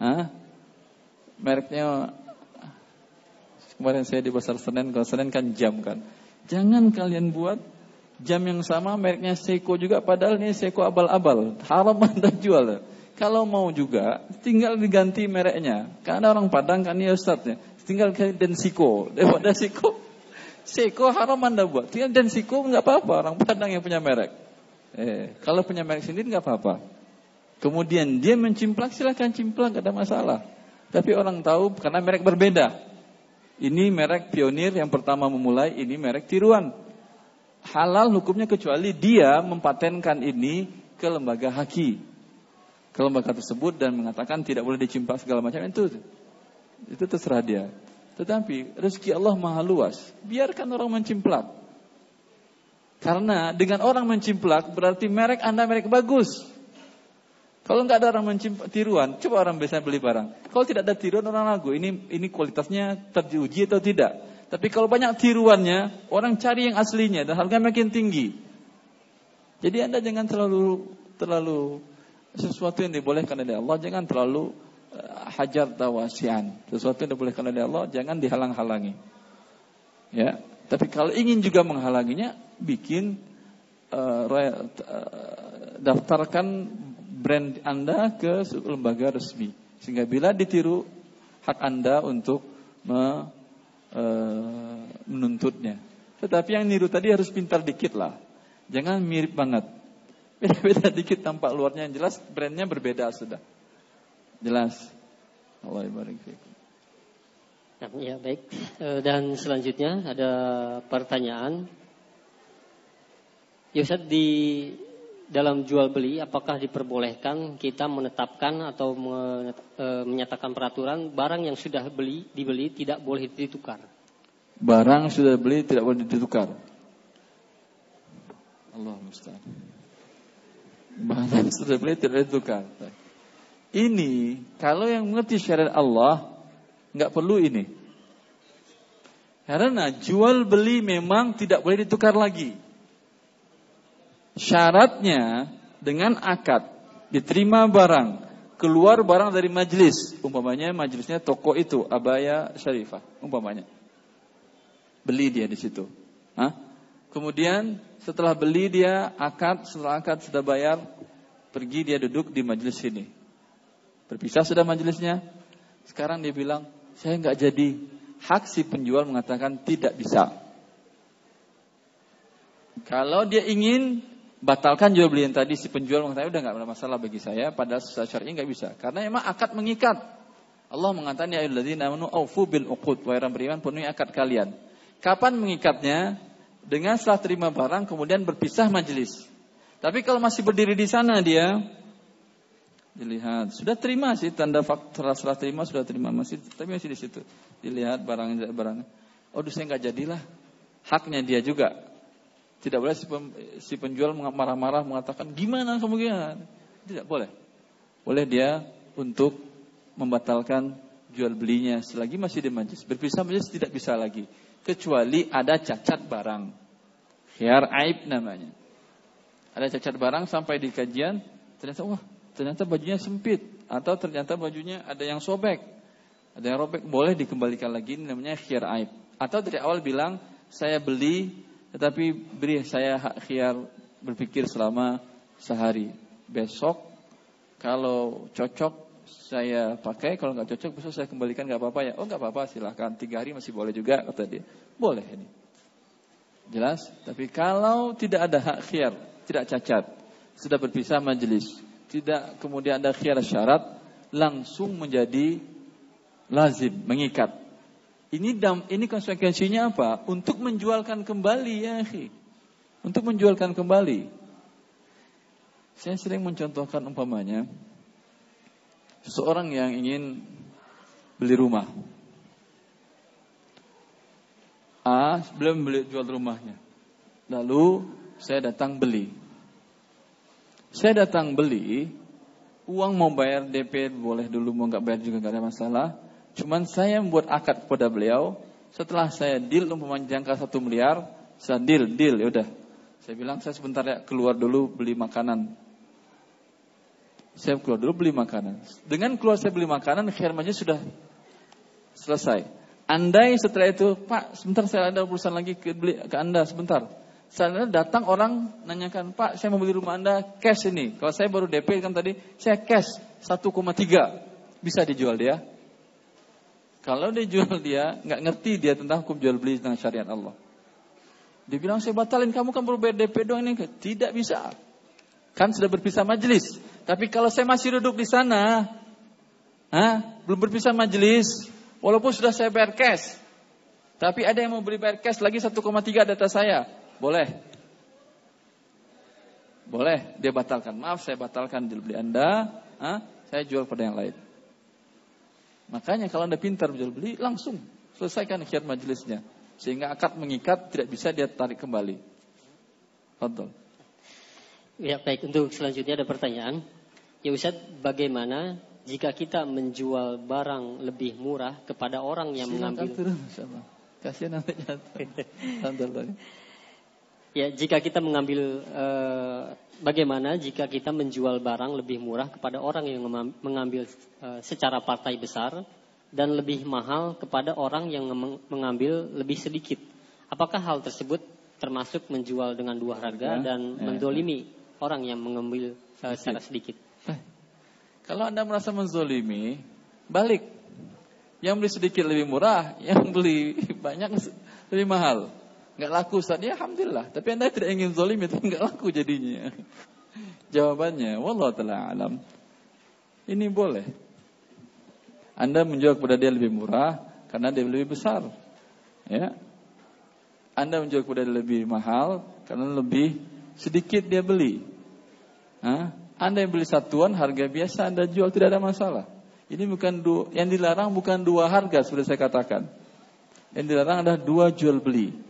Hah? Mereknya Kemarin saya di pasar Senen, kalau Senen kan jam kan. Jangan kalian buat jam yang sama mereknya Seiko juga padahal ini Seiko abal-abal. Haram Anda jual. Kalau mau juga tinggal diganti mereknya. Karena orang Padang kan ya Ustaz ya. Tinggal ke Densiko. Daripada Seiko. Seiko haram Anda buat. Tinggal Densiko nggak apa-apa orang Padang yang punya merek. Eh, kalau punya merek sendiri nggak apa-apa. Kemudian dia mencimplak silahkan cimplak gak ada masalah. Tapi orang tahu karena merek berbeda. Ini merek pionir yang pertama memulai, ini merek tiruan. Halal hukumnya kecuali dia mempatenkan ini ke lembaga haki. Ke lembaga tersebut dan mengatakan tidak boleh dicimpak segala macam itu. Itu terserah dia. Tetapi rezeki Allah maha luas. Biarkan orang mencimplak. Karena dengan orang mencimplak berarti merek Anda merek bagus. Kalau nggak ada orang mencimpak tiruan, coba orang biasa beli barang. Kalau tidak ada tiruan orang ragu, ini ini kualitasnya teruji atau tidak. Tapi kalau banyak tiruannya, orang cari yang aslinya dan harga makin tinggi. Jadi anda jangan terlalu terlalu sesuatu yang dibolehkan oleh Allah, jangan terlalu uh, hajar tawasian. Sesuatu yang dibolehkan oleh Allah, jangan dihalang-halangi. Ya, tapi kalau ingin juga menghalanginya, bikin uh, daftarkan brand Anda ke lembaga resmi. Sehingga bila ditiru hak Anda untuk me, e, menuntutnya. Tetapi yang niru tadi harus pintar dikit lah. Jangan mirip banget. Beda-beda dikit tampak luarnya yang jelas brandnya berbeda sudah. Jelas. Allah ibarik Nah, ya baik. E, dan selanjutnya ada pertanyaan. Yusuf di dalam jual beli apakah diperbolehkan kita menetapkan atau e, menyatakan peraturan barang yang sudah beli dibeli tidak boleh ditukar. Barang sudah beli tidak boleh ditukar. Allah musta'an. Barang sudah beli tidak ditukar. Ini kalau yang mengerti syariat Allah nggak perlu ini. Karena jual beli memang tidak boleh ditukar lagi. Syaratnya dengan akad diterima barang, keluar barang dari majelis, umpamanya majelisnya toko itu Abaya Syarifah, umpamanya. Beli dia di situ. Hah? Kemudian setelah beli dia akad, setelah akad sudah bayar, pergi dia duduk di majelis sini. Berpisah sudah majelisnya. Sekarang dia bilang, saya nggak jadi. Hak si penjual mengatakan tidak bisa. Kalau dia ingin batalkan jual beli yang tadi si penjual mengatakan udah nggak ada masalah bagi saya padahal secara syar'i nggak bisa. Karena emang akad mengikat. Allah mengatakan ya ayyuhalladzina amanu aufu bil uqud. Wa beriman penuhi akad kalian. Kapan mengikatnya? Dengan setelah terima barang kemudian berpisah majelis tapi kalau masih berdiri di sana dia dilihat. Sudah terima sih tanda faktor setelah terima sudah terima masih tapi masih di situ. Dilihat barang barang. Oh saya nggak jadilah haknya dia juga tidak boleh si penjual marah-marah mengatakan gimana kemungkinan. Tidak boleh. Boleh dia untuk membatalkan jual belinya selagi masih di majlis. Berpisah majlis tidak bisa lagi. Kecuali ada cacat barang. Khiar aib namanya. Ada cacat barang sampai di kajian. Ternyata wah ternyata bajunya sempit. Atau ternyata bajunya ada yang sobek. Ada yang robek. Boleh dikembalikan lagi. Namanya khiar aib. Atau dari awal bilang saya beli tetapi beri saya hak khiar berpikir selama sehari. Besok kalau cocok saya pakai, kalau nggak cocok besok saya kembalikan nggak apa-apa ya. Oh nggak apa-apa silahkan. Tiga hari masih boleh juga kata dia. Boleh ini. Jelas? Tapi kalau tidak ada hak khiar, tidak cacat, sudah berpisah majelis, tidak kemudian ada khiar syarat, langsung menjadi lazim, mengikat. Ini dam, ini konsekuensinya apa? Untuk menjualkan kembali ya, akhi. Untuk menjualkan kembali. Saya sering mencontohkan umpamanya seseorang yang ingin beli rumah. A belum beli jual rumahnya. Lalu saya datang beli. Saya datang beli, uang mau bayar DP boleh dulu mau nggak bayar juga nggak ada masalah. Cuman saya membuat akad kepada beliau. Setelah saya deal umpamanya jangka satu miliar, saya deal, deal, ya udah. Saya bilang saya sebentar ya keluar dulu beli makanan. Saya keluar dulu beli makanan. Dengan keluar saya beli makanan, khidmatnya sudah selesai. Andai setelah itu, Pak, sebentar saya ada urusan lagi ke, beli, ke Anda, sebentar. Saya datang orang nanyakan, Pak, saya mau beli rumah Anda cash ini. Kalau saya baru DP kan tadi, saya cash 1,3. Bisa dijual dia? Kalau dia jual dia, nggak ngerti dia tentang hukum jual beli tentang syariat Allah. Dia bilang saya batalin kamu kan bayar DP doang ini. Tidak bisa. Kan sudah berpisah majelis. Tapi kalau saya masih duduk di sana, ha, belum berpisah majelis, walaupun sudah saya bayar cash, tapi ada yang mau beli bayar cash lagi 1,3 data saya, boleh. Boleh, dia batalkan. Maaf, saya batalkan jual beli Anda, ha, saya jual pada yang lain. Makanya kalau Anda pintar jual beli, langsung selesaikan khiat majelisnya. Sehingga akad mengikat tidak bisa dia tarik kembali. Betul. Ya baik, untuk selanjutnya ada pertanyaan. Ya Ustaz, bagaimana jika kita menjual barang lebih murah kepada orang yang Silakan mengambil... Turun, Kasihan nanti Ya, jika kita mengambil eh, bagaimana jika kita menjual barang lebih murah kepada orang yang mengambil eh, secara partai besar dan lebih mahal kepada orang yang mengambil lebih sedikit. Apakah hal tersebut termasuk menjual dengan dua harga ya, dan ya, mendolimi ya. orang yang mengambil eh, secara sedikit? Eh, kalau Anda merasa menzolimi, balik. Yang beli sedikit lebih murah, yang beli banyak lebih mahal nggak laku Ustaz. Ya alhamdulillah. Tapi Anda tidak ingin zalim itu nggak laku jadinya. Jawabannya, wallah taala alam. Ini boleh. Anda menjual kepada dia lebih murah karena dia lebih besar. Ya. Anda menjual kepada dia lebih mahal karena lebih sedikit dia beli. Hah? Anda yang beli satuan harga biasa Anda jual tidak ada masalah. Ini bukan dua, yang dilarang bukan dua harga seperti saya katakan. Yang dilarang adalah dua jual beli.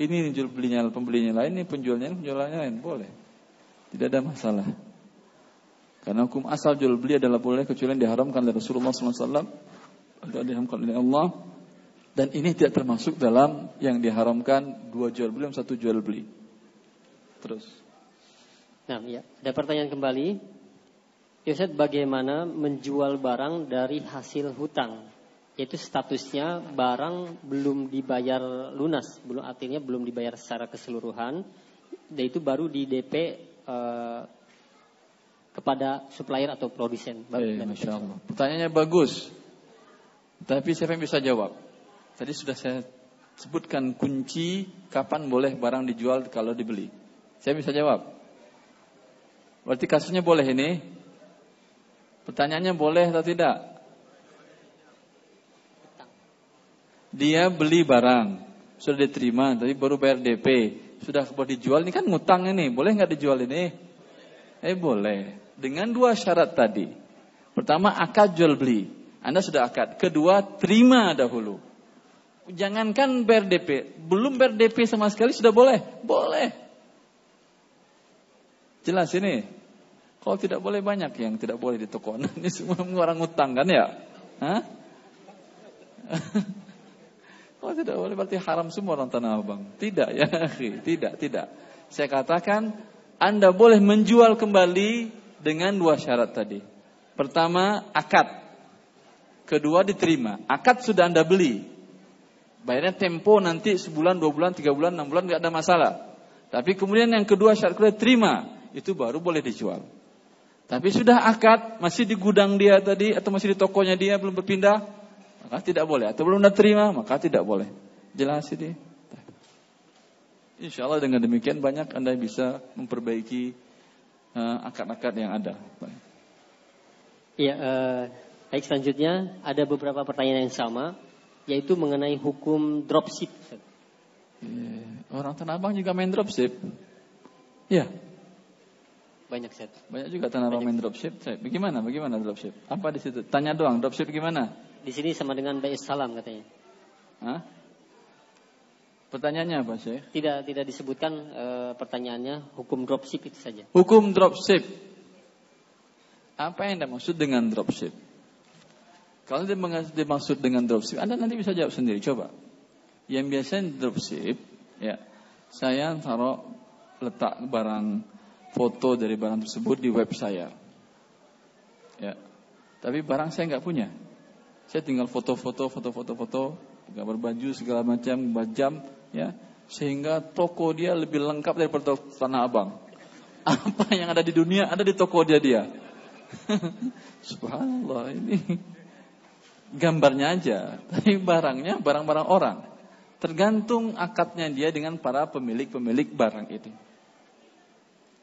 Ini jual belinya pembelinya lain, ini penjualnya penjualnya lain, boleh. Tidak ada masalah. Karena hukum asal jual beli adalah boleh kecuali yang diharamkan oleh Rasulullah SAW atau diharamkan oleh Allah. Dan ini tidak termasuk dalam yang diharamkan dua jual beli, satu jual beli. Terus. Nah, ya. Ada pertanyaan kembali. Yosef, bagaimana menjual barang dari hasil hutang? Yaitu statusnya barang belum dibayar lunas, belum artinya belum dibayar secara keseluruhan, dan itu baru di DP eh, kepada supplier atau produsen. Eh. Pertanyaannya bagus, tapi siapa yang bisa jawab? Tadi sudah saya sebutkan kunci kapan boleh barang dijual kalau dibeli. Saya bisa jawab. Berarti kasusnya boleh ini? Pertanyaannya boleh atau tidak? Dia beli barang, sudah diterima, tapi baru bayar DP, sudah boleh dijual, ini kan ngutang ini, boleh nggak dijual ini? Eh boleh, dengan dua syarat tadi. Pertama akad jual beli, Anda sudah akad. Kedua terima dahulu. Jangankan bayar DP, belum bayar DP sama sekali sudah boleh, boleh. Jelas ini. Kalau tidak boleh banyak yang tidak boleh di toko. Ini semua orang ngutang kan ya? Hah? Kalau tidak boleh berarti haram semua orang Tanah Abang. Tidak ya, tidak, tidak. Saya katakan Anda boleh menjual kembali dengan dua syarat tadi. Pertama, akad. Kedua, diterima. Akad sudah Anda beli. Bayarnya tempo nanti sebulan, dua bulan, tiga bulan, enam bulan, nggak ada masalah. Tapi kemudian yang kedua syarat kedua terima, itu baru boleh dijual. Tapi sudah akad, masih di gudang dia tadi atau masih di tokonya dia belum berpindah, maka tidak boleh. Atau belum terima, maka tidak boleh. Jelas ini. Insya Allah dengan demikian banyak anda bisa memperbaiki uh, akad-akad yang ada. Iya, uh, baik selanjutnya ada beberapa pertanyaan yang sama, yaitu mengenai hukum dropship. Yeah. Orang Tanah Abang juga main dropship. Ya. Banyak set. Banyak juga tanah abang main dropship. Bagaimana? Bagaimana dropship? Apa di situ? Tanya doang. Dropship gimana? Di sini sama dengan Bais Salam katanya. Hah? Pertanyaannya apa sih? Tidak tidak disebutkan e, pertanyaannya hukum dropship itu saja. Hukum dropship. Apa yang dimaksud dengan dropship? Kalau dimaksud dengan dropship, Anda nanti bisa jawab sendiri. Coba. Yang biasanya dropship, ya, saya taruh letak barang foto dari barang tersebut di web saya. Ya. Tapi barang saya nggak punya. Saya tinggal foto-foto, foto-foto, foto, gambar baju segala macam, jam, ya, sehingga toko dia lebih lengkap daripada Tanah Abang. Apa yang ada di dunia ada di toko dia dia. Subhanallah ini gambarnya aja, tapi barangnya barang-barang orang. Tergantung akadnya dia dengan para pemilik-pemilik barang itu.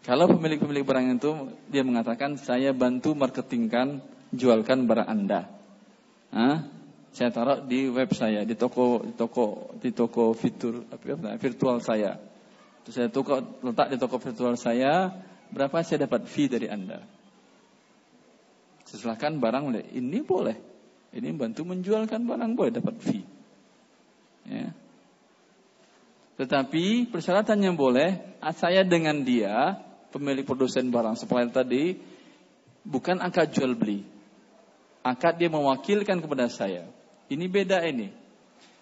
Kalau pemilik-pemilik barang itu dia mengatakan saya bantu marketingkan, jualkan barang Anda. Hah? Saya taruh di web saya, di toko di toko di toko fitur virtual saya. Terus saya toko, letak di toko virtual saya, berapa saya dapat fee dari Anda? Silahkan barang ini boleh. Ini bantu menjualkan barang boleh dapat fee. Ya. Tetapi persyaratannya boleh, saya dengan dia pemilik produsen barang supplier tadi bukan akad jual beli. Akad dia mewakilkan kepada saya. Ini beda ini.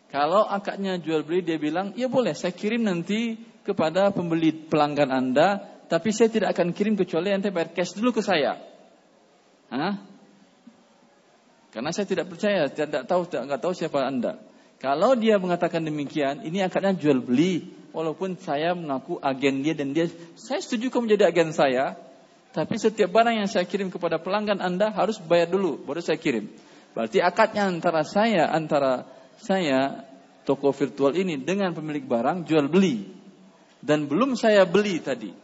Kalau akadnya jual beli dia bilang, ya boleh saya kirim nanti kepada pembeli pelanggan Anda, tapi saya tidak akan kirim kecuali Anda bayar cash dulu ke saya. Hah? Karena saya tidak percaya, tidak tahu, tidak tahu siapa Anda. Kalau dia mengatakan demikian, ini akadnya jual beli, walaupun saya mengaku agen dia dan dia saya setuju kamu menjadi agen saya, tapi setiap barang yang saya kirim kepada pelanggan Anda harus bayar dulu baru saya kirim. Berarti akadnya antara saya antara saya toko virtual ini dengan pemilik barang jual beli dan belum saya beli tadi.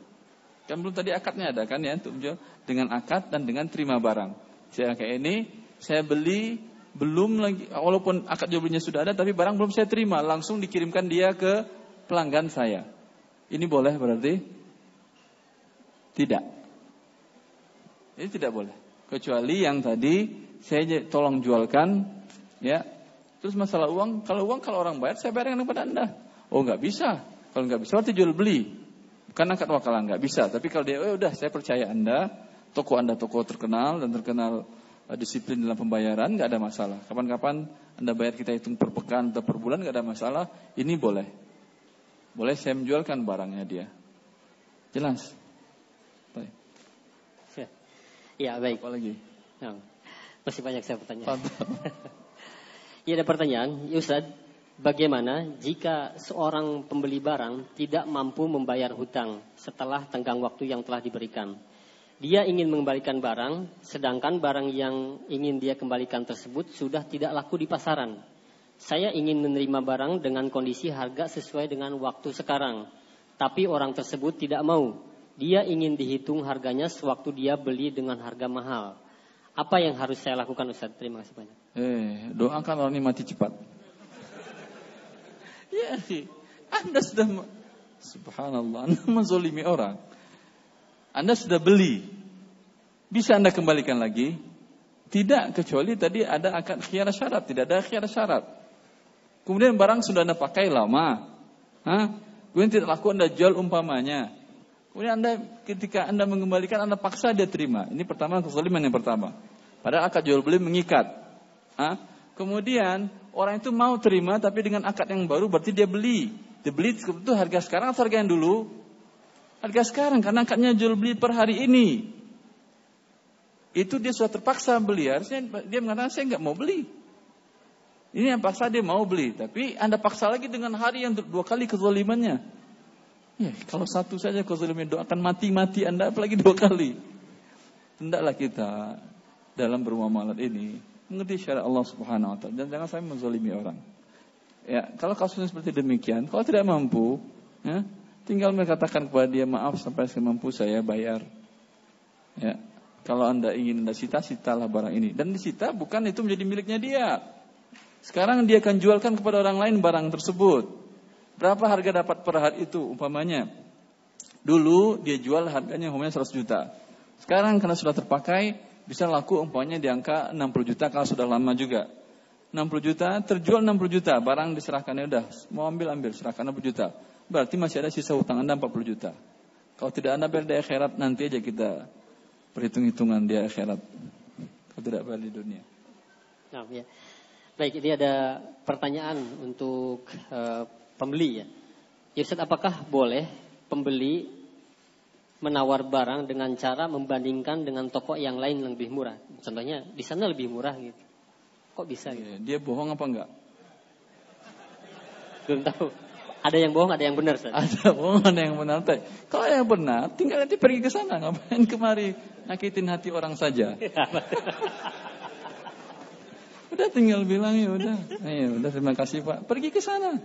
Kan belum tadi akadnya ada kan ya untuk jual dengan akad dan dengan terima barang. Saya kayak ini saya beli belum lagi walaupun akad jual belinya sudah ada tapi barang belum saya terima langsung dikirimkan dia ke pelanggan saya. Ini boleh berarti? Tidak. Ini tidak boleh. Kecuali yang tadi saya tolong jualkan, ya. Terus masalah uang, kalau uang kalau orang bayar saya bayarkan kepada anda. Oh nggak bisa. Kalau nggak bisa berarti jual beli. Bukan akad wakalah nggak bisa. Tapi kalau dia, oh udah saya percaya anda, toko anda toko terkenal dan terkenal uh, disiplin dalam pembayaran nggak ada masalah. Kapan-kapan anda bayar kita hitung per pekan atau per bulan nggak ada masalah. Ini boleh. Boleh saya menjualkan barangnya dia. Jelas? Baik. Ya, ya baik. Apa lagi? Ya, masih banyak saya bertanya. ya ada pertanyaan, ya Ustaz, bagaimana jika seorang pembeli barang tidak mampu membayar hutang setelah tenggang waktu yang telah diberikan? Dia ingin mengembalikan barang, sedangkan barang yang ingin dia kembalikan tersebut sudah tidak laku di pasaran. Saya ingin menerima barang dengan kondisi harga sesuai dengan waktu sekarang. Tapi orang tersebut tidak mau. Dia ingin dihitung harganya sewaktu dia beli dengan harga mahal. Apa yang harus saya lakukan Ustaz? Terima kasih banyak. Eh, doakan orang ini mati cepat. ya, Anda sudah subhanallah, Anda menzolimi orang. Anda sudah beli. Bisa Anda kembalikan lagi? Tidak, kecuali tadi ada akad khiar syarat, tidak ada khiar syarat. Kemudian barang sudah Anda pakai lama. Hah? Kemudian tidak laku Anda jual umpamanya. Kemudian Anda ketika Anda mengembalikan Anda paksa dia terima. Ini pertama kezaliman yang pertama. Padahal akad jual beli mengikat. Hah? Kemudian orang itu mau terima tapi dengan akad yang baru berarti dia beli. Dia beli itu harga sekarang atau harga yang dulu? Harga sekarang karena akadnya jual beli per hari ini. Itu dia sudah terpaksa beli. Harusnya dia mengatakan saya nggak mau beli. Ini yang paksa dia mau beli. Tapi Anda paksa lagi dengan hari yang dua kali kezalimannya. Ya, kalau satu saja kau zalim doakan mati-mati Anda apalagi dua kali. Hendaklah kita dalam bermuamalat ini mengerti syariat Allah Subhanahu wa taala dan jangan sampai menzalimi orang. Ya, kalau kasusnya seperti demikian, kalau tidak mampu, ya, tinggal mengatakan kepada dia maaf sampai saya mampu saya bayar. Ya, kalau anda ingin anda sita, sitalah barang ini. Dan disita bukan itu menjadi miliknya dia. Sekarang dia akan jualkan kepada orang lain barang tersebut. Berapa harga dapat per hari itu umpamanya? Dulu dia jual harganya umpamanya 100 juta. Sekarang karena sudah terpakai bisa laku umpamanya di angka 60 juta kalau sudah lama juga. 60 juta terjual 60 juta, barang diserahkannya udah mau ambil ambil serahkan 60 juta. Berarti masih ada sisa hutang Anda 40 juta. Kalau tidak Anda bayar di akhirat nanti aja kita perhitung-hitungan di akhirat. Kalau tidak bayar dunia. Nah, ya. Baik, ini ada pertanyaan untuk uh, pembeli ya. Ya Ustaz, apakah boleh pembeli menawar barang dengan cara membandingkan dengan toko yang lain yang lebih murah? Contohnya di sana lebih murah gitu. Kok bisa gitu? Dia bohong apa enggak? Belum tahu. Ada yang bohong, ada yang benar. Ustaz. Ada bohong, ada yang benar. Kalau yang benar, tinggal nanti pergi ke sana. Ngapain kemari nyakitin hati orang saja. udah tinggal bilang ya udah. Ayo, udah terima kasih Pak. Pergi ke sana.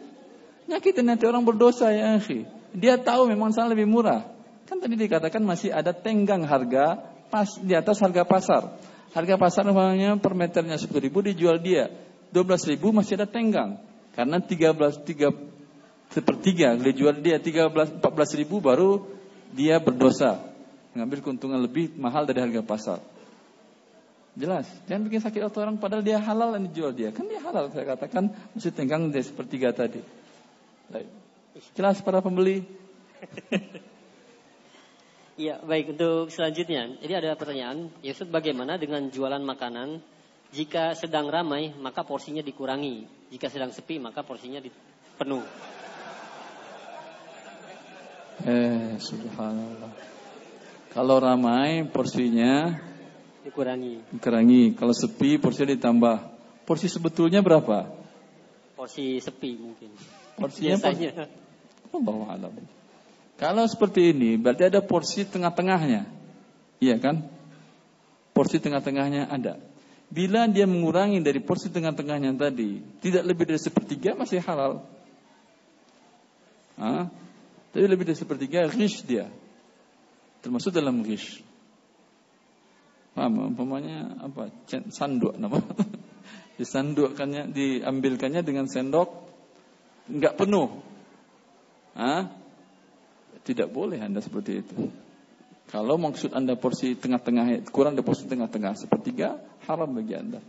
Nyakitin nanti orang berdosa ya akhi. Dia tahu memang sana lebih murah. Kan tadi dikatakan masih ada tenggang harga pas di atas harga pasar. Harga pasar namanya per meternya 10 ribu dijual dia 12 ribu masih ada tenggang. Karena 13 3 sepertiga dijual dia 13 14 ribu baru dia berdosa. Mengambil keuntungan lebih mahal dari harga pasar. Jelas, jangan bikin sakit orang padahal dia halal yang dijual dia. Kan dia halal saya katakan mesti tenggang dari sepertiga tadi. Baik. Jelas para pembeli. Iya, baik untuk selanjutnya. Jadi ada pertanyaan, Yusuf bagaimana dengan jualan makanan? Jika sedang ramai, maka porsinya dikurangi. Jika sedang sepi, maka porsinya penuh. Eh, subhanallah. Kalau ramai, porsinya dikurangi. Dikurangi. Kalau sepi, porsinya ditambah. Porsi sebetulnya berapa? Porsi sepi mungkin. Porsinya biasanya. Allah alam. Kalau seperti ini berarti ada porsi tengah-tengahnya. Iya kan? Porsi tengah-tengahnya ada. Bila dia mengurangi dari porsi tengah-tengahnya tadi, tidak lebih dari sepertiga masih halal. Hah? Tapi lebih dari sepertiga ghish dia. Termasuk dalam ghish. Paham? Umpamanya apa? Sanduk nama. Disandukkannya, diambilkannya dengan sendok nggak penuh. Hah? Tidak boleh Anda seperti itu. Kalau maksud Anda porsi tengah-tengah kurang dari porsi tengah-tengah sepertiga haram bagi Anda.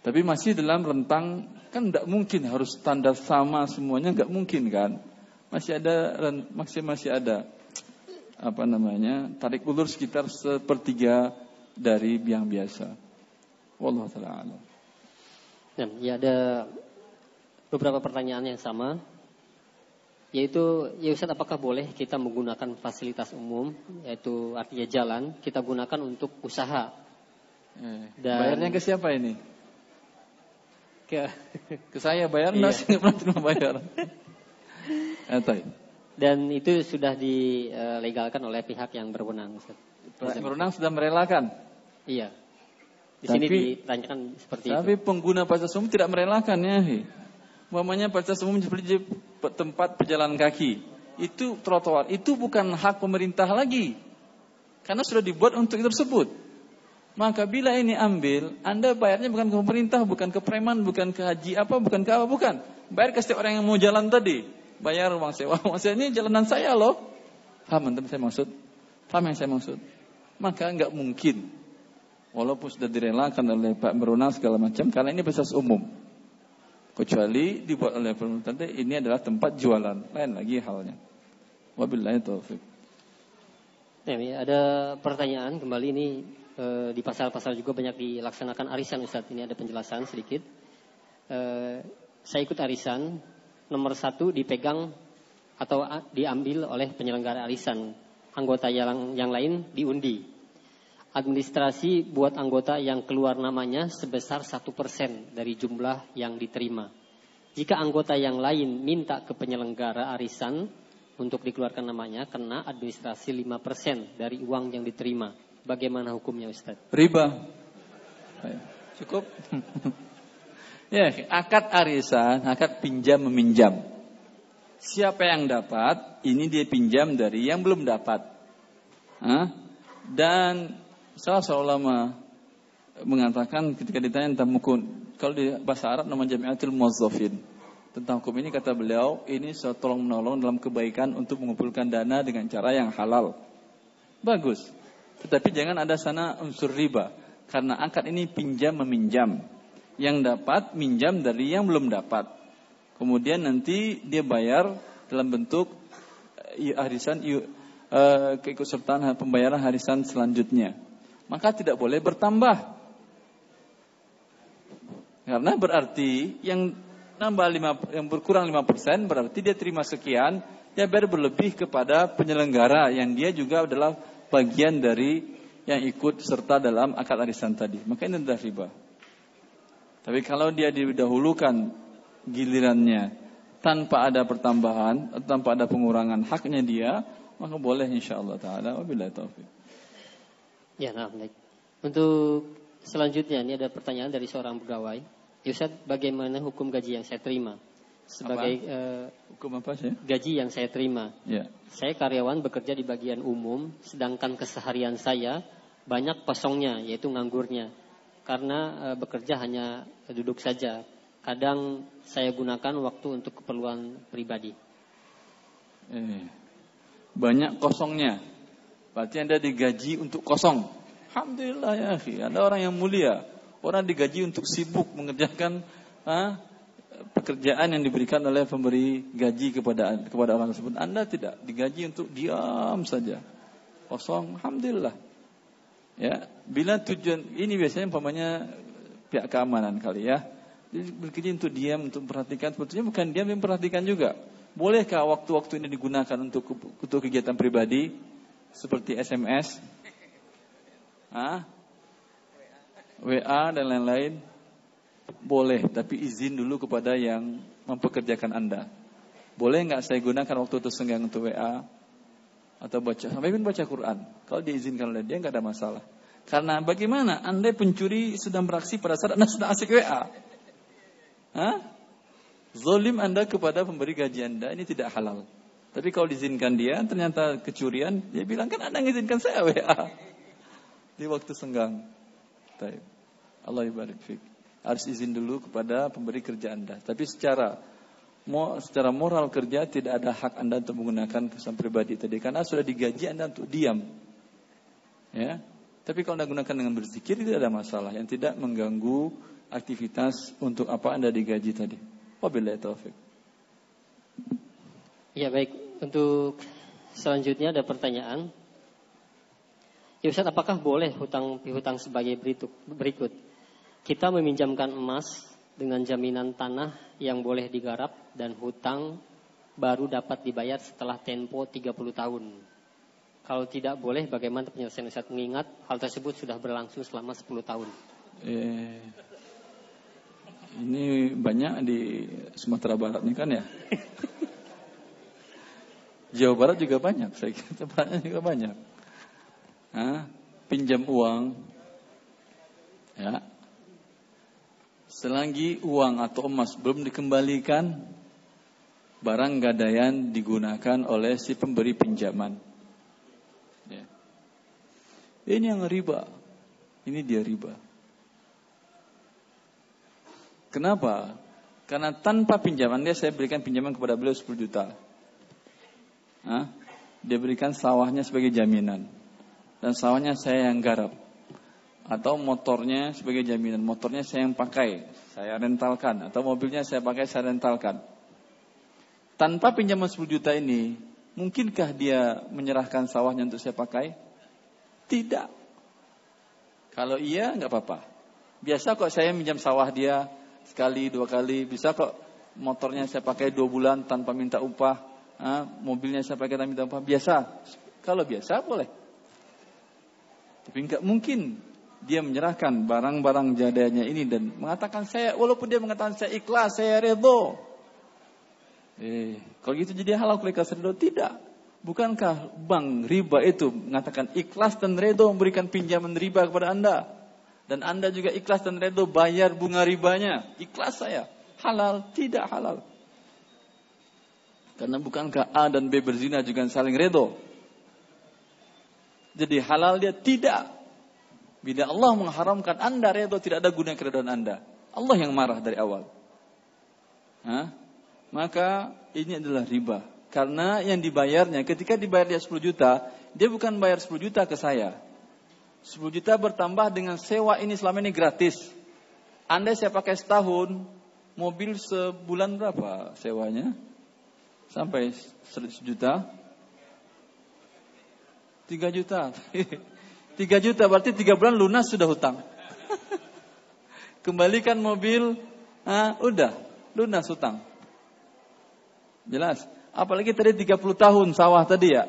Tapi masih dalam rentang kan tidak mungkin harus standar sama semuanya nggak mungkin kan. Masih ada masih masih ada apa namanya tarik ulur sekitar sepertiga dari biang biasa. Wallahu taala Ya, ada beberapa pertanyaan yang sama yaitu ya Ustaz apakah boleh kita menggunakan fasilitas umum yaitu artinya jalan kita gunakan untuk usaha? Eh, dan bayarnya ke siapa ini? Ke ke saya bayar iya. nggak pernah terima bayar. Eh, dan itu sudah dilegalkan oleh pihak yang berwenang Ustaz. berwenang sudah merelakan? Iya. Di tapi, sini ditanyakan seperti tapi itu. tapi pengguna fasilitas umum tidak merelakan ya Umpamanya fasilitas umum seperti tempat pejalan kaki. itu trotoar, itu bukan hak pemerintah lagi. Karena sudah dibuat untuk itu tersebut. Maka bila ini ambil, Anda bayarnya bukan ke pemerintah, bukan ke preman, bukan ke haji apa, bukan ke apa, bukan. Bayar ke setiap orang yang mau jalan tadi. Bayar uang sewa. Uang sewa ini jalanan saya loh. Paham anda saya maksud? Paham yang saya maksud? Maka nggak mungkin. Walaupun sudah direlakan oleh Pak Beruna segala macam, karena ini fasilitas umum. Kecuali dibuat oleh pemerintah, ini adalah tempat jualan. Lain lagi halnya. Wabillahi taufiq. Ya, ada pertanyaan kembali ini e, di pasar-pasar juga banyak dilaksanakan arisan Ustaz. Ini ada penjelasan sedikit. E, saya ikut arisan, nomor satu dipegang atau diambil oleh penyelenggara arisan. Anggota yang, yang lain diundi. Administrasi buat anggota yang keluar namanya sebesar satu persen dari jumlah yang diterima. Jika anggota yang lain minta ke penyelenggara arisan, untuk dikeluarkan namanya kena administrasi 5% dari uang yang diterima. Bagaimana hukumnya Ustaz? Riba. Cukup. ya, akad arisan, akad pinjam meminjam. Siapa yang dapat, ini dia pinjam dari yang belum dapat. Hah? Dan salah seorang ulama mengatakan ketika ditanya tentang mukun, kalau di bahasa Arab namanya jami'atul muwazzafin tentang hukum ini kata beliau ini tolong menolong dalam kebaikan untuk mengumpulkan dana dengan cara yang halal. Bagus. Tetapi jangan ada sana unsur riba karena akad ini pinjam meminjam. Yang dapat minjam dari yang belum dapat. Kemudian nanti dia bayar dalam bentuk harisan uh, keikutsertaan pembayaran harisan selanjutnya. Maka tidak boleh bertambah. Karena berarti yang nambah lima, yang berkurang 5% berarti dia terima sekian, dia bayar berlebih kepada penyelenggara yang dia juga adalah bagian dari yang ikut serta dalam akad arisan tadi. Maka ini adalah riba. Tapi kalau dia didahulukan gilirannya tanpa ada pertambahan, tanpa ada pengurangan haknya dia, maka boleh insya Allah taala. Wabillahi taufik. Ya, nah, baik. Untuk selanjutnya ini ada pertanyaan dari seorang pegawai. Ustaz, bagaimana hukum gaji yang saya terima? Sebagai apa? Uh, hukum apa sih? Gaji yang saya terima. Ya. Saya karyawan bekerja di bagian umum, sedangkan keseharian saya banyak kosongnya, yaitu nganggurnya. Karena uh, bekerja hanya duduk saja. Kadang saya gunakan waktu untuk keperluan pribadi. Eh, banyak kosongnya. Berarti Anda digaji untuk kosong. Alhamdulillah ya, Anda orang yang mulia. Orang digaji untuk sibuk mengerjakan ha, pekerjaan yang diberikan oleh pemberi gaji kepada kepada orang tersebut. Anda tidak digaji untuk diam saja. Kosong, alhamdulillah. Ya, bila tujuan ini biasanya umpamanya pihak keamanan kali ya. Jadi untuk diam, untuk memperhatikan. Sebetulnya bukan diam, memperhatikan juga. Bolehkah waktu-waktu ini digunakan untuk untuk kegiatan pribadi seperti SMS? Hah? WA dan lain-lain boleh, tapi izin dulu kepada yang mempekerjakan Anda. Boleh nggak saya gunakan waktu itu senggang untuk WA atau baca sampai pun baca Quran? Kalau diizinkan oleh dia nggak ada masalah. Karena bagaimana Anda pencuri sedang beraksi pada saat Anda sedang asik WA? Hah? Zolim Anda kepada pemberi gaji Anda ini tidak halal. Tapi kalau diizinkan dia, ternyata kecurian, dia bilang kan Anda mengizinkan saya WA di waktu senggang. Taib. Allah ibarik. Harus izin dulu kepada pemberi kerja Anda. Tapi secara secara moral kerja tidak ada hak Anda untuk menggunakan pesan pribadi tadi karena sudah digaji Anda untuk diam. Ya. Tapi kalau Anda gunakan dengan berzikir tidak ada masalah yang tidak mengganggu aktivitas untuk apa Anda digaji tadi. Wabillahi taufik. Ya baik, untuk selanjutnya ada pertanyaan Ya Ustaz, apakah boleh hutang pihutang sebagai berikut? Kita meminjamkan emas dengan jaminan tanah yang boleh digarap dan hutang baru dapat dibayar setelah tempo 30 tahun. Kalau tidak boleh, bagaimana penyelesaian Ustaz? Mengingat hal tersebut sudah berlangsung selama 10 tahun. Eh, ini banyak di Sumatera Barat ini kan ya? Jawa Barat juga banyak, saya kira tempatnya juga banyak ha, pinjam uang, ya, selagi uang atau emas belum dikembalikan, barang gadaian digunakan oleh si pemberi pinjaman. Ya. Ini yang riba. Ini dia riba. Kenapa? Karena tanpa pinjaman dia saya berikan pinjaman kepada beliau 10 juta. Hah? Dia berikan sawahnya sebagai jaminan. Dan sawahnya saya yang garap. Atau motornya sebagai jaminan. Motornya saya yang pakai. Saya rentalkan. Atau mobilnya saya pakai, saya rentalkan. Tanpa pinjaman 10 juta ini, mungkinkah dia menyerahkan sawahnya untuk saya pakai? Tidak. Kalau iya, nggak apa-apa. Biasa kok saya minjam sawah dia, sekali dua kali bisa kok motornya saya pakai dua bulan tanpa minta upah ah, mobilnya saya pakai tanpa minta upah biasa. Kalau biasa boleh. Tapi nggak mungkin dia menyerahkan barang-barang jadanya ini dan mengatakan saya walaupun dia mengatakan saya ikhlas saya redho eh kalau gitu jadi halal ikhlas redho tidak. Bukankah bank riba itu mengatakan ikhlas dan redho memberikan pinjaman riba kepada anda? Dan Anda juga ikhlas dan redho bayar bunga ribanya. Ikhlas saya. Halal, tidak halal. Karena bukankah A dan B berzina juga saling redho. Jadi halal dia tidak. Bila Allah mengharamkan Anda redho tidak ada guna keredoan Anda. Allah yang marah dari awal. Hah? Maka ini adalah riba. Karena yang dibayarnya ketika dibayar dia 10 juta, dia bukan bayar 10 juta ke saya. 10 juta bertambah dengan sewa ini selama ini gratis. Anda saya pakai setahun, mobil sebulan berapa sewanya? Sampai 100 juta? 3 juta. 3 juta berarti 3 bulan lunas sudah hutang. Kembalikan mobil, ah, udah lunas hutang. Jelas. Apalagi tadi 30 tahun sawah tadi ya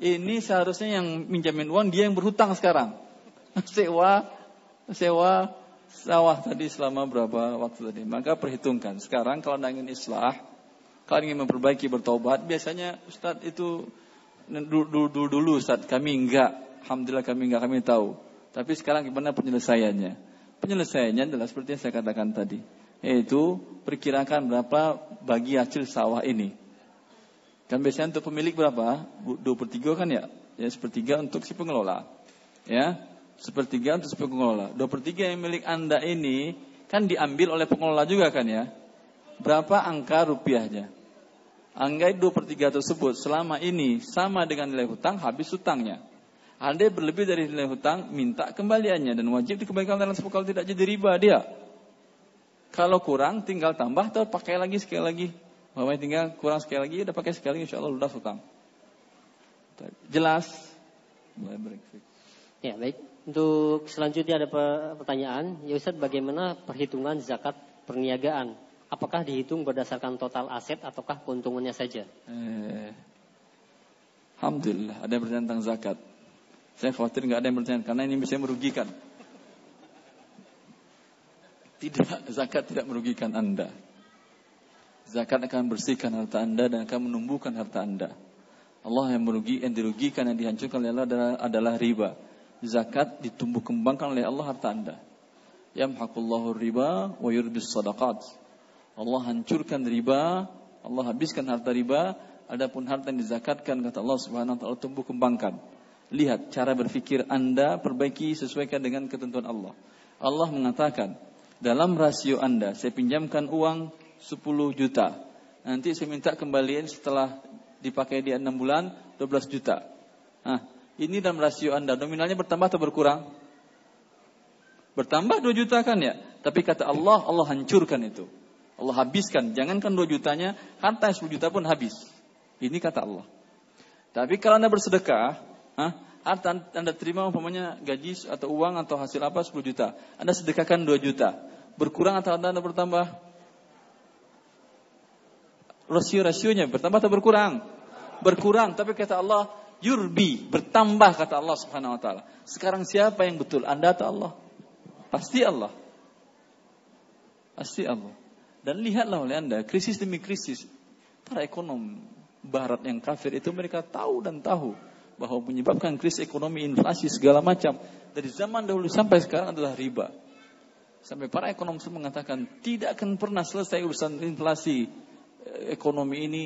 ini seharusnya yang minjamin uang dia yang berhutang sekarang. sewa sewa sawah tadi selama berapa waktu tadi. Maka perhitungkan. Sekarang kalau anda ingin islah, kalau ingin memperbaiki bertobat, biasanya Ustadz itu dulu dulu, dulu kami enggak. Alhamdulillah kami enggak kami tahu. Tapi sekarang gimana penyelesaiannya? Penyelesaiannya adalah seperti yang saya katakan tadi. Yaitu perkirakan berapa bagi hasil sawah ini Kan biasanya untuk pemilik berapa? Dua per tiga kan ya? Ya sepertiga untuk si pengelola. Ya, sepertiga untuk si pengelola. Dua per tiga yang milik anda ini kan diambil oleh pengelola juga kan ya? Berapa angka rupiahnya? Angka dua per tiga tersebut selama ini sama dengan nilai hutang, habis hutangnya. Anda berlebih dari nilai hutang, minta kembaliannya dan wajib dikembalikan dalam sepuluh kalau tidak jadi riba dia. Kalau kurang, tinggal tambah atau pakai lagi sekali lagi Mama tinggal kurang sekali lagi, udah pakai sekali, insya Allah lunas hutang. Jelas? Ya baik. Untuk selanjutnya ada pertanyaan, ya Ustaz bagaimana perhitungan zakat perniagaan? Apakah dihitung berdasarkan total aset ataukah keuntungannya saja? Eh, Alhamdulillah ada yang bertanya tentang zakat. Saya khawatir nggak ada yang bertanya karena ini bisa merugikan. Tidak, zakat tidak merugikan Anda. Zakat akan bersihkan harta anda dan akan menumbuhkan harta anda. Allah yang merugi, yang dirugikan, yang dihancurkan oleh Allah adalah, adalah riba. Zakat ditumbuh kembangkan oleh Allah harta anda. Yamhaqullahu riba wa yurbis sadaqat. Allah hancurkan riba, Allah habiskan harta riba, adapun harta yang dizakatkan kata Allah Subhanahu wa taala tumbuh kembangkan. Lihat cara berfikir Anda perbaiki sesuaikan dengan ketentuan Allah. Allah mengatakan, dalam rasio Anda saya pinjamkan uang 10 juta. Nanti saya minta kembalian setelah dipakai dia 6 bulan 12 juta. Nah, ini dalam rasio Anda nominalnya bertambah atau berkurang? Bertambah 2 juta kan ya? Tapi kata Allah, Allah hancurkan itu. Allah habiskan. Jangankan 2 jutanya, harta 10 juta pun habis. Ini kata Allah. Tapi kalau Anda bersedekah, ah, harta Anda terima umpamanya gaji atau uang atau hasil apa 10 juta. Anda sedekahkan 2 juta. Berkurang atau Anda bertambah? rasio-rasionya bertambah atau berkurang? Berkurang, tapi kata Allah, yurbi, bertambah kata Allah Subhanahu wa taala. Sekarang siapa yang betul? Anda atau Allah? Pasti Allah. Pasti Allah. Dan lihatlah oleh Anda, krisis demi krisis, para ekonom barat yang kafir itu mereka tahu dan tahu bahwa menyebabkan krisis ekonomi, inflasi segala macam dari zaman dahulu sampai sekarang adalah riba. Sampai para ekonom itu mengatakan tidak akan pernah selesai urusan inflasi ekonomi ini,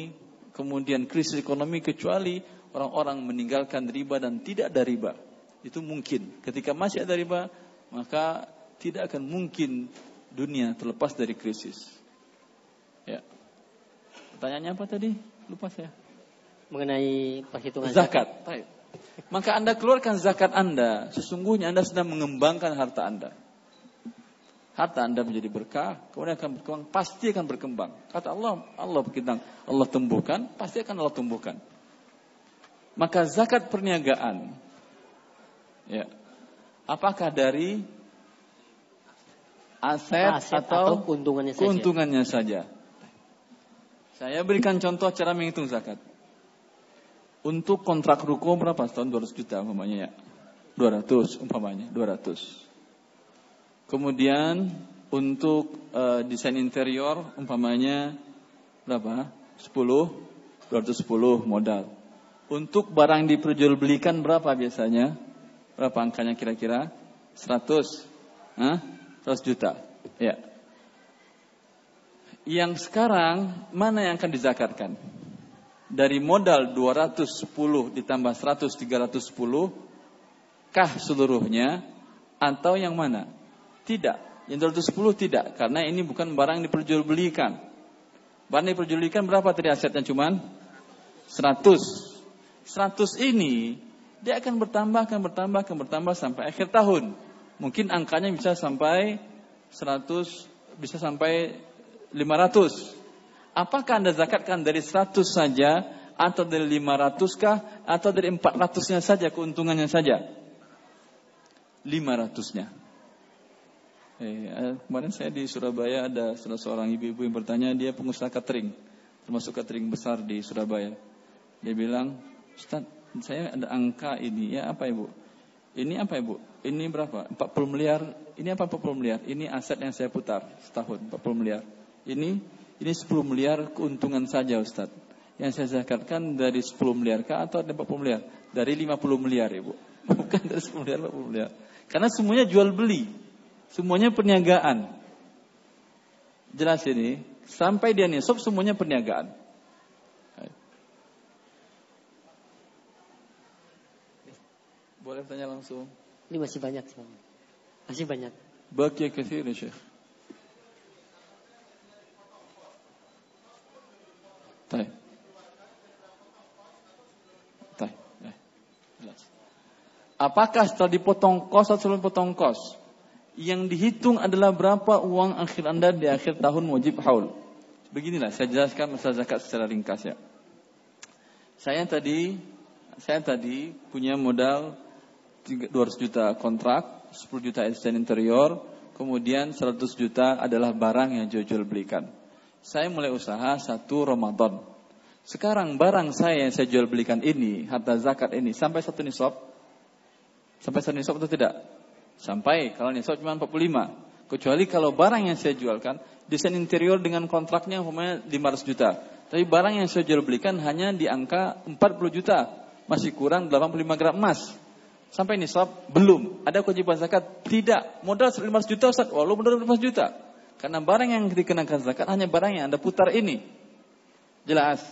kemudian krisis ekonomi kecuali orang-orang meninggalkan riba dan tidak ada riba. Itu mungkin. Ketika masih ada riba, maka tidak akan mungkin dunia terlepas dari krisis. Ya. Pertanyaannya apa tadi? Lupa saya. Mengenai perhitungan zakat. zakat. Maka Anda keluarkan zakat Anda, sesungguhnya Anda sedang mengembangkan harta Anda harta Anda menjadi berkah, kemudian akan berkembang, pasti akan berkembang. Kata Allah, Allah berkembang, Allah tumbuhkan, pasti akan Allah tumbuhkan. Maka zakat perniagaan, ya, apakah dari aset, aset atau, atau keuntungannya, keuntungannya saja? saja? Saya berikan contoh cara menghitung zakat. Untuk kontrak ruko berapa? Setahun 200 juta umpamanya ya. 200 umpamanya, 200. Kemudian untuk uh, desain interior umpamanya berapa? 10 210 modal. Untuk barang diperjualbelikan berapa biasanya? Berapa angkanya kira-kira? 100. Hah? 100 juta. Ya. Yang sekarang mana yang akan dizakatkan? Dari modal 210 ditambah 100 310 kah seluruhnya atau yang mana? Tidak. Yang 210 tidak. Karena ini bukan barang yang diperjualbelikan. Barang yang diperjualbelikan berapa tadi asetnya cuman? 100. 100 ini dia akan bertambah, akan bertambah, akan bertambah sampai akhir tahun. Mungkin angkanya bisa sampai 100, bisa sampai 500. Apakah Anda zakatkan dari 100 saja atau dari 500 kah atau dari 400-nya saja keuntungannya saja? 500-nya. Eh, kemarin saya di Surabaya ada salah seorang ibu-ibu yang bertanya dia pengusaha catering, termasuk catering besar di Surabaya. Dia bilang, Ustaz, saya ada angka ini, ya apa ibu? Ini apa ibu? Ini berapa? 40 miliar. Ini apa 40 miliar? Ini aset yang saya putar setahun 40 miliar. Ini ini 10 miliar keuntungan saja Ustaz. Yang saya zakatkan dari 10 miliar kah atau dari 40 miliar? Dari 50 miliar ibu. Bukan dari 10 miliar 40 miliar. Karena semuanya jual beli. Semuanya perniagaan. Jelas ini. Sampai dia nisab semuanya perniagaan. Boleh tanya langsung. Ini masih banyak. Masih banyak. Baki kathir ya Syekh. Baik. Baik. Jelas. Apakah setelah dipotong kos atau sebelum potong kos? yang dihitung adalah berapa uang akhir Anda di akhir tahun wajib haul. Beginilah saya jelaskan masalah zakat secara ringkas ya. Saya tadi saya tadi punya modal 200 juta kontrak, 10 juta asisten interior, kemudian 100 juta adalah barang yang jual belikan. Saya mulai usaha satu Ramadan. Sekarang barang saya yang saya jual belikan ini, harta zakat ini sampai satu nisab. Sampai satu nisab atau tidak? Sampai kalau nisab cuma 45. Kecuali kalau barang yang saya jualkan desain interior dengan kontraknya umpamanya 500 juta. Tapi barang yang saya jual belikan hanya di angka 40 juta. Masih kurang 85 gram emas. Sampai nisab belum. Ada kewajiban zakat? Tidak. Modal 500 juta Ustaz. Walau modal 500 juta. Karena barang yang dikenakan zakat hanya barang yang Anda putar ini. Jelas.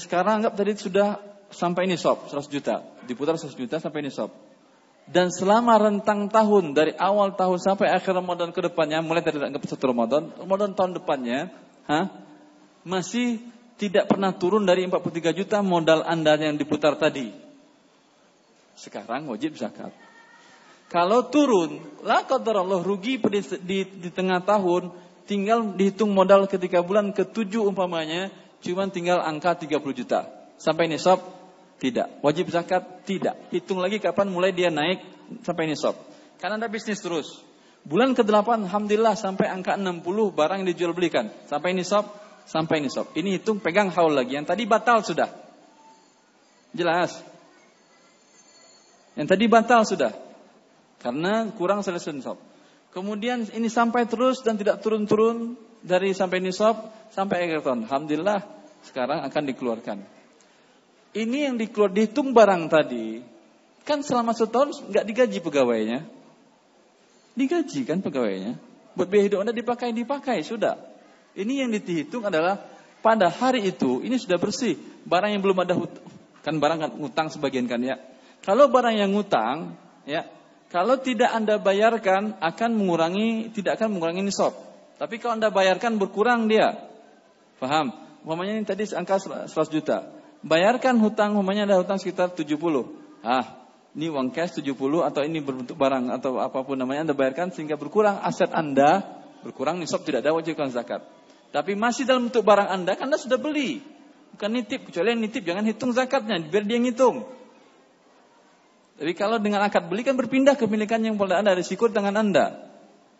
Sekarang anggap tadi sudah sampai nisab 100 juta. Diputar 100 juta sampai nisab. Dan selama rentang tahun dari awal tahun sampai akhir Ramadan ke depannya, mulai dari anggap satu Ramadan, Ramadan tahun depannya, ha, masih tidak pernah turun dari 43 juta modal Anda yang diputar tadi. Sekarang wajib zakat. Kalau turun, lah kata Allah rugi di, di, di tengah tahun, tinggal dihitung modal ketika bulan ke-7 umpamanya, cuma tinggal angka 30 juta. Sampai nisab tidak. Wajib zakat? Tidak. Hitung lagi kapan mulai dia naik sampai nisab. Karena Anda bisnis terus. Bulan ke-8 Alhamdulillah sampai angka 60 barang yang dijual belikan. Sampai nisab, sampai nisab. Ini hitung pegang haul lagi. Yang tadi batal sudah. Jelas. Yang tadi batal sudah. Karena kurang selesai nisab. Kemudian ini sampai terus dan tidak turun-turun dari sampai nisab sampai akhir tahun. Alhamdulillah sekarang akan dikeluarkan ini yang dikeluar dihitung barang tadi, kan selama setahun nggak digaji pegawainya. Digaji kan pegawainya. Buat biaya hidup Anda dipakai, dipakai, sudah. Ini yang dihitung adalah pada hari itu ini sudah bersih. Barang yang belum ada hutang, kan barang kan utang sebagian kan ya. Kalau barang yang ngutang, ya, kalau tidak Anda bayarkan akan mengurangi tidak akan mengurangi nisab. Tapi kalau Anda bayarkan berkurang dia. Paham? Umpamanya ini tadi angka 100 juta. Bayarkan hutang umpamanya ada hutang sekitar 70. Ah, ini uang cash 70 atau ini berbentuk barang atau apa pun namanya Anda bayarkan sehingga berkurang aset Anda, berkurang nisab tidak ada wajibkan zakat. Tapi masih dalam bentuk barang Anda kan Anda sudah beli. Bukan nitip, kecuali nitip jangan hitung zakatnya, biar dia ngitung. Tapi kalau dengan akad beli kan berpindah kepemilikan yang pada Anda, risiko dengan Anda.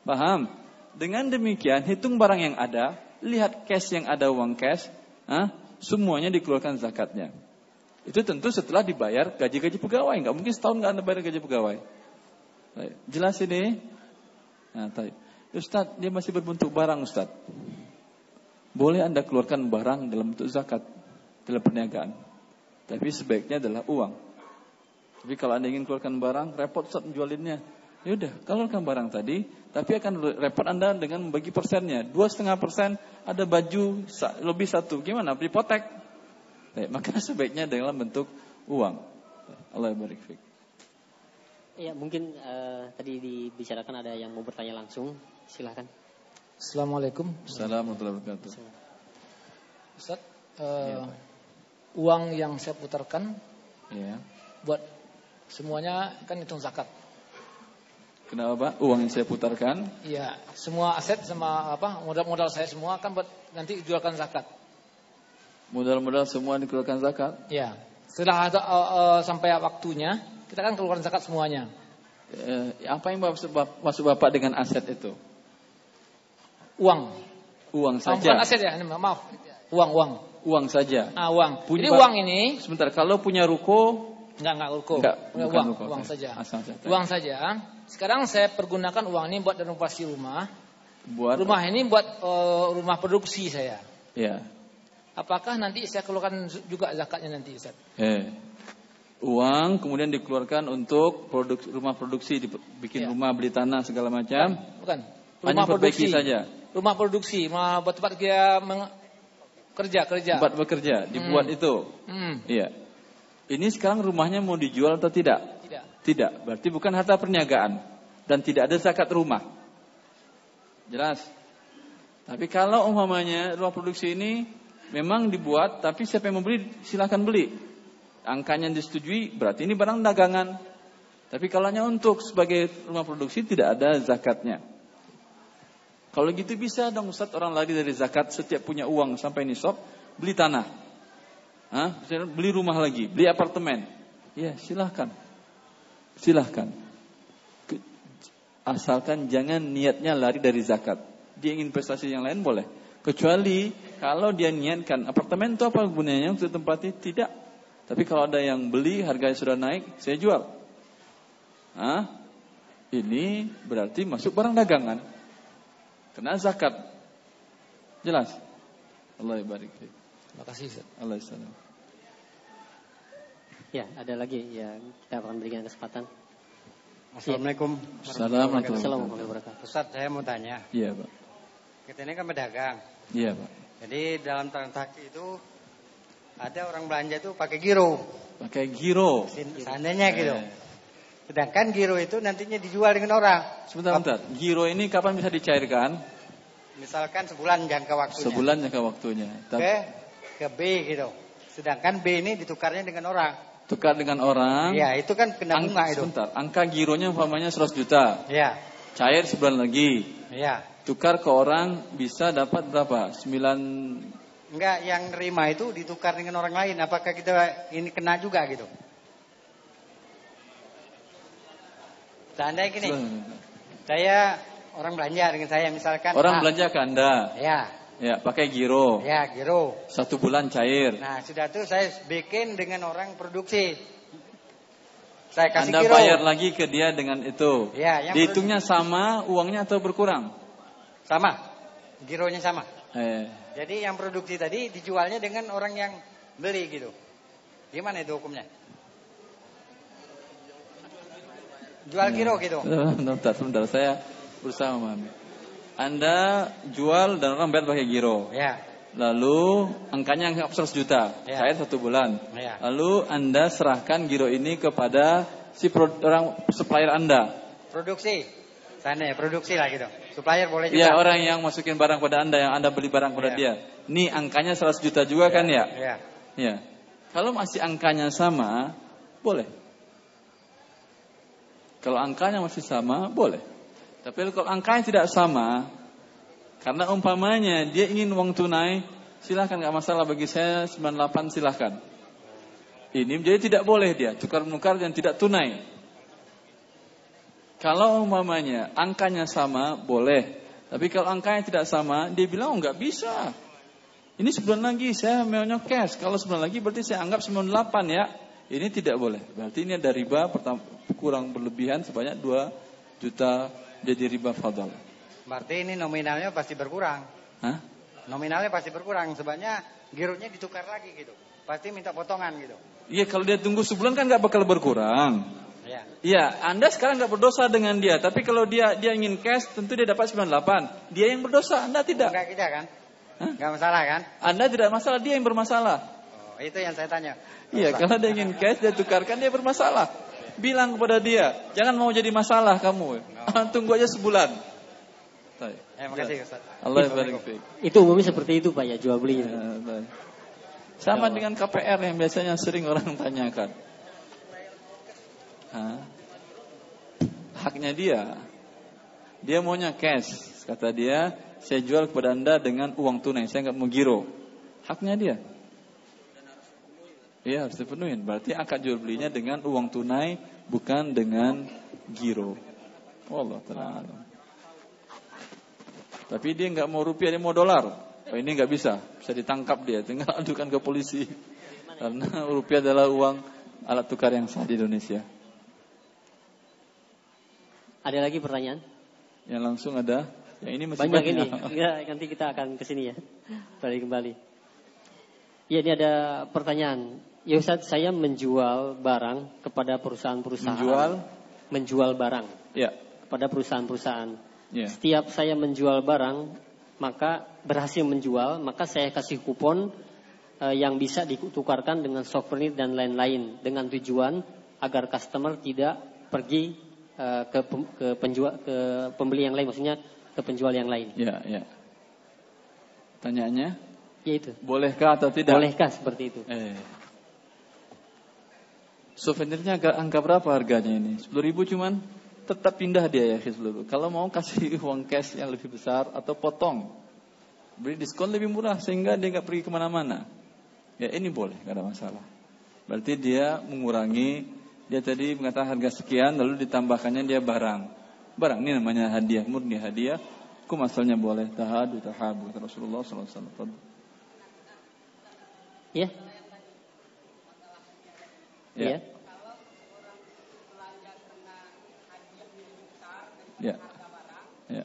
Paham? Dengan demikian, hitung barang yang ada, lihat cash yang ada uang cash, ah, semuanya dikeluarkan zakatnya. Itu tentu setelah dibayar gaji-gaji pegawai. Nggak mungkin setahun nggak anda bayar gaji pegawai. Jelas ini? Nah. Ustaz, dia masih berbentuk barang Ustaz. Boleh anda keluarkan barang dalam bentuk zakat dalam perniagaan. Tapi sebaiknya adalah uang. Tapi kalau anda ingin keluarkan barang, repot Ustaz menjualinnya. Ya udah, keluarkan barang tadi, tapi akan repot anda dengan membagi persennya. Dua setengah persen ada baju lebih satu. Gimana? Dipotek. Baik, maka sebaiknya dalam bentuk uang. Allah barik fik. Ya, mungkin uh, tadi dibicarakan ada yang mau bertanya langsung. Silahkan. Assalamualaikum. Assalamualaikum warahmatullahi wabarakatuh. Ustaz, uh, ya, uang yang saya putarkan ya. buat semuanya kan hitung zakat. Kenapa Pak? Uang yang saya putarkan? Iya, semua aset sama apa modal-modal saya semua kan buat nanti jualkan zakat. Modal-modal semua dikeluarkan zakat? Ya. Setelah ada, uh, uh, sampai waktunya, kita kan keluarkan zakat semuanya. Eh, apa yang maksud, maksud Bapak dengan aset itu? Uang. Uang saja. Oh, bukan aset ya, maaf. Uang, uang. Uang saja. Ah, uang. Punya, Jadi uang ini sebentar kalau punya ruko Enggak, enggak ruko. Enggak, uang, ruko, uang saja. Asal saja. Uang saja. Sekarang saya pergunakan uang ini buat renovasi rumah. Buat rumah ini buat uh, rumah produksi saya. Ya. Apakah nanti saya keluarkan juga zakatnya nanti Ustaz? Eh. Uang kemudian dikeluarkan untuk produk, rumah produksi, bikin ya. rumah, beli tanah segala macam. Bukan. Rumah Hanya produksi saja. Rumah produksi, rumah buat tempat dia kerja kerja. Tempat bekerja, dibuat hmm. itu. Hmm. Iya. Ini sekarang rumahnya mau dijual atau tidak? Tidak. Tidak. Berarti bukan harta perniagaan dan tidak ada zakat rumah. Jelas. Tapi kalau umpamanya rumah produksi ini memang dibuat, tapi siapa yang membeli silahkan beli. Angkanya disetujui, berarti ini barang dagangan. Tapi kalau hanya untuk sebagai rumah produksi tidak ada zakatnya. Kalau gitu bisa dong Ustaz orang lagi dari zakat setiap punya uang sampai nisab beli tanah. Hah? Beli rumah lagi, beli apartemen. Ya silahkan. Silahkan. Asalkan jangan niatnya lari dari zakat. Dia ingin investasi yang lain boleh. Kecuali kalau dia niatkan apartemen itu apa gunanya untuk tempatnya? Tidak. Tapi kalau ada yang beli harganya sudah naik, saya jual. Hah? Ini berarti masuk barang dagangan. Kena zakat. Jelas? Allah barik Terima kasih. Allah salam. Ya, ada lagi ya kita akan berikan kesempatan. Assalamualaikum. Assalamualaikum warahmatullahi wabarakatuh. Ustaz, saya mau tanya. Iya, Pak. Kita ini kan pedagang. Iya, Pak. Jadi dalam transaksi itu ada orang belanja itu pakai giro. Pakai giro. Seandainya gitu. Eh. Sedangkan giro itu nantinya dijual dengan orang. Sebentar, sebentar. Giro ini kapan bisa dicairkan? Misalkan sebulan jangka waktunya. Sebulan jangka waktunya. Ke ke B gitu. Sedangkan B ini ditukarnya dengan orang. Tukar dengan orang. Iya, itu kan kena bunga itu. Sebentar, angka gironya umpamanya 100 juta. Iya. Cair sebulan lagi. Iya tukar ke orang bisa dapat berapa? 9 Enggak, yang nerima itu ditukar dengan orang lain. Apakah kita ini kena juga gitu? Seandainya gini, saya orang belanja dengan saya misalkan. Orang ah, belanja ke Anda? Ya. Ya, pakai giro. Ya, giro. Satu bulan cair. Nah, sudah tuh saya bikin dengan orang produksi. Saya kasih Anda giro. bayar lagi ke dia dengan itu. Ya, yang Dihitungnya sama uangnya atau berkurang? Sama. Gironya sama. Eh. Jadi yang produksi tadi dijualnya dengan orang yang beli gitu. Gimana itu hukumnya? Jual giro gitu. Sebentar, sebentar saya berusaha memahami. Anda jual dan orang bayar pakai giro. Ya. Lalu angkanya anggap 100 juta, Ya. cair satu bulan. Ya. Lalu Anda serahkan giro ini kepada si orang supplier Anda. Produksi. Sana ya, produksi lah gitu. Supplier boleh juga. Ya orang yang masukin barang pada Anda, yang Anda beli barang pada Ya. dia. Ini angkanya 100 juta juga kan ya? Ya. Ya. Kalau masih angkanya sama, boleh. Kalau angkanya masih sama, boleh. Tapi kalau angkanya tidak sama, karena umpamanya dia ingin uang tunai, silahkan nggak masalah bagi saya 98 silahkan. Ini jadi tidak boleh dia tukar menukar yang tidak tunai. Kalau umpamanya angkanya sama, boleh. Tapi kalau angkanya tidak sama, dia bilang oh, nggak bisa. Ini sebulan lagi saya maunya cash. Kalau sebulan lagi berarti saya anggap 98 ya. Ini tidak boleh. Berarti ini ada riba kurang berlebihan sebanyak 2 juta jadi riba fadal. Berarti ini nominalnya pasti berkurang. Hah? Nominalnya pasti berkurang. Sebabnya gironya ditukar lagi gitu. Pasti minta potongan gitu. Iya kalau dia tunggu sebulan kan nggak bakal berkurang. Ya. Iya, Anda sekarang nggak berdosa dengan dia, tapi kalau dia dia ingin cash, tentu dia dapat 98. Dia yang berdosa, Anda tidak. Enggak kita kan? Hah? Enggak masalah kan? Anda tidak masalah, dia yang bermasalah. Oh, itu yang saya tanya. Iya, kalau dia ingin cash, dia tukarkan, dia bermasalah. Bilang kepada dia, jangan mau jadi masalah kamu. Tunggu aja sebulan. Baik. Eh, makasih Ustaz. Allah barik. Itu umumnya seperti itu Pak ya jual beli. Ya, baik. Sama dengan KPR yang biasanya sering orang tanyakan. Hah? Haknya dia. Dia maunya cash. Kata dia, saya jual kepada anda dengan uang tunai. Saya nggak mau giro. Haknya dia. Iya harus dipenuhi. Berarti akad jual belinya dengan uang tunai, bukan dengan giro. Allah taala. Tapi dia nggak mau rupiah, dia mau dolar. Oh, ini nggak bisa, bisa ditangkap dia. Tinggal adukan ke polisi. Karena rupiah adalah uang alat tukar yang sah di Indonesia. Ada lagi pertanyaan? Yang langsung ada, yang ini masih Banyak banyak. ini. Enggak, nanti kita akan ke sini ya. Balik kembali. Ya, ini ada pertanyaan. Ya Ustaz, saya menjual barang kepada perusahaan-perusahaan. Menjual? Menjual barang Ya, kepada perusahaan-perusahaan. ya. Setiap saya menjual barang, maka berhasil menjual, maka saya kasih kupon eh, yang bisa ditukarkan dengan souvenir dan lain-lain dengan tujuan agar customer tidak pergi eh, ke ke penjual ke pembeli yang lain, maksudnya ke penjual yang lain. Ya, ya. Tanyaannya, Yaitu. bolehkah atau tidak? Bolehkah seperti itu? Eh. Souvenirnya agak angka berapa harganya ini? 10 ribu cuman tetap pindah dia ya seluruh. Kalau mau kasih uang cash yang lebih besar atau potong, beri diskon lebih murah sehingga dia nggak pergi ke mana-mana. Ya ini boleh, nggak ada masalah. Berarti dia mengurangi, dia tadi mengatakan harga sekian lalu ditambahkannya dia barang. Barang ini namanya hadiah, murni hadiah. Hukum asalnya boleh tahadu tahabu Rasulullah SAW. Ya. Ya. Ya. Ya. Ya.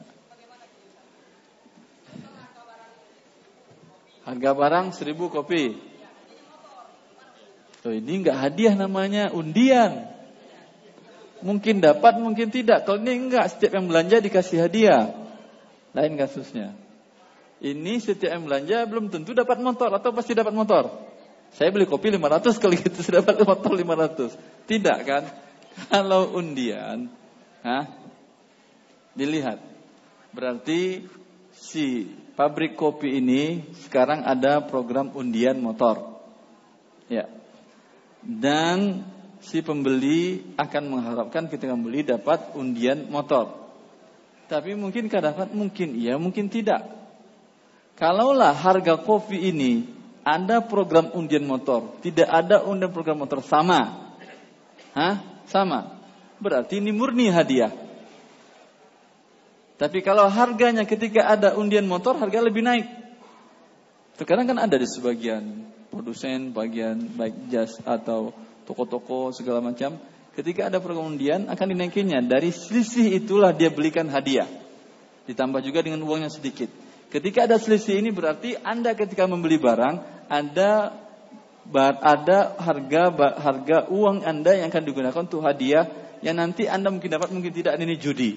Harga barang seribu kopi. Tuh ini enggak hadiah namanya undian. Mungkin dapat, mungkin tidak. Kalau ini enggak, setiap yang belanja dikasih hadiah. Lain kasusnya. Ini setiap yang belanja belum tentu dapat motor atau pasti dapat motor. Saya beli kopi 500 kali gitu sudah dapat motor 500. Tidak kan? Kalau undian, hah? Dilihat. Berarti si pabrik kopi ini sekarang ada program undian motor. Ya. Dan si pembeli akan mengharapkan ketika membeli dapat undian motor. Tapi mungkin dapat, mungkin iya, mungkin tidak. Kalaulah harga kopi ini ada program undian motor, tidak ada undian program motor sama. Hah? Sama. Berarti ini murni hadiah. Tapi kalau harganya ketika ada undian motor harga lebih naik. Sekarang kan ada di sebagian produsen, bagian baik jas atau toko-toko segala macam. Ketika ada program undian akan dinaikinya. Dari selisih itulah dia belikan hadiah. Ditambah juga dengan uangnya sedikit. Ketika ada selisih ini berarti Anda ketika membeli barang ada ada harga harga uang Anda yang akan digunakan untuk hadiah yang nanti Anda mungkin dapat mungkin tidak ini judi.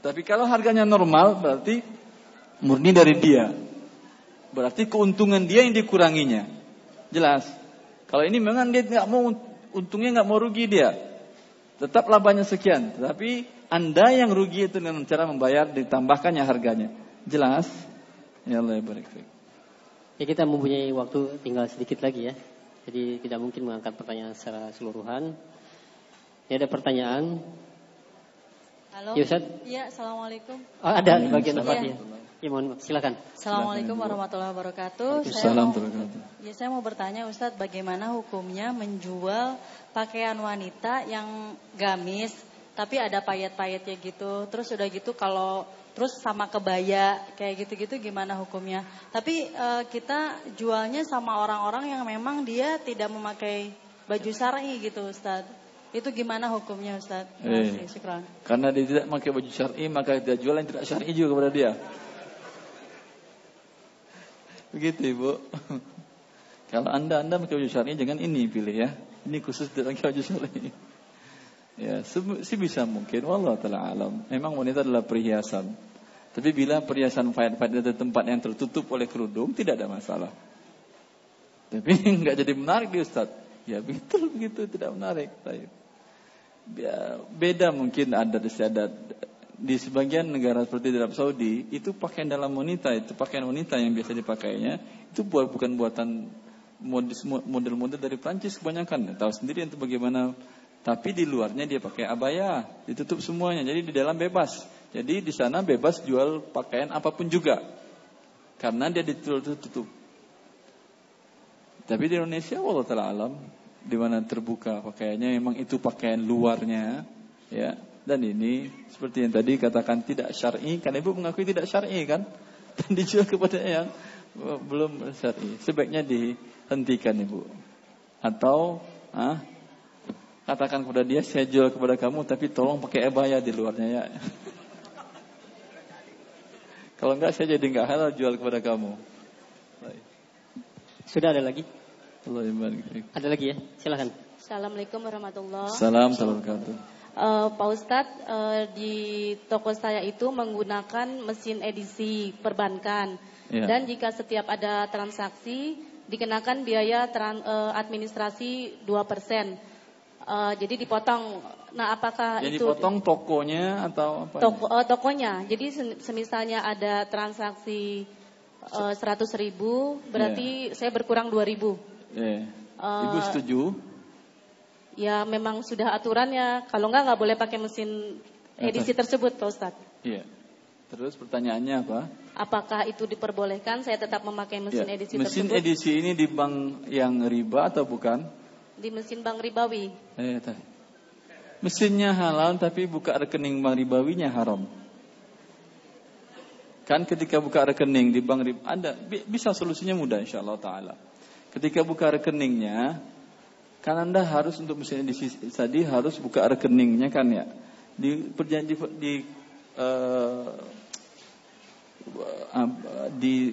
Tapi kalau harganya normal berarti murni dari dia. Berarti keuntungan dia yang dikuranginya. Jelas. Kalau ini memang dia nggak mau untungnya nggak mau rugi dia. Tetap labanya sekian. Tapi anda yang rugi itu dengan cara membayar ditambahkannya harganya. Jelas? Ya Allah ya. Ya kita mempunyai waktu tinggal sedikit lagi ya. Jadi tidak mungkin mengangkat pertanyaan secara keseluruhan. Ya ada pertanyaan Halo. Ya, Ustaz. Iya, Assalamualaikum. Oh, ada di bagian tempatnya. Iya. Ya, mohon silakan. Assalamualaikum warahmatullahi wabarakatuh. Saya Salam mau, ya, saya mau bertanya Ustadz, bagaimana hukumnya menjual pakaian wanita yang gamis, tapi ada payet-payetnya gitu. Terus udah gitu kalau terus sama kebaya kayak gitu-gitu gimana hukumnya? Tapi eh, kita jualnya sama orang-orang yang memang dia tidak memakai baju syar'i gitu Ustadz. Itu gimana hukumnya Ustaz? Eh, Syukran. Karena dia tidak pakai baju syar'i, maka dia jual yang tidak syar'i juga kepada dia. Begitu Ibu. Kalau Anda Anda pakai baju syar'i jangan ini pilih ya. Ini khusus tidak pakai baju syar'i. Ya, sih bisa mungkin wallah taala alam. Memang wanita adalah perhiasan. Tapi bila perhiasan fayat-fayat di tempat yang tertutup oleh kerudung tidak ada masalah. Tapi nggak jadi menarik di Ustaz. Ya betul begitu tidak menarik. Ya, beda mungkin adat istiadat di sebagian negara seperti di Arab Saudi itu pakaian dalam wanita itu pakaian wanita yang biasa dipakainya itu buat bukan buatan model-model dari Prancis kebanyakan tahu sendiri itu bagaimana tapi di luarnya dia pakai abaya ditutup semuanya jadi di dalam bebas. Jadi di sana bebas jual pakaian apa pun juga karena dia ditutup. Tapi di Indonesia Allah taala alam di mana terbuka pakaiannya memang itu pakaian luarnya ya. Dan ini seperti yang tadi katakan tidak syar'i kan ibu mengakui tidak syar'i kan? Dan dijual kepada yang belum syar'i. Sebaiknya dihentikan ibu. Atau ah, katakan kepada dia saya jual kepada kamu tapi tolong pakai ebaya di luarnya ya kalau enggak saya jadi enggak halal jual kepada kamu sudah ada lagi Allah Ada lagi ya, silakan. Assalamualaikum warahmatullahi Salam wabarakatuh. Uh, Pak Ustadz, uh, di toko saya itu menggunakan mesin edisi perbankan. Ya. Dan jika setiap ada transaksi, dikenakan biaya tran, uh, administrasi 2%. Uh, jadi dipotong. Nah, apakah jadi itu dipotong tokonya atau apa? Toko, uh, tokonya. Jadi semisalnya ada transaksi seratus uh, ribu, berarti yeah. saya berkurang dua ribu. Yeah. Uh, Ibu setuju? Ya memang sudah aturannya. Kalau enggak nggak boleh pakai mesin edisi tersebut, Pak Ustadz. Iya. Terus pertanyaannya apa? Apakah itu diperbolehkan? Saya tetap memakai mesin ya. edisi mesin tersebut. Mesin edisi ini di bank yang riba atau bukan? Di mesin bank ribawi. Eh, Mesinnya halal tapi buka rekening bank ribawinya haram. Kan ketika buka rekening di bank riba ada bisa solusinya mudah insyaallah taala. Ketika buka rekeningnya, kan Anda harus untuk misalnya di tadi harus buka rekeningnya kan ya. Di perjanji di uh, di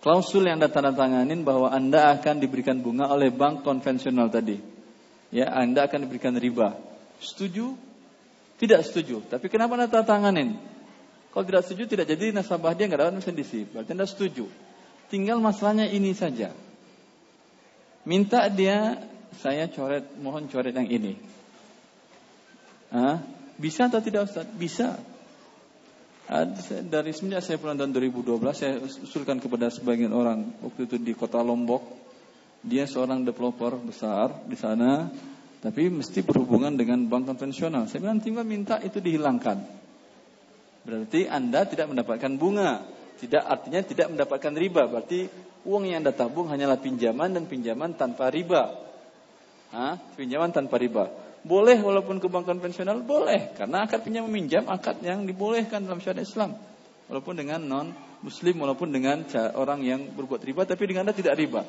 klausul yang Anda tanda tanganin bahwa Anda akan diberikan bunga oleh bank konvensional tadi. Ya, Anda akan diberikan riba. Setuju? Tidak setuju. Tapi kenapa Anda tanda tanganin? Kalau tidak setuju tidak jadi nasabah dia nggak dapat mesin DC. Berarti Anda setuju. Tinggal masalahnya ini saja. Minta dia saya coret, mohon coret yang ini. Hah? Bisa atau tidak Ustaz? Bisa. Dari semenjak saya pulang tahun 2012 saya usulkan kepada sebagian orang waktu itu di kota Lombok. Dia seorang developer besar di sana, tapi mesti berhubungan dengan bank konvensional. Saya bilang tinggal minta itu dihilangkan. Berarti Anda tidak mendapatkan bunga. Tidak artinya tidak mendapatkan riba. Berarti uang yang Anda tabung hanyalah pinjaman dan pinjaman tanpa riba. Hah? Pinjaman tanpa riba. Boleh walaupun ke bank konvensional boleh karena akad pinjam meminjam akad yang dibolehkan dalam syariat Islam. Walaupun dengan non muslim walaupun dengan orang yang berbuat riba tapi dengan Anda tidak riba.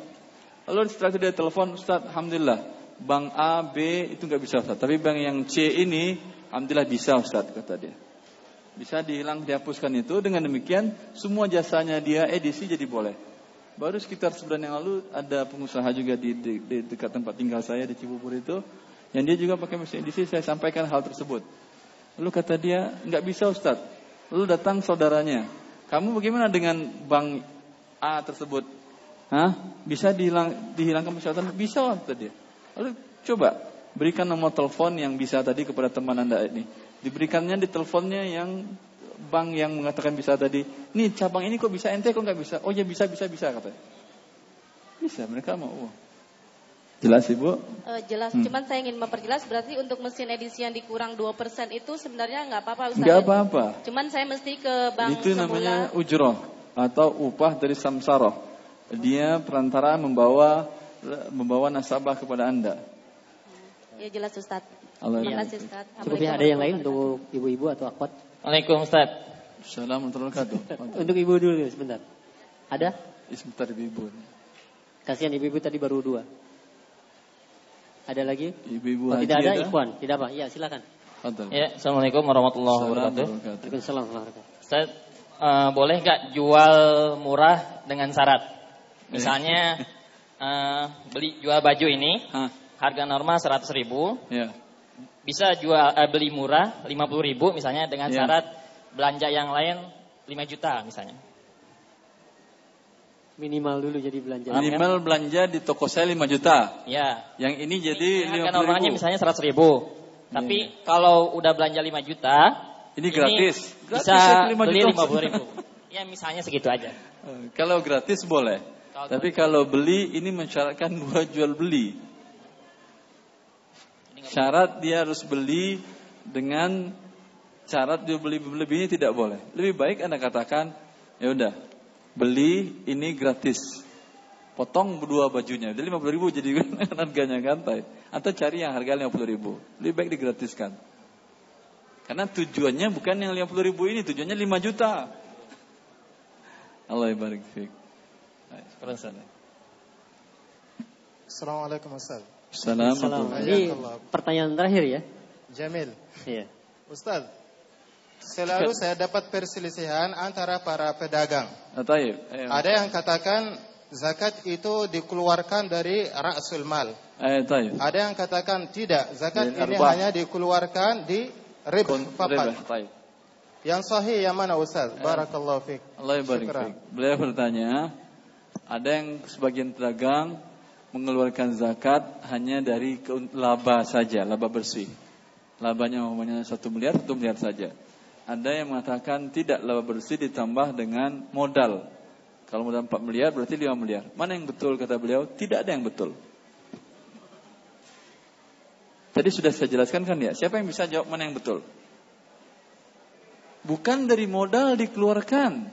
Lalu setelah itu dia telepon Ustaz, alhamdulillah bank A, B itu nggak bisa Ustaz, tapi bank yang C ini alhamdulillah bisa Ustaz kata dia. Bisa dihilang, dihapuskan itu. Dengan demikian, semua jasanya dia edisi jadi boleh. Baru sekitar sebulan yang lalu ada pengusaha juga di, di, di dekat tempat tinggal saya di Cibubur itu, yang dia juga pakai mesin edisi. Saya sampaikan hal tersebut. Lalu kata dia, nggak bisa Ustaz. Lalu datang saudaranya. Kamu bagaimana dengan bank A tersebut? Hah? Bisa dihilang, dihilangkan persyaratan? Bisa kata dia. Lalu coba berikan nomor telepon yang bisa tadi kepada teman anda ini. Diberikannya di teleponnya yang bank yang mengatakan bisa tadi. Nih cabang ini kok bisa ente kok nggak bisa? Oh ya bisa bisa bisa katanya. Bisa mereka mau. Oh. Jelas Ibu? Uh, jelas, hmm. cuman saya ingin memperjelas berarti untuk mesin edisi yang dikurang 2% itu sebenarnya nggak apa-apa Ustaz. Nggak apa-apa. Cuman saya mesti ke bank Itu semula. namanya ujroh atau upah dari samsaroh. Dia perantara membawa membawa nasabah kepada Anda. Ya jelas Ustaz. Allah Terima kasih Ustaz. Cukup ada yang lain untuk ibu-ibu atau akhwat? Waalaikumsalam Ustaz. Assalamualaikum warahmatullahi Untuk ibu dulu sebentar. Ada? Sebentar ibu-ibu. Kasihan ibu-ibu tadi baru dua. Ada lagi? Ibu-ibu oh, tidak ada, ada, Ikhwan. Tidak apa? Ya, silakan. Ya, Assalamualaikum warahmatullahi wabarakatuh. Waalaikumsalam warahmatullahi wabarakatuh. Ustaz, uh, boleh nggak jual murah dengan syarat? Misalnya uh, beli jual baju ini, Hah? harga normal 100 ribu. Ya. Bisa jual uh, beli murah 50 ribu misalnya dengan ya. syarat belanja yang lain 5 juta misalnya. Minimal dulu jadi belanja. Minimal kan? belanja di toko saya 5 juta. Ya. Yang ini jadi ini normalnya ribu. misalnya 100 ribu. Tapi ya. kalau udah belanja 5 juta, ini gratis. Ini gratis bisa ya, 5 beli 50 ribu. ya misalnya segitu aja. Eh, kalau gratis boleh. Kalau Tapi kalau beli ini mensyaratkan dua jual beli. Syarat dia harus beli dengan syarat dia beli lebihnya tidak boleh. Lebih baik Anda katakan, ya udah, beli ini gratis. Potong dua bajunya, jadi 50 ribu jadi harganya gantai. Atau cari yang harga 50 ribu. Lebih baik digratiskan. Karena tujuannya bukan yang 50 ribu ini, tujuannya 5 juta. Allah barik fiik. Assalamualaikum Ustaz. Assalamualaikum. Ini pertanyaan terakhir ya. Jamil. Iya. Ustaz, Selalu saya dapat perselisihan antara para pedagang. Ah, Ada yang katakan zakat itu dikeluarkan dari rasul mal. Eh, Ada yang katakan tidak, zakat ini hanya dikeluarkan di rib fakat. Yang sahih yang mana Ustaz? Eh. Barakallahu fiik. Allah barik Beliau bertanya, ada yang sebagian pedagang mengeluarkan zakat hanya dari laba saja, laba bersih. Labanya umumnya satu miliar, satu miliar saja. Ada yang mengatakan tidak laba bersih ditambah dengan modal. Kalau modal 4 miliar berarti 5 miliar. Mana yang betul kata beliau? Tidak ada yang betul. Tadi sudah saya jelaskan kan ya. Siapa yang bisa jawab mana yang betul? Bukan dari modal dikeluarkan.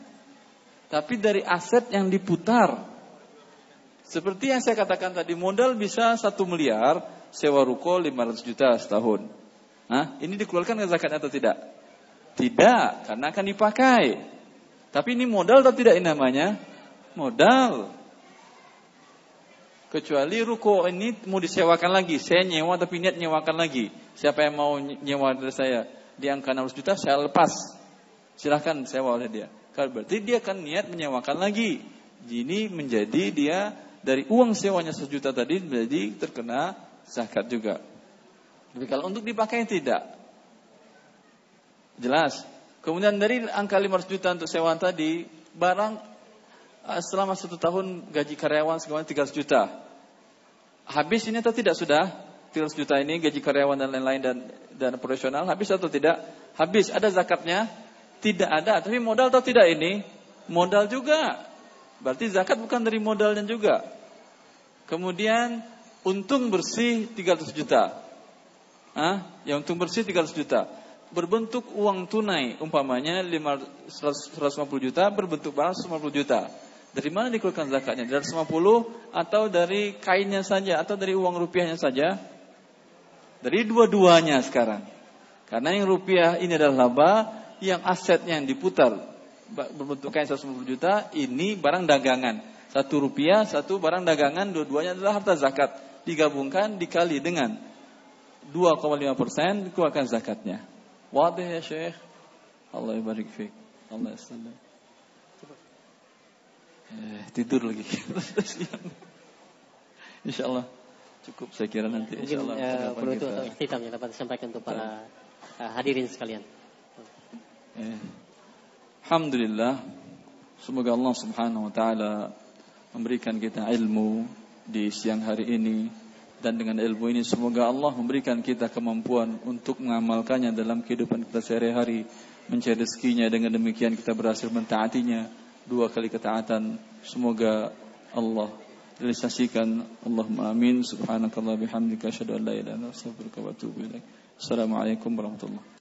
Tapi dari aset yang diputar. Seperti yang saya katakan tadi. Modal bisa 1 miliar. Sewa ruko 500 juta setahun. Nah, ini dikeluarkan ke zakat atau tidak? Tidak, karena akan dipakai. Tapi ini modal atau tidak ini namanya? Modal. Kecuali ruko ini mau disewakan lagi. Saya nyewa tapi niat nyewakan lagi. Siapa yang mau nyewa dari saya? Di angka 600 juta saya lepas. Silahkan sewa oleh dia. Kalau berarti dia akan niat menyewakan lagi. Ini menjadi dia dari uang sewanya sejuta tadi menjadi terkena zakat juga. Tapi kalau untuk dipakai tidak. Jelas. Kemudian dari angka 500 juta untuk sewa tadi, barang eh, selama satu tahun gaji karyawan sekitar 300 juta. Habis ini atau tidak sudah? 300 juta ini gaji karyawan dan lain-lain dan dan profesional habis atau tidak? Habis. Ada zakatnya? Tidak ada. Tapi modal atau tidak ini? Modal juga. Berarti zakat bukan dari modalnya juga. Kemudian untung bersih 300 juta. Hah? Yang untung bersih 300 juta berbentuk uang tunai, umpamanya 150 juta berbentuk barang 150 juta. Dari mana dikeluarkan zakatnya? Dari 150 atau dari kainnya saja atau dari uang rupiahnya saja? Dari dua-duanya sekarang. Karena yang rupiah ini adalah laba, yang asetnya yang diputar berbentuk kain 150 juta, ini barang dagangan. Satu rupiah, satu barang dagangan, dua-duanya adalah harta zakat. Digabungkan, dikali dengan 2,5 persen, dikeluarkan zakatnya. Wadih ya Syekh. Allah barik fiik. Allah yasallam. Eh, tidur lagi. Insya Allah cukup saya kira nanti. Mungkin Insya Allah. Ya, perlu itu ikhtitam yang dapat disampaikan untuk para uh, hadirin sekalian. Eh. Alhamdulillah, semoga Allah Subhanahu wa taala memberikan kita ilmu di siang hari ini dan dengan ilmu ini semoga Allah memberikan kita kemampuan untuk mengamalkannya dalam kehidupan kita sehari-hari mencari rezekinya. Dengan demikian kita berhasil mentaatinya. Dua kali ketaatan. Semoga Allah realisasikan. Allahumma amin. Subhanakallah bihamdika. Asyhadu an la ilaha assalamualaikum warahmatullahi